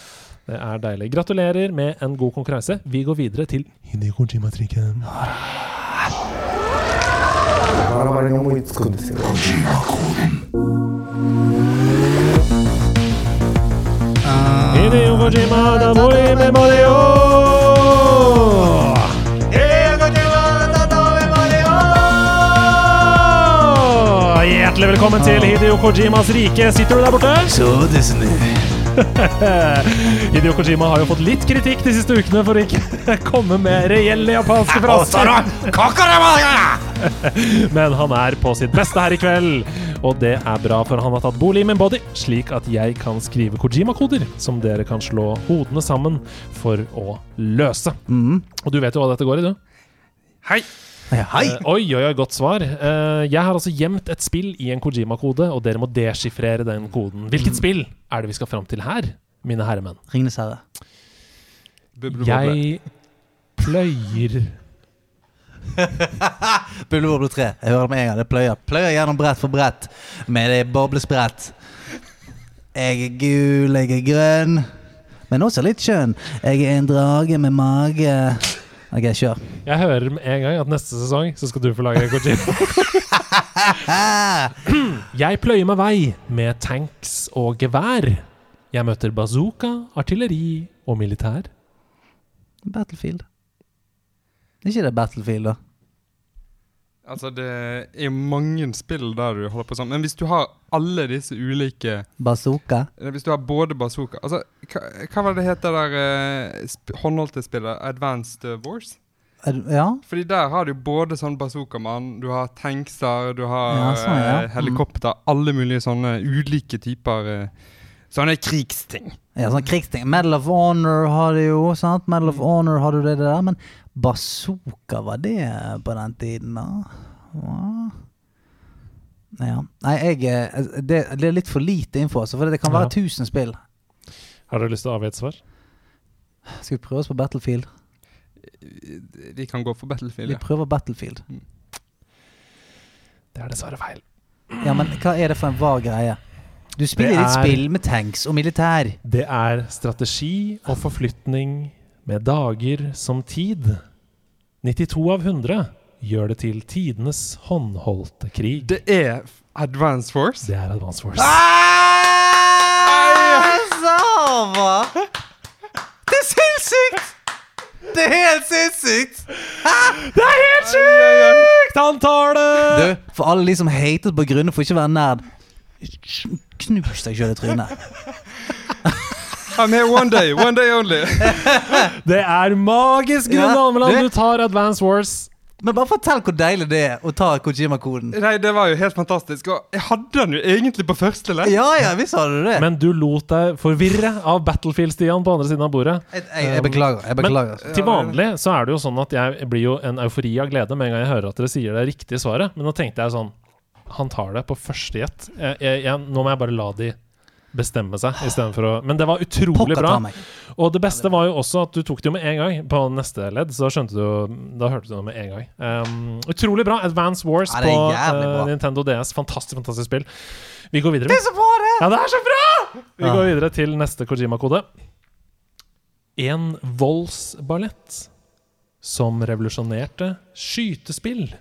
Det er deilig. Gratulerer med en god konkurranse. Vi går videre til Hideo Kojima-trikken. Hjertelig velkommen til Hideo Kojimas rike. Sitter du der borte? Så Disney. Hideo Kojima har jo fått litt kritikk de siste ukene for å ikke komme med reelle japanske fraser. Men han er på sitt beste her i kveld, og det er bra, for han har tatt bolig i min body, slik at jeg kan skrive Kojima-koder som dere kan slå hodene sammen for å løse. Mm. Og du vet jo hva dette går i, du? Hei! Ja, Hei! Uh, oi, oi, oi, godt svar. Uh, jeg har altså gjemt et spill i en Kojima-kode, og dere må deschiffrere den koden. Hvilket spill er det vi skal fram til her, mine herremenn? Ringenes herre. Jeg pløyer Bubleboble 3. Jeg hører det med en gang. Det pløyer. Pløyer gjennom brett for brett med det boblesprett. Jeg er gul, jeg er grønn, men også litt skjønn. Jeg er en drage med mage. Ok, kjør. Jeg hører med en gang at neste sesong så skal du få lage Kojima. Jeg pløyer meg vei med tanks og gevær. Jeg møter bazooka, artilleri og militær. Battlefield. Ikke det Battlefield, da. Altså, det er jo mange spill der du holder på sånn, men hvis du har alle disse ulike Bazooka. Hvis du har både bazooka Altså, hva, hva var det het det der uh, sp håndholdte spillet? Advanced eh, Wars? Ad Ja? Fordi der har du både sånn bazookamann, du har tankser, du har Ja, sånn, ja. uh, helikopter, alle mulige sånne ulike typer uh, Sånne krigsting. Ja, sånn krigsting. Medal of Honor har du jo, sant? Medal of Honor har du det der, men bazooka, var det på den tiden, da? Hva? Ja. Nei, jeg eh, det, det er litt for lite info, altså, for det kan være Ja. 1000 spill. Har du lyst til å avgi et svar? Skal vi prøve oss på Battlefield? Vi kan gå for Battlefield, Vi ja. prøver Battlefield. Det er dessverre feil. Ja, men hva er det for en vag greie? Du spiller er, er- spill med tanks og militær. Det er strategi og forflytning med dager som tid. 92 av 100 gjør det til tidenes håndholdte krig. Det er Advance Force. Det er Advance Force. Ah! Det er sinnssykt! Det er helt sinnssykt! Det er helt sjukt! Han tar det! Du, for alle de som hatet på grunn for ikke å være nerd, knus deg sjøl i trynet. I'm here one day, one day only. Det er magisk, Grunde Ja, Almeland. Du tar Advance Wars. Men bare fortell hvor deilig det er å ta Kojima-koden. Nei, det var jo helt fantastisk. Og jeg hadde den jo egentlig på første lett. Ja ja, visst hadde du det. Men du lot deg forvirre av Battlefield-Stian på andre siden av bordet. Jeg, jeg, jeg beklager. jeg beklager Til vanlig så er det jo sånn at jeg blir jo en eufori av glede med en gang jeg hører at dere sier det riktige svaret. Men nå tenkte jeg sånn Han tar det på første gjett. Nå må jeg bare la de bestemme seg istedenfor å Men det var utrolig bra. Og det beste var jo også at du tok det jo med en gang på neste ledd. Så skjønte du Da hørte du det med en gang. Um, utrolig bra. Advance Wars Ja, på eh. Nintendo DS. Fantastisk, fantastisk spill. Vi går videre. Det er så bra, det! Ja, det er så bra! Vi Ja. går videre til neste Kojima-kode. En voldsballett som revolusjonerte skytespill.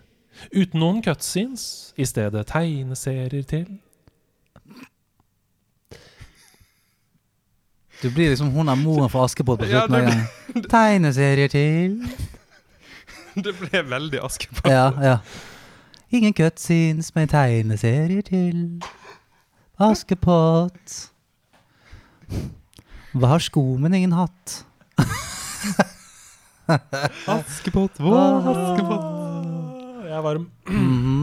Uten noen cutscenes, i stedet tegneserier til. Du blir liksom hun er moren fra Askepott på slutten av det gangen. Tegneserier til Det ble veldig Askepott. Ja, ja. Ingen cutscenes med tegneserier til Askepott. Hva har sko, men ingen hatt? Askepott, Jeg er varm. Mm Mhm.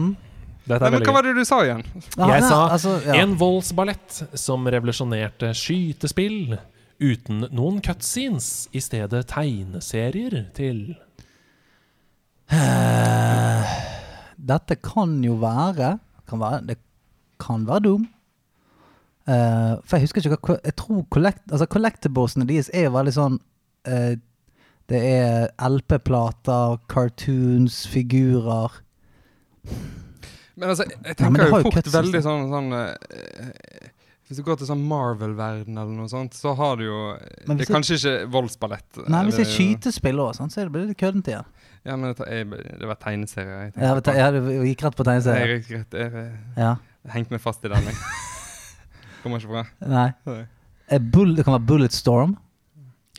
Dette Nei, er men hva var det du sa igjen? Ja, Jeg sa altså, ja. En voldsballett som revolusjonerte skytespill uten noen cutscenes, i stedet tegneserier til Eh, Dette kan jo være, kan være Det kan være dum. Uh, for jeg husker ikke hva Jeg tror collect, altså collectiblesene deres er jo veldig sånn uh, Det er LP-plater, cartoons, figurer. Men altså, jeg tenker det jo fort cutscenes, veldig sånn, sånn eh, Hvis du går til sånn Marvel-verden eller noe sånt, så har du jo Det er kanskje ikke voldsballett. Nei, hvis det er skytespill òg, så det blir det køddent igjen. Ja, men det, jeg, det var tegneserier jeg Ja, vet ja, du gikk rett på tegneserier. Jeg, jeg, jeg, Ja. hengte meg fast i den. Kommer ikke fra. Nei. Eh, Bull, det kan være Bulletstorm.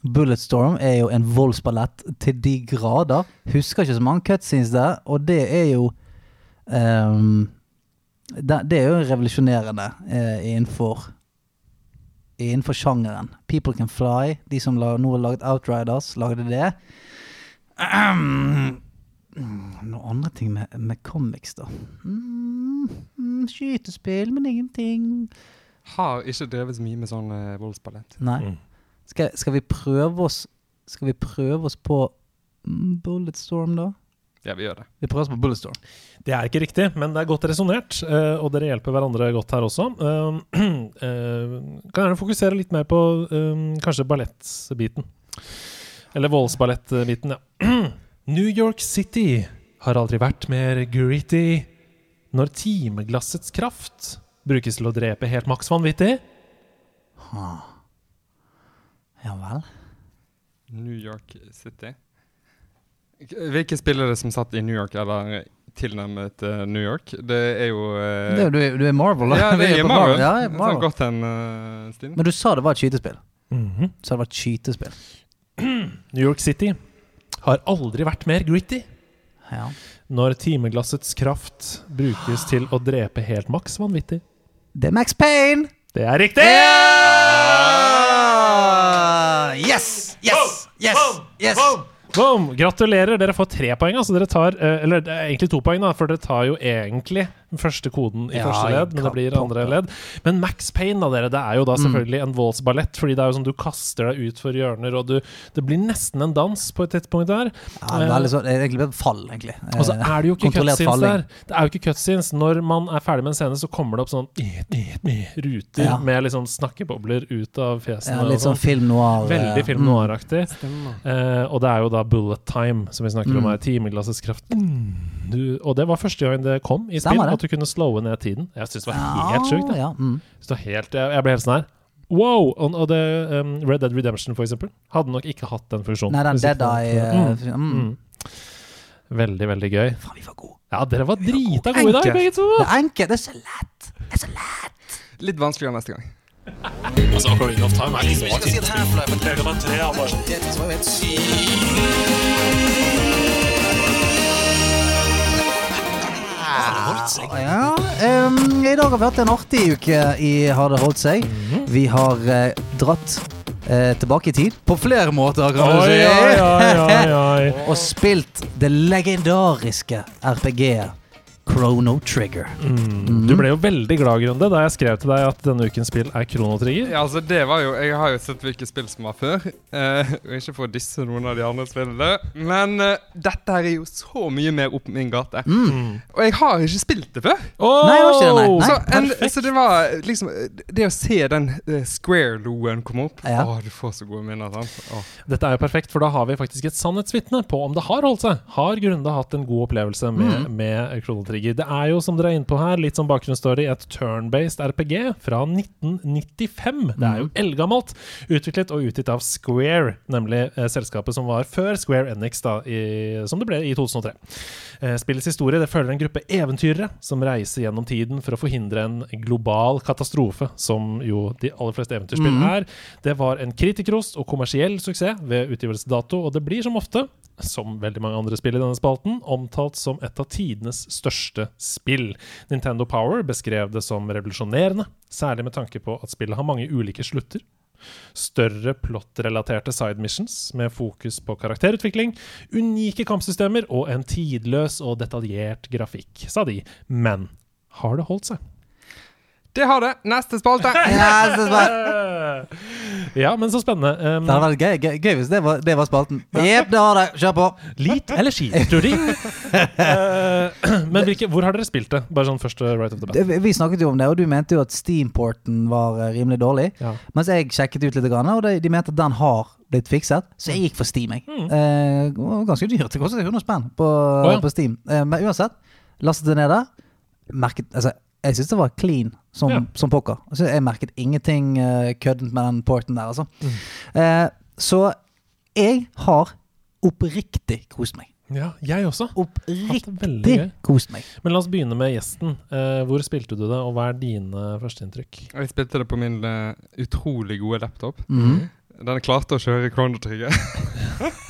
Bulletstorm er jo en voldsballett til de grader. Husker ikke så mange cutscenes der, og det er jo det, det er jo revolusjonerende eh, innenfor Innenfor sjangeren. People Can Fly, de som nå har laget Outriders, lagde det. Mm, Noen andre ting med, med comics, da. Mm, skytespill, men ingenting. Har ikke drevet så mye med sånn uh, voldsballett. Nei. Mm. Skal, skal vi prøve oss Skal vi prøve oss på mm, Bulletstorm, da? Ja, vi gjør det. Vi prøver oss på Bulletstorm. Det er ikke riktig, men det er godt resonnert, eh, og dere hjelper hverandre godt her også. Eh, eh, kan gjerne fokusere litt mer på kanskje ballettbiten. Eller voldsballettbiten, ja. New York City har aldri vært mer gritty. Når timeglassets kraft brukes til å drepe helt maks vanvittig Ja vel. New York City. Hvilke spillere som satt i New York, eller tilnærmet uh, New York? Det er jo uh, Det er, du, er, du er Marvel, da. Ja, det er, er Marvel. Marvel. Ja, er Marvel. Sånn Marvel. Gotham-stil. Men du sa det var et skytespill. Mhm. Så det var et skytespill. New York City har aldri vært mer gritty. Ja. Når timeglassets kraft brukes til å drepe helt maks vanvittig. Det er Max Payne! Det er riktig! Yes! Yes! Yes! Yes! Boom! Gratulerer, dere får tre poeng. Altså dere tar, eh, eller er egentlig to poeng, da, for dere tar jo egentlig den første koden i Ja, første ledd, men det blir andre ledd. Men Max Payne, da, dere, det er jo da Mm. selvfølgelig en voldsballett, fordi det er jo sånn du kaster deg ut for hjørner, og du Det blir nesten en dans på et tidspunkt der. Ja, det er det er egentlig et fall, egentlig. Og så Eh, er det jo ikke cutscenes falling. der. Det er jo ikke cutscenes. Når man er ferdig med en scene, så kommer det opp sånn ruter Ja. med liksom snakkebobler ut av fjesene. Ja, litt sånn sånn. film noir. eh, Veldig film mm. noir-aktig. Uh, og det er jo da bullet time, som vi snakker om Mm. her. Timeglassets kraft. Mm. Du, og det var første gang det kom i spill. At du kunne slowe ned tiden. Jeg syns det var helt sjukt. Ja, mm. Jeg, det var helt, jeg, ble helt sånn her. Wow! Og, og det, um, Red Dead Redemption, for eksempel, hadde nok ikke hatt den funksjonen. Nei, den Dead Eye Mm. eh, mm. Mm. Veldig, veldig gøy. Faen, vi var gode. Ja, dere var drita gode i dag, begge to! Det er enkelt, det er så lett. Det er så lett. Litt vanskeligere neste gang. Altså, Ocarina of Time er liksom ikke Ja, um, I dag har vi hatt en artig uke i Har det holdt seg. Vi har eh, dratt eh, tilbake i tid. På flere måter, kan du Oi, si. oi, oi, oi, oi. Og spilt det legendariske RPG-et Chrono Trigger. Mm. Du ble jo veldig glad, Grunde, da jeg skrev til deg at denne ukens spill er Chrono Trigger. Ja, altså det var jo Jeg har jo sett hvilke spill som var før. Eh, og ikke for å disse noen av de andre spillene, men eh, dette her er jo så mye mer opp min gate. Mm. Og jeg har ikke spilt det før. Oh! Nei, det det, nei. Nei. så, en, så det var liksom Det å se den uh, Square-loen komme opp Ja. Å, du får så gode minner. sant? Dette er jo perfekt, for da har vi faktisk et sannhetsvitne på om det har holdt seg. Har Grunde hatt en god opplevelse med, Mm. med Chrono Trigger? Ligger. Det er jo, som dere er inne på her, litt som bakgrunnsstory, et turn-based RPG fra 1995. Det er jo eldgammelt. Utviklet og utgitt av Square, nemlig eh, selskapet som var før Square Enix, da, i, som det ble i 2003. Eh, spillets historie det følger en gruppe eventyrere som reiser gjennom tiden for å forhindre en global katastrofe, som jo de aller fleste eventyrspill mm. er. Det var en kritikerost og kommersiell suksess ved utgivelsesdato, og det blir som ofte, som veldig mange andre spill i denne spalten, omtalt som et av tidenes største spill. Nintendo Power beskrev det som revolusjonerende, særlig med tanke på at spillet har mange ulike slutter. Større plot-relaterte side missions med fokus på karakterutvikling, unike kampsystemer og en tidløs og detaljert grafikk, sa de. Men har det holdt seg? Det har det. Neste spalte. Neste så bare- Ja, men så spennende. Um, Det hadde vært gøy, gøy, gøy hvis det var, det var spalten. Jepp, det har det. Kjør på. Lit eller ski, tror de? Eh, men hvilke, hvor har dere spilt det? Bare sånn første right of the bat. Vi snakket jo om det, og du mente jo at Steam-porten var eh, rimelig dårlig. Ja. Mens jeg sjekket ut litt, og de, de mente at den har blitt fikset. Så jeg gikk for Steam. Jeg. Mm. Eh, ganske dyrt. Det kostet 100 spenn på, ja. på Steam. Eh, men uansett, lastet det ned der. Merket, altså, jeg syns det var clean som, Ja. som pokker. Altså, jeg merket ingenting uh, køddent med den porten der, altså. Mm. Uh, så jeg har oppriktig kost meg. Ja, jeg også. Oppriktig kost meg. Men la oss begynne med gjesten. Uh, hvor spilte du det, og hva er dine førsteinntrykk? Jeg spilte det på min eh, utrolig gode laptop. Mhm. Den er klar til å kjøre i Trigger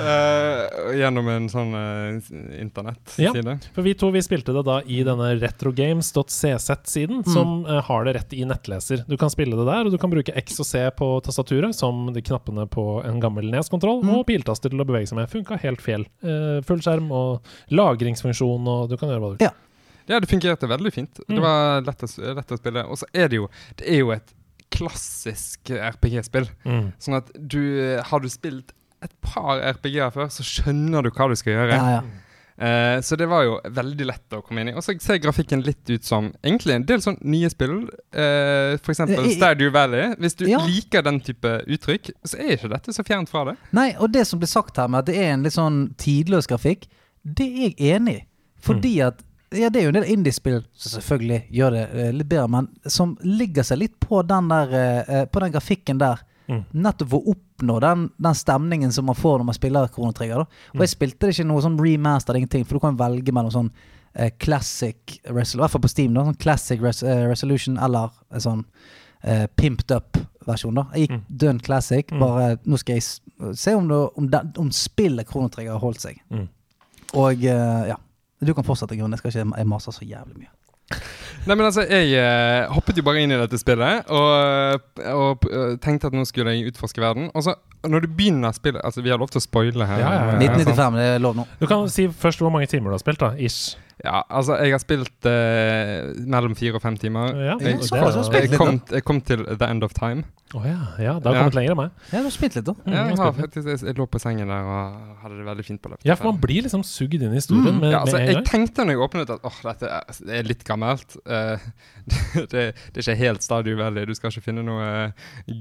uh, gjennom en sånn uh, internettside. For vi to vi spilte det da i denne retrogames.cz-siden, Mm. som uh, har det rett i nettleser. Du kan spille det der, og du kan bruke X og C på tastaturet, som de knappene på en gammel Nes-kontroll, Mm. og piltaster til å bevege seg med. Funka helt fjell. Uh, full skjerm og lagringsfunksjon, og du kan gjøre hva du vil. Ja. Ja, det fungerte veldig fint. Mm. Det var lett å, lett å spille. Og så er det jo Det er jo et klassisk RPG-spill. Mm. Sånn at du Har du spilt et par RPG-er før, så skjønner du hva du skal gjøre. Ja, ja. Uh, så det var jo veldig lett å komme inn i. Og så ser grafikken litt ut som egentlig en del sånn nye spill. Uh, eksempel I- i- Valley. Hvis du Ja. liker den type uttrykk, så er ikke dette så fjernt fra det. Nei, og det som blir sagt her med at det er en litt sånn tidløs grafikk, det er jeg enig i. Fordi at ja, det er jo en del indiespill som selvfølgelig gjør det eh, litt bedre, men som ligger seg litt på den der eh, eh, På den grafikken der. Mm. Nettopp for å oppnå den, den stemningen som man får når man spiller Kronetrigger. Da. Og jeg spilte det ikke noe sånn remaster, ingenting, for du kan velge mellom sånn eh, classic resol- I hvert fall på Steam, da. Sånn classic res eh, resolution eller en sånn eh, pimped up-versjon. da Jeg gikk Mm. dønn classic. Mm. Bare nå skal jeg se om, det, om, den, om spillet Kronetrigger har holdt seg. Mm. Og eh, ja. Du kan fortsette, Grunn. Jeg skal ikke jeg maser så jævlig mye. Nei, men altså, Jeg eh, hoppet jo bare inn i dette spillet og, og og tenkte at nå skulle jeg utforske verden. Og så, når du begynner spillet Altså, vi har lov til å spoile her. Ja, ja, ja. eh, 1995, det er lov nå. Du kan si først hvor mange timer du har spilt, da. Ish. Ja, altså, jeg har spilt eh, mellom fire og fem timer. Ja, Ja, og så det- har Jeg kom, jeg kom til The End of Time. Å ja, ja, det har Ja. kommet lenger enn meg. Ja, du har spilt litt, da. Mm, Ja, jeg jeg, har faktisk, jeg, jeg lå på sengen der og hadde det veldig fint på løpet. Ja, for man blir liksom sugd inn i historien Mm. med, ja, altså, med en jeg tenkte når jeg åpnet at åh, dette er, det er litt gammelt. Uh, det, det er ikke helt Stadio Valley. Du skal ikke finne noe uh,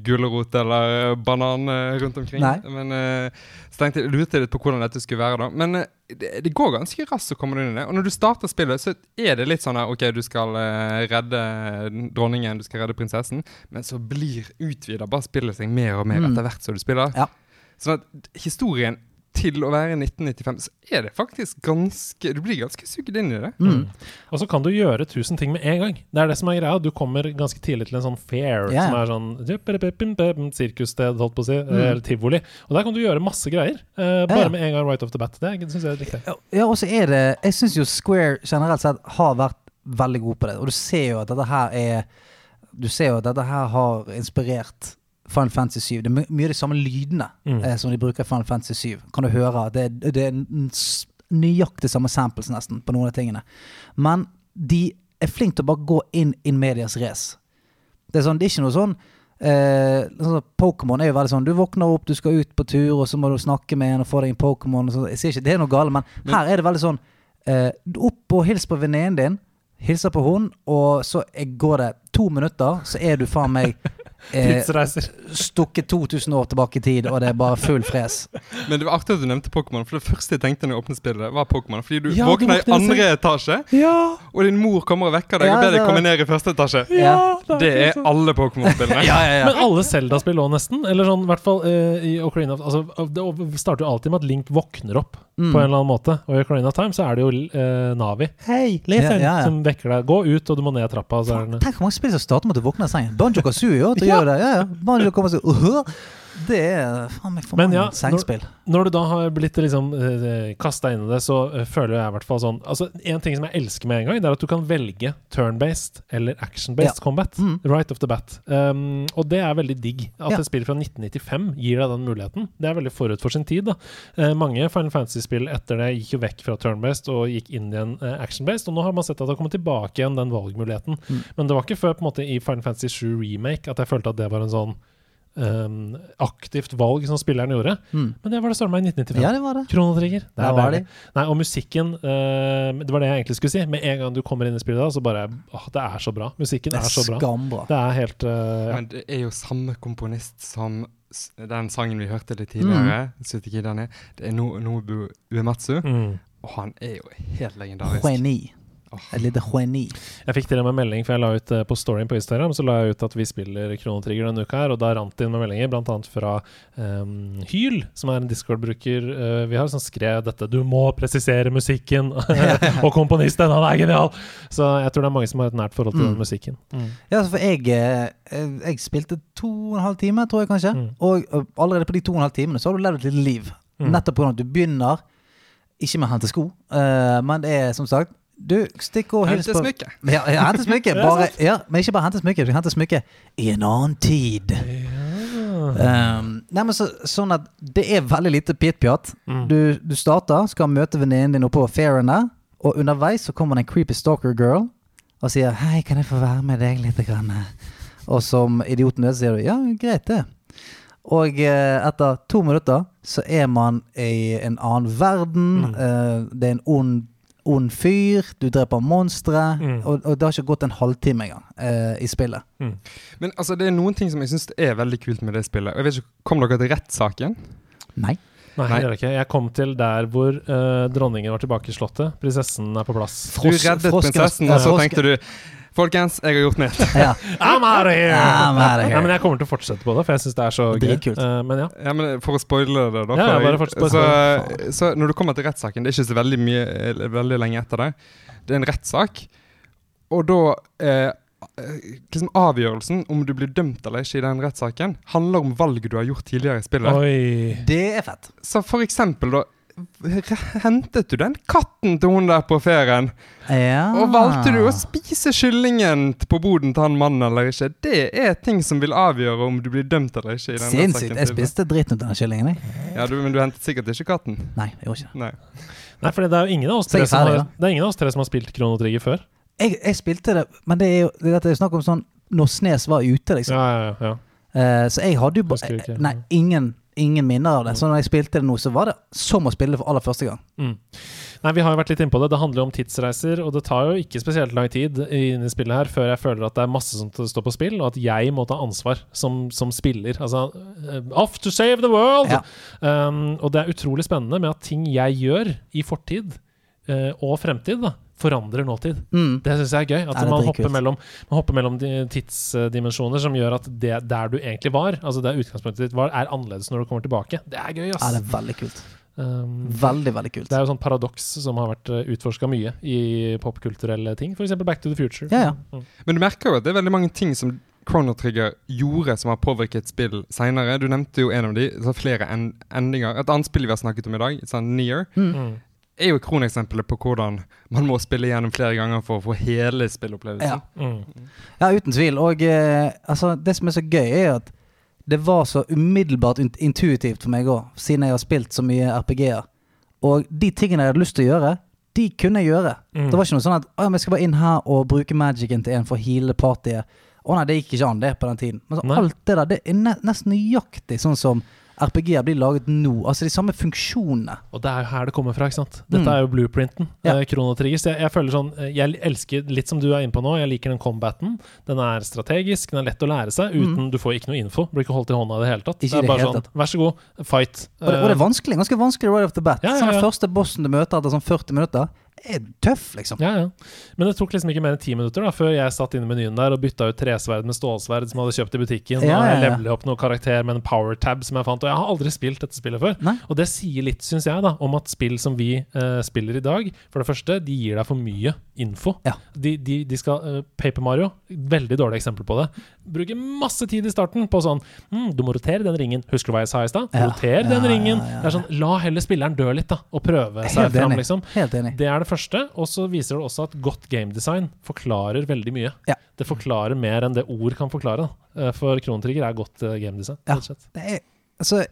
gulrot eller banan eh, rundt omkring. Nei. Men uh, så tenkte jeg, lurte litt på hvordan dette skulle være. da Men uh, det, det går ganske raskt å komme inn i det. Og når du starter spillet, så er det litt sånn her OK, du skal uh, redde dronningen, du skal redde prinsessen, men så blir utvida bare spillet seg mer og mer Mm. etter hvert som du spiller. Ja. Sånn at historien til å være 1995, så er det faktisk ganske Du blir ganske sugd inn i det. Mm. Og så kan du gjøre tusen ting med en gang. Det er det som er greia. Du kommer ganske tidlig til en sånn fair, ja. som er sånn sirkussted, holdt på å si, Mm. eller tivoli. Og der kan du gjøre masse greier. eh, bare Ja, med en gang right off the bat. Det syns jeg er riktig. Ja, Ja, og så er det Jeg syns jo Square generelt sett har vært veldig god på det. Og du ser jo at dette her er Du ser jo at dette her har inspirert Final Fantasy 7. Det er my mye de samme lydene Mm. eh, som de bruker i Final Fantasy 7. Kan du høre det, er- det er nøyaktig samme samples nesten på noen av tingene. Men de er flinke til å bare gå inn in medias race. Det er, sånn, det er ikke noe sånn eh, sånn Pokémon er jo veldig sånn Du våkner opp, du skal ut på tur, og så må du snakke med en og få deg en Pokémon. Jeg sier ikke det er noe galt, men her er det veldig sånn eh, Opp og hils på venninnen din. Hilser på hun, og så går det to minutter, så er du faen meg eh, Tidsreiser. stukket 2000 år tilbake i tid, og det er bare full fres. Men det var artig at du nevnte Pokémon, for det første jeg tenkte når jeg åpnet spillet, var Pokémon. Fordi du Ja, våkner i andre etasje, Ja! og din mor kommer og vekker deg Ja, og ber det deg komme ned i første etasje. Ja. Det er alle Pokémon-spillene. Men alle Zelda-spill òg, nesten. Eller sånn, i hvert fall eh, i Ocarina of altså, Det starter jo alltid med at Link våkner opp Mm. på en eller annen måte. Og i Ocarina of Time så er det jo eh, Navi Hei! Ja, ja, ja. som vekker deg. Gå ut, og du må ned trappa. Så er den Tenk hvor mange spill som starter med at du våkner i sengen. Banjo Kazooie òg, Ja. gjør det. Ja, ja. Det er faen meg for Men mange ja, sengespill. Når du da har blitt liksom uh, kasta inn i det, så eh, føler jeg i hvert fall sånn Altså, En ting som jeg elsker med en gang, det er at du kan velge turn-based eller action-based Ja. combat. Mm. Right off the bat. Um, og det er veldig digg. At Ja. et spill fra 1995 gir deg den muligheten. Det er veldig forut for sin tid. da Uh, Mange Final Fantasy-spill etter det gikk jo vekk fra turn-based og gikk inn i en uh, action-based. Og nå har man sett at det har kommet tilbake igjen, den valgmuligheten. Mm. Men det var ikke før på en måte i Final Fantasy 7 Remake at jeg følte at det var en sånn um, aktivt valg som spilleren gjorde. Mm. Men det var det storma i 1995. Ja, det var det. Kronotrigger. Det Der er var det Nei, og musikken uh, Det var det jeg egentlig skulle si. Med en gang du kommer inn i spillet, da, så bare åh, Det er så bra. Musikken er er så bra. skambra. Det er helt uh, ja. Men det er jo samme komponist som den sangen vi hørte litt tidligere. Mm. Det er no Nobu Uematsu, mm. og han er jo helt legendarisk. Geni. Et lite geni. Jeg fikk til og med melding, for jeg la ut eh, på storyen på Instagram Så la jeg ut at vi spiller Kronotrigger denne uka her, og da rant det inn med meldinger, annet fra um, Hyl, som er en Discord-bruker uh, vi har, som skrev dette 'Du må presisere musikken', og komponisten, han er genial! Så jeg tror det er mange som har et nært forhold til Mm. den musikken. Ja, altså, for jeg, eh, jeg spilte to og en halv time, tror jeg kanskje. Mm. Og ø, allerede på de to og en halv timene så har du levd et lite liv. Mm. Nettopp pga. at du begynner ikke med å hente sko, uh, men det er som sagt Du, stikk og hils Hente på smykke. Ja, ja, hente smykket. Ja, Bare, ja, men ikke bare hente smykket. Du kan hente smykket i en annen tid. Ja. Um, nei, men så, sånn at Det er veldig lite pit-pjatt. Mm. Du, du starter, skal møte venninnen din oppå på fairen der, og underveis så kommer det en creepy stalker girl og sier 'Hei, kan jeg få være med deg litt?' Grann? Og som idioten du sier du 'Ja, greit, det'. Og eh, etter to minutter så er man i en annen verden. Mm. eh, det er en ond, ond fyr. Du dreper monstre. Mm. Og, og det har ikke gått en halvtime engang eh, i spillet. Men altså, det er noen ting som jeg syns er veldig kult med det spillet. Jeg vet ikke, Kom dere til rettssaken? Nei. Nei, Nei. det ikke. Jeg kom til der hvor uh, dronningen var tilbake i slottet. Prinsessen er på plass. Du reddet prinsessen, og så tenkte du Folkens, jeg har gjort mitt. Ja. I'm out of here! I'm outta here. Nei, men jeg kommer til å fortsette på det, for jeg syns det er så gøy. Dritkult. Eh, men ja. Ja, men For å spoile det, da. Ja, ja, bare fortsett, så, så når du kommer til rettssaken, det er ikke så veldig, mye, veldig lenge etter det. Det er en rettssak, og da eh, eh, liksom Avgjørelsen om du blir dømt eller ikke i den rettssaken, handler om valg du har gjort tidligere i spillet. Oi. Det er fett. Så for eksempel, da Hentet du den katten til hun der på ferien? Ja. Og valgte du å spise kyllingen på boden til han mannen eller ikke? Det er ting som vil avgjøre om du blir dømt eller ikke. i den Sinnssykt. Jeg spiste dritten ut av den kyllingen. jeg. Ja, du, Men du hentet sikkert ikke katten? Nei, jeg gjorde ikke det. Nei. Nei, for det er jo ingen av oss tre som har, det er ingen av oss tre som har spilt Krono Trigger før. Jeg, jeg spilte det, men det er jo det er snakk om sånn når Snes var ute, liksom. Ja, ja, ja. Uh, så jeg hadde jo bare. Nei, ingen, ingen minner av det. Så når jeg spilte det nå, så var det som å spille det for aller første gang. Mm. Nei, Vi har jo vært litt inne på det. Det handler jo om tidsreiser, og det tar jo ikke spesielt lang tid inn i spillet her før jeg føler at det er masse som står på spill, og at jeg må ta ansvar som, som spiller. Altså eh, Off to save the world! Ja. Um, og det er utrolig spennende med at ting jeg gjør i fortid uh, og fremtid, da, forandrer nåtid. Mm. Det syns jeg er gøy. At er man, hopper mellom, man hopper mellom tidsdimensjoner som gjør at det der du egentlig var, altså der utgangspunktet ditt var, er annerledes når du kommer tilbake. Det er gøy, Ja, ass. det er veldig kult. Um, Veldig, veldig kult. det er jo sånn paradoks som har vært utforska mye i popkulturelle ting. F.eks. Back to the Future. Ja, ja. Mm. Men du merker jo at det er veldig mange ting som Chrono Trigger gjorde som har påvirket spill seinere. Du nevnte jo en av de, så flere en endinger. Et annet spill vi har snakket om i dag, sånn Near, Mm. Er jo kroneksempelet på hvordan man må spille gjennom flere ganger for å få hele spillopplevelsen. Ja. Mm. Ja, uten tvil. Og eh, altså, det som er så gøy, er at det var så umiddelbart intuitivt for meg òg, siden jeg har spilt så mye RPG-er. Og de tingene jeg hadde lyst til å gjøre, de kunne jeg gjøre. Mm. Det var ikke noe sånn at «Å, ja, men jeg skal bare inn her og bruke magicen til en for å heale partyet. Å nei, det gikk ikke an, det, på den tiden. Men så alt det der, det er ne nesten nøyaktig sånn som RPG-er blir laget nå. Altså de samme funksjonene. Og det er jo her det kommer fra, ikke sant? Dette Mm. er jo blueprinten. Ja. Eh, Så jeg, jeg føler sånn eh, Jeg elsker, litt som du er inne på nå, jeg liker den combaten. Den er strategisk, den er lett å lære seg. Uten Du får ikke noe info. Blir ikke holdt i hånda i det hele tatt. Mm. Ikke det er bare sånn tatt. Vær så god, fight. Og det, og det Eh, er vanskelig. Ganske vanskelig right off the bat. Ja, ja, Sånn ja. Den første bossen du møter etter sånn 40 minutter, er tøff, liksom. Ja, ja. Men det tok liksom ikke mer enn ti minutter da før jeg satt inne i menyen der og bytta ut tresverd med stålsverd som jeg hadde kjøpt i butikken. Ja, og jeg ja, ja. levelet opp noen karakter med en power tab som jeg fant. Og jeg har aldri spilt dette spillet før. Nei. Og det sier litt, syns jeg, da om at spill som vi uh, spiller i dag, for det første, de gir deg for mye info. Ja. De, de, de skal uh, Paper Mario, veldig dårlig eksempel på det. Bruker masse tid i starten på sånn mm, Du må rotere den ringen. Husker du hva jeg sa i stad? Ja. Roter den Ja, ringen. ja, ja, Det er sånn, La heller spilleren dø litt, da, og prøve seg fram, liksom. Helt enig. Det er det første, og så viser det også at godt gamedesign forklarer veldig mye. Ja. Det forklarer mer enn det ord kan forklare. da. Eh, For Krontrigger er godt eh, gamedesign. Ja. er, altså,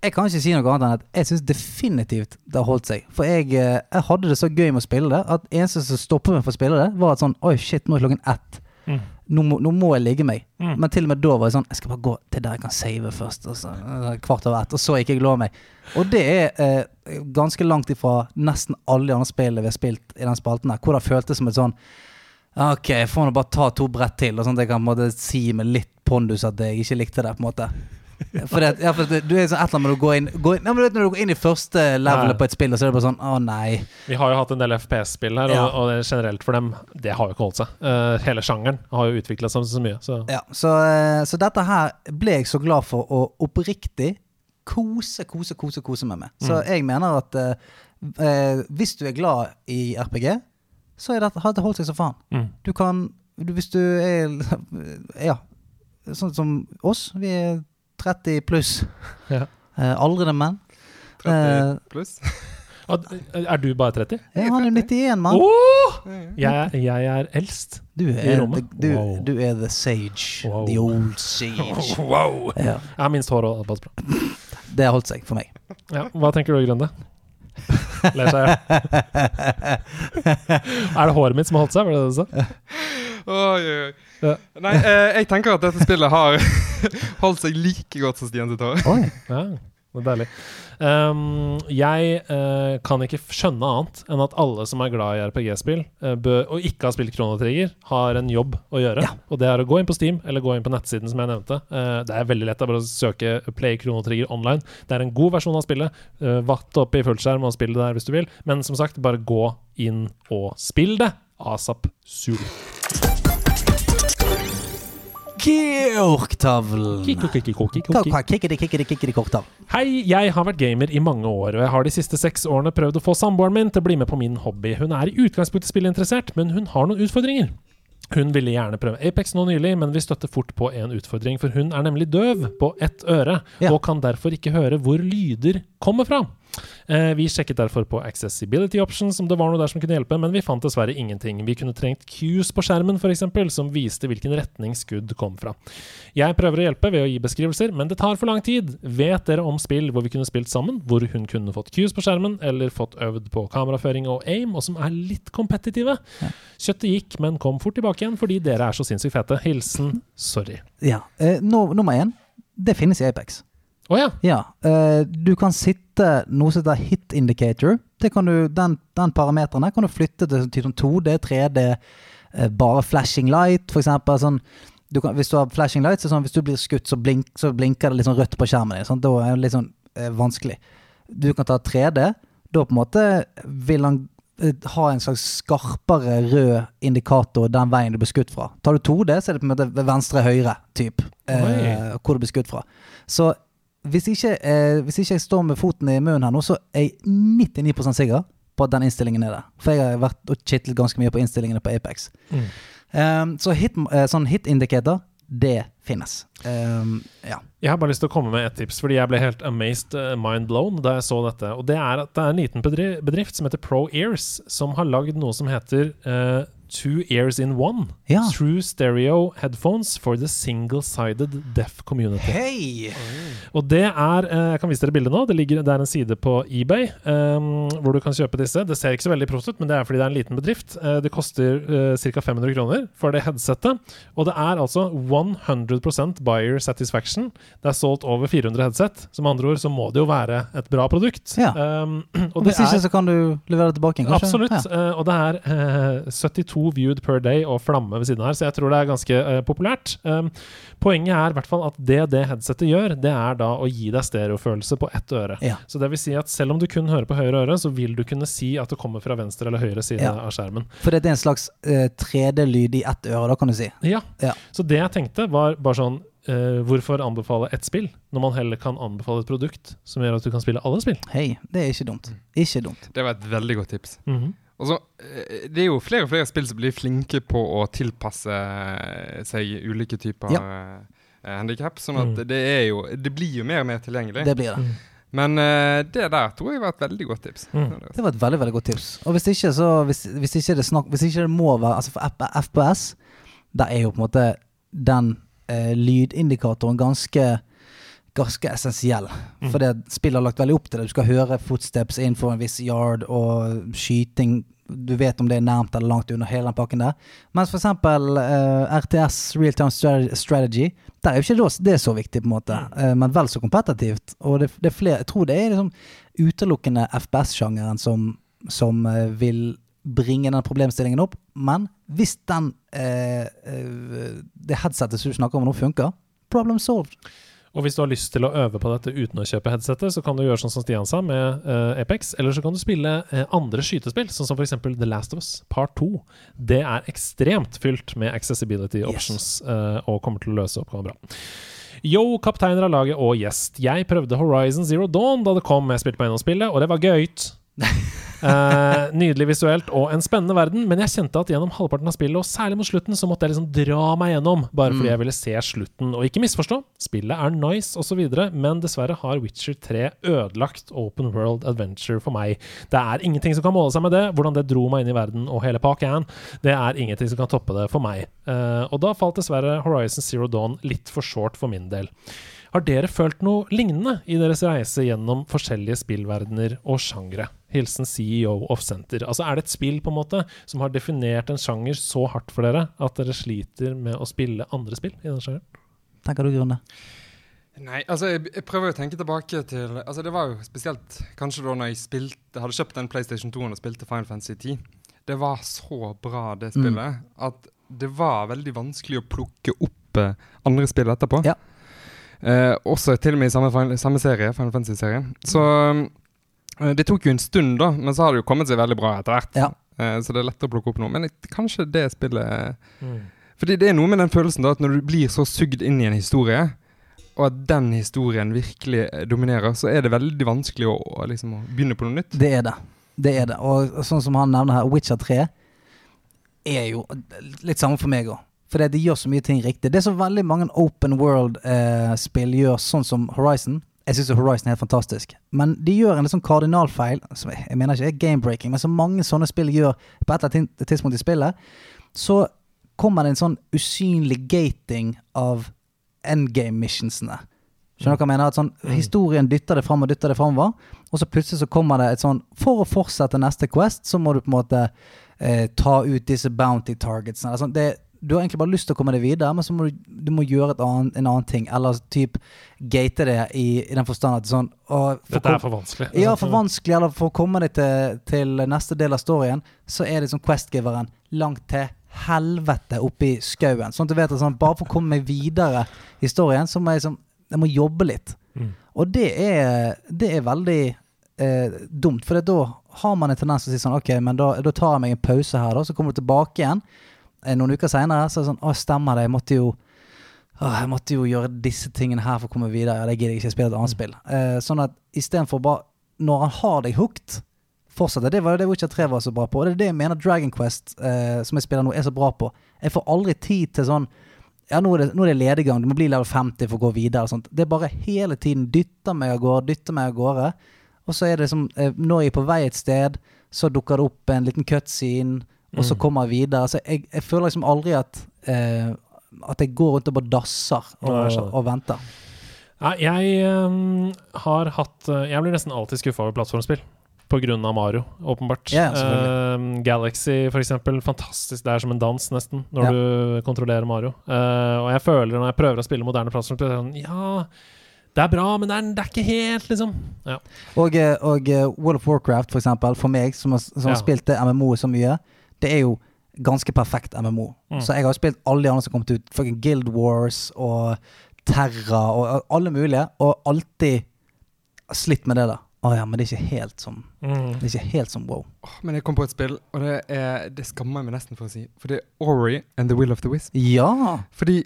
jeg kan ikke si noe annet enn at jeg syns definitivt det har holdt seg. For jeg, eh, jeg hadde det så gøy med å spille det at eneste som stoppet meg for å spille det, var at sånn Oi, shit, nå er klokken ett. Mm. Nå må, nå må jeg ligge meg. Mm. Men til og med da var jeg sånn Jeg skal bare gå til der jeg kan save først. Altså, kvart over ett. Og så gikk jeg glad meg. Og det er eh, ganske langt ifra nesten alle de andre spillene vi har spilt i den spalten her, hvor det føltes som et sånn Ok, jeg får nå bare ta to brett til, og sånn at jeg kan på en måte si med litt pondus at jeg ikke likte det. på en måte For, det, ja, for det, du er sånn et eller annet med å gå inn, gå inn ja, men du vet Når du går inn i første levelet på et spill, og så er det bare sånn Å, nei. Vi har jo hatt en del FPS-spill her, Ja. og, og det generelt for dem, det har jo ikke holdt seg. Uh, hele sjangeren har jo utvikla seg så mye. Så Ja, så, eh, så dette her ble jeg så glad for å oppriktig kose, kose, kose, kose meg med. Så jeg mener at eh, eh, hvis du er glad i RPG, så dette, har det holdt seg som faen. mm. Du kan du, Hvis du er Ja, sånn som oss. Vi er 30 pluss. Ja. Eh, aldrende menn. 30 pluss. Eh, Er du bare 30? Ja, han er 91, mann. Oh! Jeg, er- jeg er eldst. Du I er, the, du, Wow. du er the sage. Wow. The old sage. Wow! Ja, Jeg har minst hår og pass bra. det har holdt seg for meg. Ja, hva tenker du, Grønne? Ler seg i hjel. Er det håret mitt som har holdt seg? Var det det du sa? Oi, oi, oi. Ja. Nei, eh, jeg tenker at dette spillet har holdt seg like godt som Stian sitt hår. Oi. Ja, det er deilig. Um, jeg uh, kan ikke skjønne annet enn at alle som er glad i RPG-spill, uh, og ikke har spilt Kronotrigger, har en jobb å gjøre. Ja. Og det er å gå inn på Steam, eller gå inn på nettsiden som jeg nevnte. Uh, det er veldig lett det er bare å søke Play Kronotrigger online. Det er en god versjon av spillet. Uh, Vatt opp i fullskjerm og spill det der hvis du vil. Men som sagt, bare gå inn og spill det. Asap Sul. Korktavlen. Hei, jeg har vært gamer i mange år, og jeg har de siste seks årene prøvd å få samboeren min til å bli med på min hobby. Hun er i utgangspunktet spillinteressert, men hun har noen utfordringer. Hun ville gjerne prøve Apex nå nylig, men vi støtter fort på en utfordring, for hun er nemlig døv på ett øre, og kan derfor ikke høre hvor lyder kommer fra. Eh, vi sjekket derfor på accessibility options om det var noe der som kunne hjelpe, men vi fant dessverre ingenting. Vi kunne trengt cues på skjermen, f.eks., som viste hvilken retning skudd kom fra. Jeg prøver å hjelpe ved å gi beskrivelser, men det tar for lang tid. Vet dere om spill hvor vi kunne spilt sammen, hvor hun kunne fått cues på skjermen, eller fått øvd på kameraføring og aim, og som er litt kompetitive? Kjøttet gikk, men kom fort tilbake igjen fordi dere er så sinnssykt fete. Hilsen sorry. Ja. Eh, nummer én, det finnes i Apex. Å ja. Ja. uh, du kan sitte noe som heter hit indicator. Det kan du, den, den parameteren kan du flytte til typ sånn 2D, 3D, uh, bare flashing light, eksempel. Sånn, du kan, hvis du har flashing light, så sånn, hvis du blir skutt, så, blink, så blinker det sånn rødt på skjermen din. Sånn, da er det litt sånn uh, vanskelig. Du kan ta 3D. Da på en måte vil han eh, ha en slags skarpere rød indikator den veien du blir skutt fra. Tar du 2D, så er det på en måte venstre-høyre, typ, eh, hvor du blir skutt fra. Så hvis ikke, eh, hvis ikke jeg står med foten i munnen her nå, så er jeg 99% sikker på at den innstillingen er der. For jeg har vært og kittet ganske mye på innstillingene på Apex. Mm. Um, så hit, eh, sånn hit-indikator, det finnes. Um, ja. Jeg har bare lyst til å komme med et tips, fordi jeg ble helt amazed, eh, mind blown, da jeg så dette. Og det er at det er en liten bedrift som heter Pro Ears, som har lagd noe som heter eh, Two Ears in One. Ja. True Stereo Headphones for the Single-Sided Deaf Community. Hei! Og det er eh, Jeg kan vise dere bildet nå. Det, ligger, det er en side på eBay um, hvor du kan kjøpe disse. Det ser ikke så veldig proft ut, men det er fordi det er en liten bedrift. Eh, det koster uh, ca. 500 kroner for det headsetet. Og det er altså 100% buyer satisfaction. Det er solgt over 400 headset. Som andre ord så må det jo være et bra produkt. Ja. Um, og hvis ikke, er så kan du levere det tilbake kanskje? Absolutt. Ja. Uh, og det er uh, 72 viewed per day og flamme ved siden her, så jeg tror det er ganske uh, populært. Um, poenget er i hvert fall at det det headsetet gjør, det er da å gi deg stereofølelse på ett øre. Ja. Så det vil si at selv om du kun hører på høyre øre, så vil du kunne si at det kommer fra venstre eller høyre side Ja. av skjermen. For det er en slags uh, 3D-lyd i ett øre, da kan du si. Ja. Ja. Så det jeg tenkte, var bare sånn Uh, Hvorfor anbefale ett spill, når man heller kan anbefale et produkt som gjør at du kan spille alle spill? Hei, det er ikke dumt. Ikke dumt. Det var et veldig godt tips. Mhm. Og så, eh, Det er jo flere og flere spill som blir flinke på å tilpasse seg ulike typer Ja. ja. handikap. Sånn at Mm. det er jo Det blir jo mer og mer tilgjengelig. Det blir det. Men uh, det der tror jeg var et veldig godt tips. Mm. Det var et veldig veldig godt tips. Og hvis ikke, så Hvis, hvis ikke, det, snakk, hvis ikke det må være Altså For FPS, der er jo på en måte den uh, lydindikatoren ganske Ganske essensiell. Mm. For det spillet har lagt veldig opp til det. Du skal høre footsteps innenfor en viss yard, og skyting Du vet om det er nærmt eller langt under hele den pakken der. Mens for eksempel eh, RTS, Real Time Strategy, der er jo ikke det, det så viktig, på en måte. Uh, men vel så kompetitivt. Og det, det er flere Jeg tror det er liksom utelukkende FPS-sjangeren som, som uh, vil bringe den problemstillingen opp. Men hvis den eh, det headsetet som du snakker om nå, funker, problem solved. Og hvis du har lyst til å øve på dette uten å kjøpe headsetet, så kan du gjøre sånn som Stian sa, med uh, Apex. Eller så kan du spille uh, andre skytespill, sånn som f.eks. The Last of Us Part 2. Det er ekstremt fylt med accessibility options uh, og kommer til å løse oppgaven bra. Yo, kapteiner av laget og gjest. Jeg prøvde Horizon Zero Dawn da det kom. Jeg spilte på gjennomspillet, og det var gøyt. Eh, nydelig visuelt og en spennende verden, men jeg kjente at gjennom halvparten av spillet, og særlig mot slutten, så måtte jeg liksom dra meg gjennom, bare fordi jeg ville se slutten. Og ikke misforstå, spillet er nice osv., men dessverre har Witcher 3 ødelagt open world adventure for meg. Det er ingenting som kan måle seg med det. Hvordan det dro meg inn i verden og hele pakken, det er ingenting som kan toppe det for meg. Eh, og da falt dessverre Horizon Zero Dawn litt for short for min del. Har dere følt noe lignende i deres reise gjennom forskjellige spillverdener og sjangre? Hilsen CEO of Center. Altså Er det et spill på en måte som har definert en sjanger så hardt for dere at dere sliter med å spille andre spill i den sjangeren? Tenker du, Grunne? Nei, altså jeg, jeg prøver å tenke tilbake til Altså Det var jo spesielt kanskje da når jeg spilte hadde kjøpt den PlayStation 2 og spilte Final Fantasy 10. Det var så bra, det spillet, at det var veldig vanskelig å plukke opp eh, andre spill etterpå. Ja. Eh, også til og med i samme, samme serie, Final Fantasy-serien. Så eh, det tok jo en stund, da, men så har det jo kommet seg veldig bra etter hvert. Ja. Eh, så det er lettere å plukke opp noe. Men kanskje det spillet fordi det er noe med den følelsen da at når du blir så sugd inn i en historie, og at den historien virkelig eh, dominerer, så er det veldig vanskelig å, å liksom, å begynne på noe nytt. Det er det. Det er det. Og sånn som han nevner her, Witcher 3 er jo litt samme for meg òg. For det- de gjør så mye ting riktig. Det er så veldig mange open world-spill gjør, sånn som Horizon. Jeg syns Horizon er helt fantastisk. Men de gjør en sånn kardinalfeil, som jeg jeg mener ikke er game-breaking, men som mange sånne spill gjør på et eller annet tidspunkt i spillet. Så kommer det en sånn usynlig gating av endgame-missionsene. Skjønner du hva jeg mener? At sånn, Historien dytter det fram og dytter det framover, og så plutselig så kommer det et sånn For å fortsette neste Quest, så må du på en måte eh, ta ut disse bounty targetsene. eller sånn. det, du har egentlig bare lyst til å komme deg videre, men så må du, du må gjøre et annet, en annen ting. Eller typ gate det i, i den forstand at sånn for Dette er for vanskelig. ja, for vanskelig, eller for å komme deg til, til neste del av storyen, så er det som questgiveren langt til helvete oppi skauen. Sånn at du vet at sånn, bare for å komme meg videre i storyen, så må jeg, liksom, jeg må jobbe litt. Mm. Og det er, det er veldig eh, dumt, for da har man en tendens til å si sånn Ok, men da, da tar jeg meg en pause her, da, så kommer du tilbake igjen. Eh, noen uker seinere så er det sånn Å, stemmer det, jeg måtte jo Åh, jeg måtte jo gjøre disse tingene her for å komme videre. Ja, det gidder jeg ikke. Jeg spiller et annet spill. Eh, sånn at istedenfor bare Når han har deg hooked, fortsette. Det var det Witcher 3 var så bra på. Og det er det jeg mener Dragon Quest, eh, som jeg spiller nå, er så bra på. Jeg får aldri tid til sånn Ja, nå er, det, nå er det lediggang, du må bli level 50 for å gå videre. Og sånt. Det er bare hele tiden dytter meg av gårde, dytter meg av gårde. Og så er det som eh, Når jeg er på vei et sted, så dukker det opp en liten cutscene, og så Mm. kommer jeg videre. Så jeg, jeg føler liksom aldri at eh, At jeg går rundt og bare dasser og, Nei, jeg og venter. Nei, jeg um, har hatt eh, Jeg blir nesten alltid skuffa over plattformspill. På grunn av Mario, åpenbart. Yeah. Ehm, Galaxy, for eksempel. Fantastisk. Det er som en dans, nesten, når Ja. du kontrollerer Mario. Uh, og jeg føler når jeg prøver å spille moderne plattformspill, sånn Ja, det er bra, men det er, det er ikke helt, liksom. Ja. Og, eh, og World of Warcraft, for eksempel, for meg som har, som har Ja. spilt MMO så mye, det er jo ganske perfekt MMO. Mm. Så jeg har spilt alle de andre som har kommet ut. Fucking Guild Wars og Terra og alle mulige, og alltid slitt med det, da. Å ja, men det er ikke helt som Mm. Det er ikke helt som wow. Men jeg kom på et spill, og det, er, det skammer jeg meg nesten for å si. For det er Ori and the Will of the Wisp. Ja! Fordi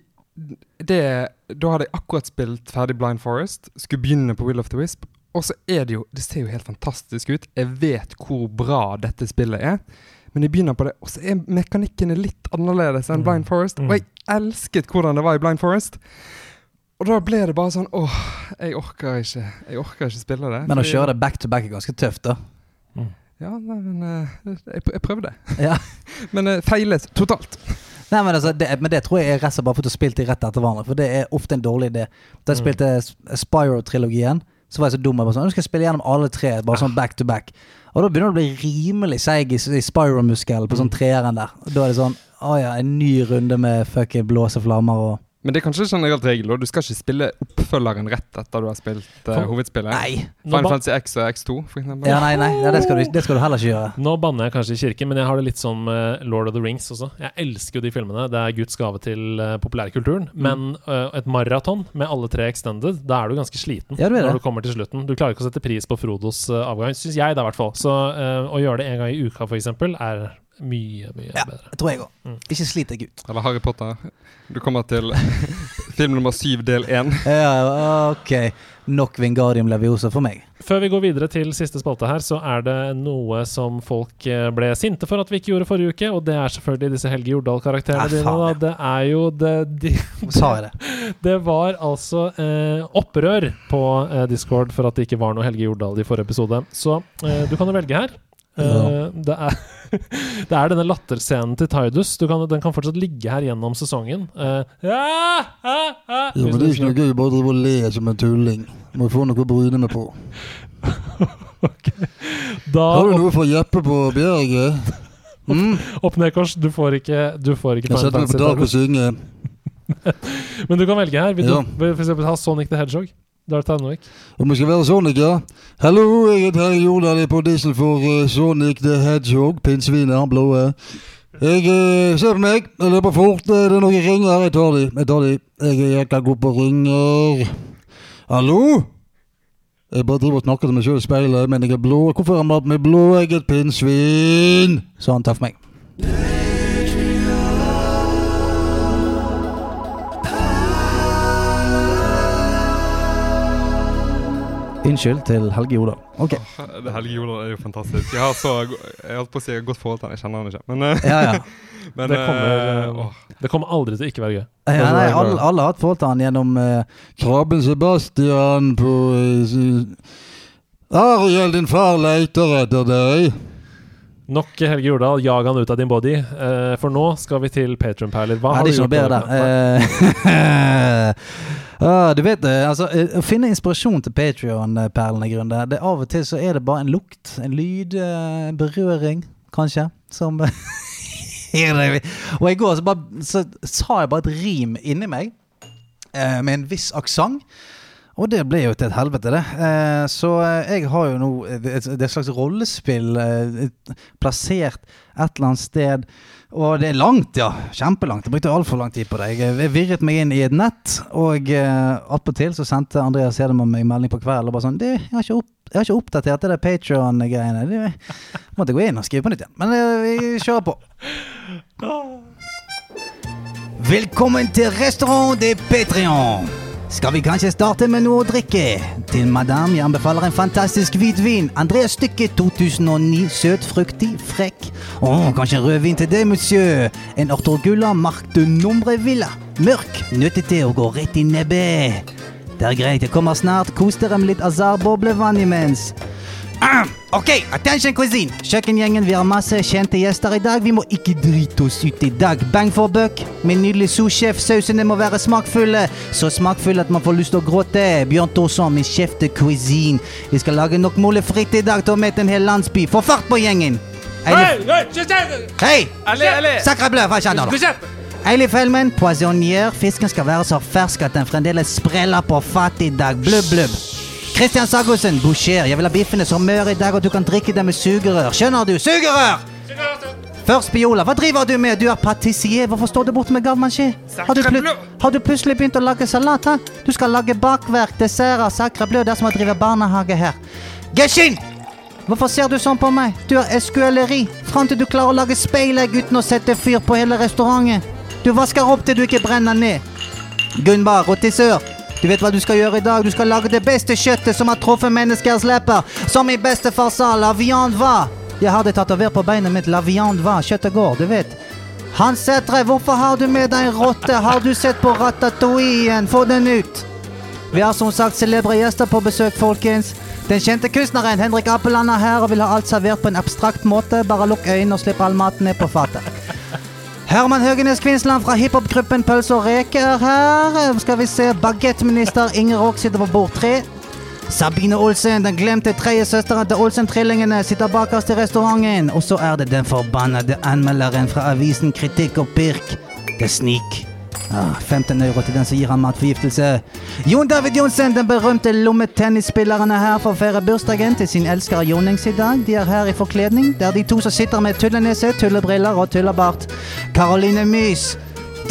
det Da hadde jeg akkurat spilt ferdig Blind Forest, skulle begynne på Will of the Wisp. Og så er det jo Det ser jo helt fantastisk ut. Jeg vet hvor bra dette spillet er. Men jeg begynner på det, og så er mekanikken litt annerledes enn Mm. Blind Forest. Mm. Og jeg elsket hvordan det var i Blind Forest. Og da ble det bare sånn Åh, jeg orker ikke Jeg orker ikke spille det. Men å kjøre det back to back er ganske tøft, da. Ja, nei, men eh, jeg, jeg prøvde. Ja. Men uh, feilet totalt. Nei, men, altså, det, men det tror jeg er rett og slett bare fått at du har spilt de rett etter hverandre. For det er ofte en dårlig idé. Da jeg Mm. spilte Spyro-trilogien, så var jeg så dum. Jeg bare sånn, «Nå skal jeg spille gjennom alle tre, bare sånn back to back. Og da begynner du å bli rimelig seig i, i Spyro-muskelen på sånn Mm. treeren der. Da er det sånn Å ja, en ny runde med fucking blåse flammer og Men det er kanskje generelt regel, og du skal ikke spille oppfølgeren rett etter du har spilt uh, hovedspillet. Nei! Final Fantasy X og X2, for eksempel. Ja, nei, nei, ja, det, skal du, det skal du heller ikke gjøre. nå banner jeg kanskje i kirken, men jeg har det litt som uh, Lord of the Rings også. Jeg elsker jo de filmene. Det er Guds gave til uh, populærkulturen. Mm. Men et maraton med alle tre extended, da er du ganske sliten Ja, du når du kommer til slutten. Du klarer ikke å sette pris på Frodos avgang, syns jeg da, i hvert fall. Så å gjøre det en gang i uka, f.eks., er mye, mye Ja, bedre. det tror jeg òg. Mm. Ikke slit deg ut. Eller Harry Potter. Du kommer til film nummer syv, del én. Ja, ok. Nok Vingardium Leviosa for meg. Før vi går videre til siste spalte her, så er det noe som folk eh, ble sinte for at vi ikke gjorde forrige uke, og det er selvfølgelig disse Helge Jordal-karakterene Ah, dine. Da. ja. Det er jo det, de, Sa jeg det? Det var altså eh, opprør på eh, Discord for at det ikke var noe Helge Jordal i forrige episode. Så eh, du kan jo velge her. Eh, det, er, det er denne latterscenen til Tidus. Du kan, den kan fortsatt ligge her gjennom sesongen. Uh, ja, ja, ja, Ja, men det er ikke noe gøy å bare drive og le som en tulling. Må få noe å bryne meg på. Da Har du noe for Jeppe på Bjerget? Mm? opp ned kors. Du får ikke, du får ikke Jeg setter meg på taket og synger. Men du kan velge her. Vil Ja. du for ha Sonic the Hedgehog? Da Henrik. Om det skal være Sonic, ja. Hallo, jeg heter Helge Jordal. På diesel for uh, Sonic the Hedgehog. Pinnsvinet, han blå. Jeg uh, Se på meg. Jeg løper fort. Eh, Det er noen ringer. Jeg tar de. Jeg tar de. Jeg er jækla god på ringer. Hallo? Jeg bare driver og snakker til meg sjøl i speilet, men jeg er blå. Hvorfor har han malt med blå? Jeg er et pinnsvin. Så han traff meg. Unnskyld til Helge Jordal. Okay. Det Helge Jordal er jo fantastisk. Jeg har så Jeg holdt på å si godt forhold til han, jeg kjenner han ikke. Men, eh, Ja, ja. men Det kommer, eh. Det kommer aldri til å ikke være gøy. ja nei, alle, alle har hatt forhold til han gjennom uh, Krabben Sebastian på uh, Ariel, din far leiter etter deg. Nok Helge Jordal, jag han ut av din body. Uh, for nå skal vi til Patron-perler. Hva Nei, har det du er ikke noe gjort? bedre med der. Eh, ah, du vet det, altså eh, Å finne inspirasjon til Patrion-perlene, Grunde Det Av og til så er det bare en lukt, en lyd, eh, en berøring, kanskje, som gir deg Og i går så, bare, så sa jeg bare et rim inni meg, eh, med en viss aksent. Og det ble jo til et helvete, det. Eh, så eh, jeg har jo nå et, et, slags rollespill eh, plassert et eller annet sted. Og det er langt, ja. Kjempelangt. Jeg brukte altfor lang tid på det. Jeg, virret meg inn i et nett, og uh, attpåtil så sendte Andreas Hedemann meg melding på kvelden og bare sånn Du, jeg har ikke, opp, jeg har ikke oppdatert det der Patreon-greiene. Du måtte gå inn og skrive på nytt igjen. Men uh, vi kjører på. Velkommen til restaurant de Patrion. Skal vi kanskje starte med noe å drikke? Til madame jeg anbefaler en fantastisk hvitvin. Andreas Stykke 2009. Søt, fruktig, frekk. Å, kanskje en rødvin til deg, monsieur. En Ortorgulla Mark de Nombre Villa. Mørk, nøttete og går rett i nebbet. Det er greit, jeg kommer snart. Kos dere med litt azar boblevann imens. Ah, Ok, attention cuisine. Kjøkkengjengen, vi har masse kjente gjester i dag. Vi må ikke drite oss ut i dag. Bang for buck. Min nydelige sous-sjef. Sausene må være smakfulle. Så smakfulle at man får lyst til å gråte. Bjørn Thorsson, min sjef de cuisine. Vi skal lage nok mole fritt i dag til å mette en hel landsby. Få fart på gjengen! Hei! Sacre bleu, hva skjer nå? Eilif Helmen, poisonnier. Fisken skal være så fersk at den fremdeles spreller på fatet i dag. Blubb, blubb. Kristian Sagosen, boucher. Jeg vil ha biffene så møre i dag at du kan drikke dem med sugerør. Skjønner du? Sugerør! Først Biola, hva driver du med? Du er patissier. Hvorfor står du borte med gavemansje? Har, har du plutselig begynt å lage salat? Ha? Du skal lage bakverk, desserter, sacre bleu. Det er som å drive barnehage her. Geshin! Hvorfor ser du sånn på meg? Du er eskueleri. Fram til du klarer å lage speilegg uten å sette fyr på hele restauranten. Du vasker opp til du ikke brenner ned. Gunbar, rotisør. Du vet hva du skal gjøre i dag? Du skal lage det beste kjøttet som har truffet menneskers lepper. Som min bestefar sa, la viande va. Jeg hadde tatovert på beinet mitt. La viande va. Kjøttet går, du vet. Hans Sætre, hvorfor har du med deg en rotte? Har du sett på Ratatouille? Få den ut. Vi har som sagt celebre gjester på besøk, folkens. Den kjente kunstneren Henrik Appeland er her og vil ha alt servert på en abstrakt måte. Bare lukk øynene og slipp all maten ned på fatet. Herman Høgenes Kvinsland fra hiphopgruppen Pølse og reke er her. Skal vi se, bagettminister Inger Aak sitter på bord tre. Sabine Olsen, den glemte tredje søsteren til Olsen-trillingene, sitter bakerst i restauranten. Og så er det den forbannede anmelderen fra avisen Kritikk og Pirk. Det snik. Ah, 15 euro til den som gir ham matforgiftelse. Jon David Johnsen, den berømte lommetennisspilleren, er her for å feire bursdagen til sin elsker Jonings i dag. De er her i forkledning. Det er de to som sitter med tullenese, tullebriller og tullebart. Caroline Mys.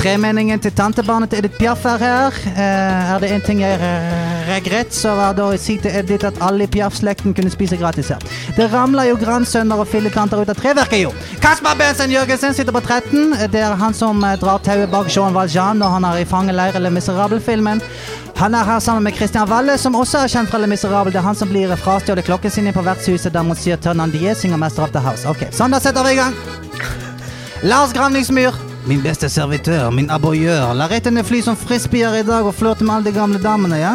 Tremenningen til tantebarnet til Edith Piaf er her. Eh, er det en ting jeg eh, regret, så var det å si til Edith at alle i Piaf-slekten kunne spise gratis her. Det ramler jo grandsønner og filletanter ut av treverket, jo. Kasper Bensen Jørgensen sitter på 13. Det er han som eh, drar tauet bak Jean Valjean når han er i fangeleir eller Miserable-filmen. Han er her sammen med Christian Valle, som også er kjent fra Le Miserable. Det er han som blir frastjålet klokken sin på vertshuset der monsieur Ternandier synger Master of the House. Ok, sånn, da setter vi i gang. Lars Gravningsmyr. Min beste servitør, min aboyør. La rettene fly som frisbeer i dag og flørte med alle de gamle damene, ja?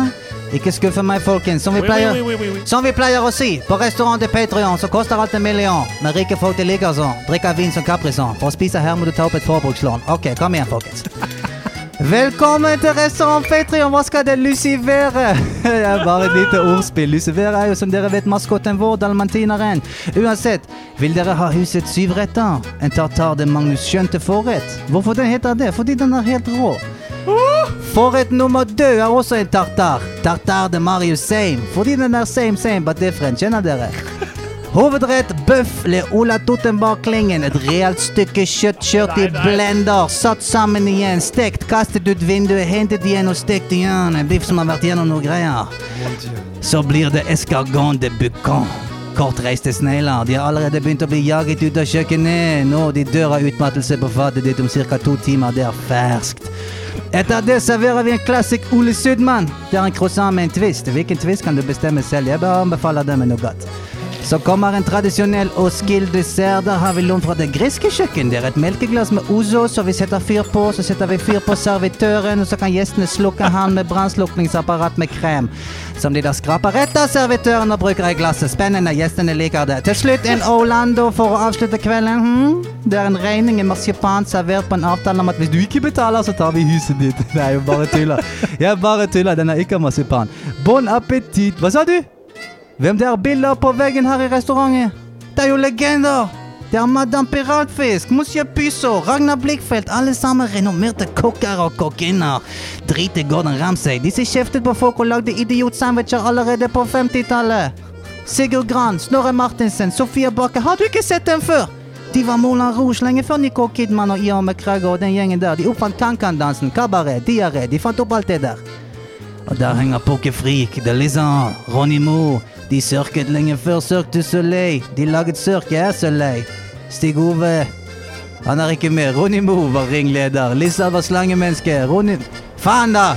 Ikke skuffe meg, folkens. Som vi pleier, som vi pleier å si, på restaurant til Patreon så koster alt en million. Men rike folk de liker sånn. Drikker vin som Caprison. For å spise her må du ta opp et forbrukslån. Ok, kom igjen, folkens. Velkommen til restaurant Patrion! Hva skal det lusivere? Det er bare et lite ordspill. Lusivere er jo som dere vet maskotten vår, dalmantineren. Uansett, vil dere ha husets syvretter? En tartar de Magnus skjønte forrett. Hvorfor den heter det? Fordi den er helt rå. Forrett nummer død er også en tartar. Tartar de Marius Same. Fordi den er same same but different. Kjenner dere? Hovedrett bøff le Ola Tottenbakklingen. Et realt stykke kjøtt kjørt i blender, satt sammen igjen, stekt, kastet ut vinduet, hentet igjen og stekt igjen. En biff som har vært gjennom noe greier. Så blir det escargon de bucon. Kortreiste snegler. De har allerede begynt å bli jaget ut av kjøkkenet. Nå de dør av utmattelse på fatet ditt om ca. to timer. Det er ferskt. Etter det serverer vi en klassisk Ole Sudmann. Det er en croissant med en twist. Hvilken twist kan du bestemme selv? Jeg bare anbefaler det med nougat. Så kommer en tradisjonell Oskild-dessert. Der har vi lånt fra det griske kjøkken. Det er et melkeglass med ozo, så vi setter fyr på. Så setter vi fyr på servitøren, og så kan gjestene slukke han med brannslukningsapparat med krem. Som de da skraper rett av servitøren og bruker i glasset. Spennende, gjestene liker det. Til slutt en Orlando for å avslutte kvelden. Hm? Det er en regning i marsipan servert på en avtale om at hvis du ikke betaler, så tar vi huset ditt. Det er jo bare tuller. Jeg bare tuller. Den er ikke marsipan. Bon appétit. Hva sa du? Hvem det er bilder på veggen her i restauranten? Det er jo legender! Det er Madame Piratfisk, Monsieur Pyso, Ragnar Blikkfeldt, alle sammen renommerte kokker og kokkinner. Drit i Gordon Ramsay, disse kjeftet på folk og lagde idiotsandwicher allerede på 50-tallet. Sigurd Gran, Snorre Martinsen, Sofia Bakke, har du ikke sett dem før? De var Moulin Rouge lenge før Nicole Kidman og Ian McGregor og den gjengen der. De oppfant Kankan-dansen, kabaret, diaré, de fant opp alt det der. Og der henger Poké Freak, The Lizard, Ronny Moe. De sørket lenge før Cirque du Soleil. De laget sørk, jeg er så lei. Stig Ove Han er ikke med. Ronny Moe var ringleder. Lissa var slangemenneske. Ronny Faen, da!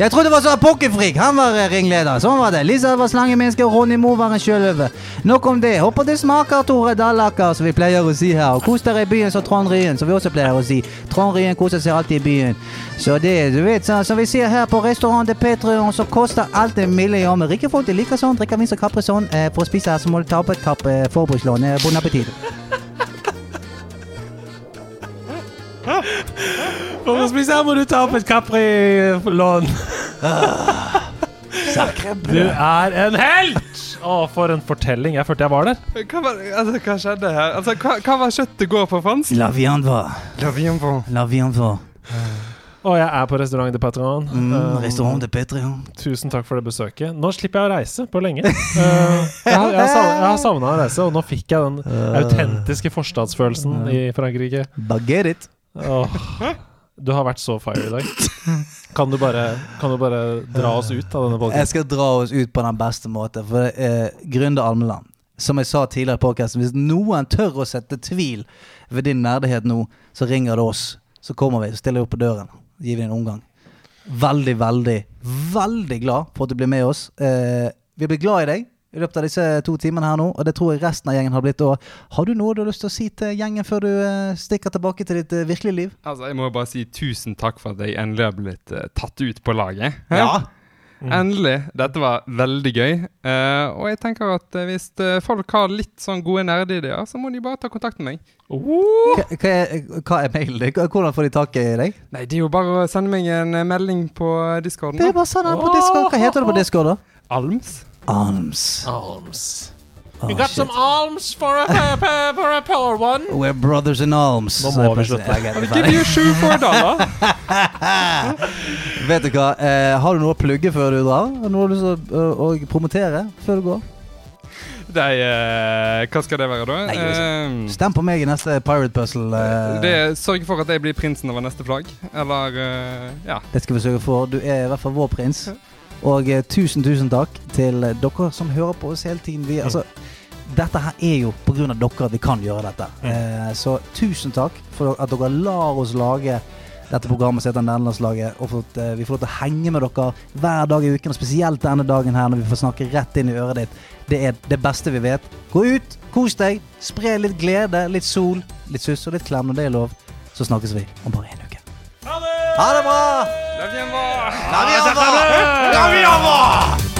Jeg trodde det var sånn Pocketfreak. Han var eh, ringleder. Sånn var det. Lisa var slangemenneske, Ronny Moe var en sjøløve. Nok om det. Håper det smaker Tore Dallaker, som vi pleier å si her. Og kos dere i byen, som Trond Ryen, som vi også pleier å si. Trond Ryen koser seg alltid i byen. Så det, du vet, så, som vi sier her på restaurant til Patreon, så koster alt en million. Rike folk de liker sånn. Drikker minst av Capri-Sånn. Eh, for å spise her, så må du ta opp et kapp eh, forbrukslån. Eh, bon appétit. Spise må du ta opp et Capri-lån. Du er en helt! Å, for en fortelling. Jeg følte jeg var der. Hva, var, altså, hva skjedde her? Altså, hva, hva var kjøttet går på fransk? La viande va. La viande va. La viande va. Og jeg er på restaurant de Patron. Mm, Um, restaurant de Patreon. Tusen takk for det besøket. Nå slipper jeg å reise på lenge. Uh, jeg, har- jeg, har savna- jeg har savna å reise, og nå fikk jeg den autentiske forstadsfølelsen i Frankrike. Baguette it. Du har vært så fire i dag. Kan du bare, kan du bare dra oss ut av denne Jeg skal dra oss ut på den beste måten. For det er Grunde Almeland. Som jeg sa tidligere i podcasten, hvis noen tør å sette tvil ved din nerdighet nå, så ringer det oss. Så kommer vi, så stiller vi opp på døren. Gir vi en omgang. Veldig, veldig, veldig glad for at du blir med oss. Eh, vi blir glad i deg i løpet av disse to timene her nå, og det tror jeg resten av gjengen har blitt òg. Har du noe du har lyst til å si til gjengen før du eh, stikker tilbake til ditt eh, virkelige liv? Altså, jeg må bare si tusen takk for at jeg endelig har blitt eh, tatt ut på laget. Hæ? Ja. Endelig. Dette var veldig gøy. Uh, og jeg tenker at hvis folk har litt sånn gode nerdeideer, så må de bare ta kontakt med meg. Hva, hva, er, hva er mailen din? Hvordan får de tak i deg? Nei, det er jo bare å sende meg en melding på discorden. Det er bare sånn her på Discord. Hva heter det på Discord, da? Alms. Alms. Alms. Oh, You got shit. some alms for a, for a poor one? We're brothers in alms. Nå må vi slutte. Give you shoe for a dollar. Vet du hva, eh, har du noe å plugge før du drar? Har du Noe du har lyst til å å promotere før du går? Nei, eh, hva skal det være, da? Nei, Eh, Stem på meg i neste Pirate Puzzle. eh, det Sørge for at jeg blir prinsen over neste flagg. Eller eh, Ja. Det skal vi sørge for. Du er i hvert fall vår prins. Og eh, tusen, tusen takk til dere som hører på oss hele tiden. Vi, altså, dette her er jo av dere at vi kan gjøre dette. Eh, så tusen takk for at dere lar oss lage dette programmet som heter Nederlandslaget, og for at eh, vi får lov til å henge med dere hver dag i uken, og spesielt denne dagen her når vi får snakke rett inn i øret ditt. Det er det beste vi vet. Gå ut, kos deg, spre litt glede, litt sol, litt suss og litt klem når det er lov. Så snakkes vi om bare en uke. Ha det bra! La bien voir. La vi ha bra! La vi ha bra!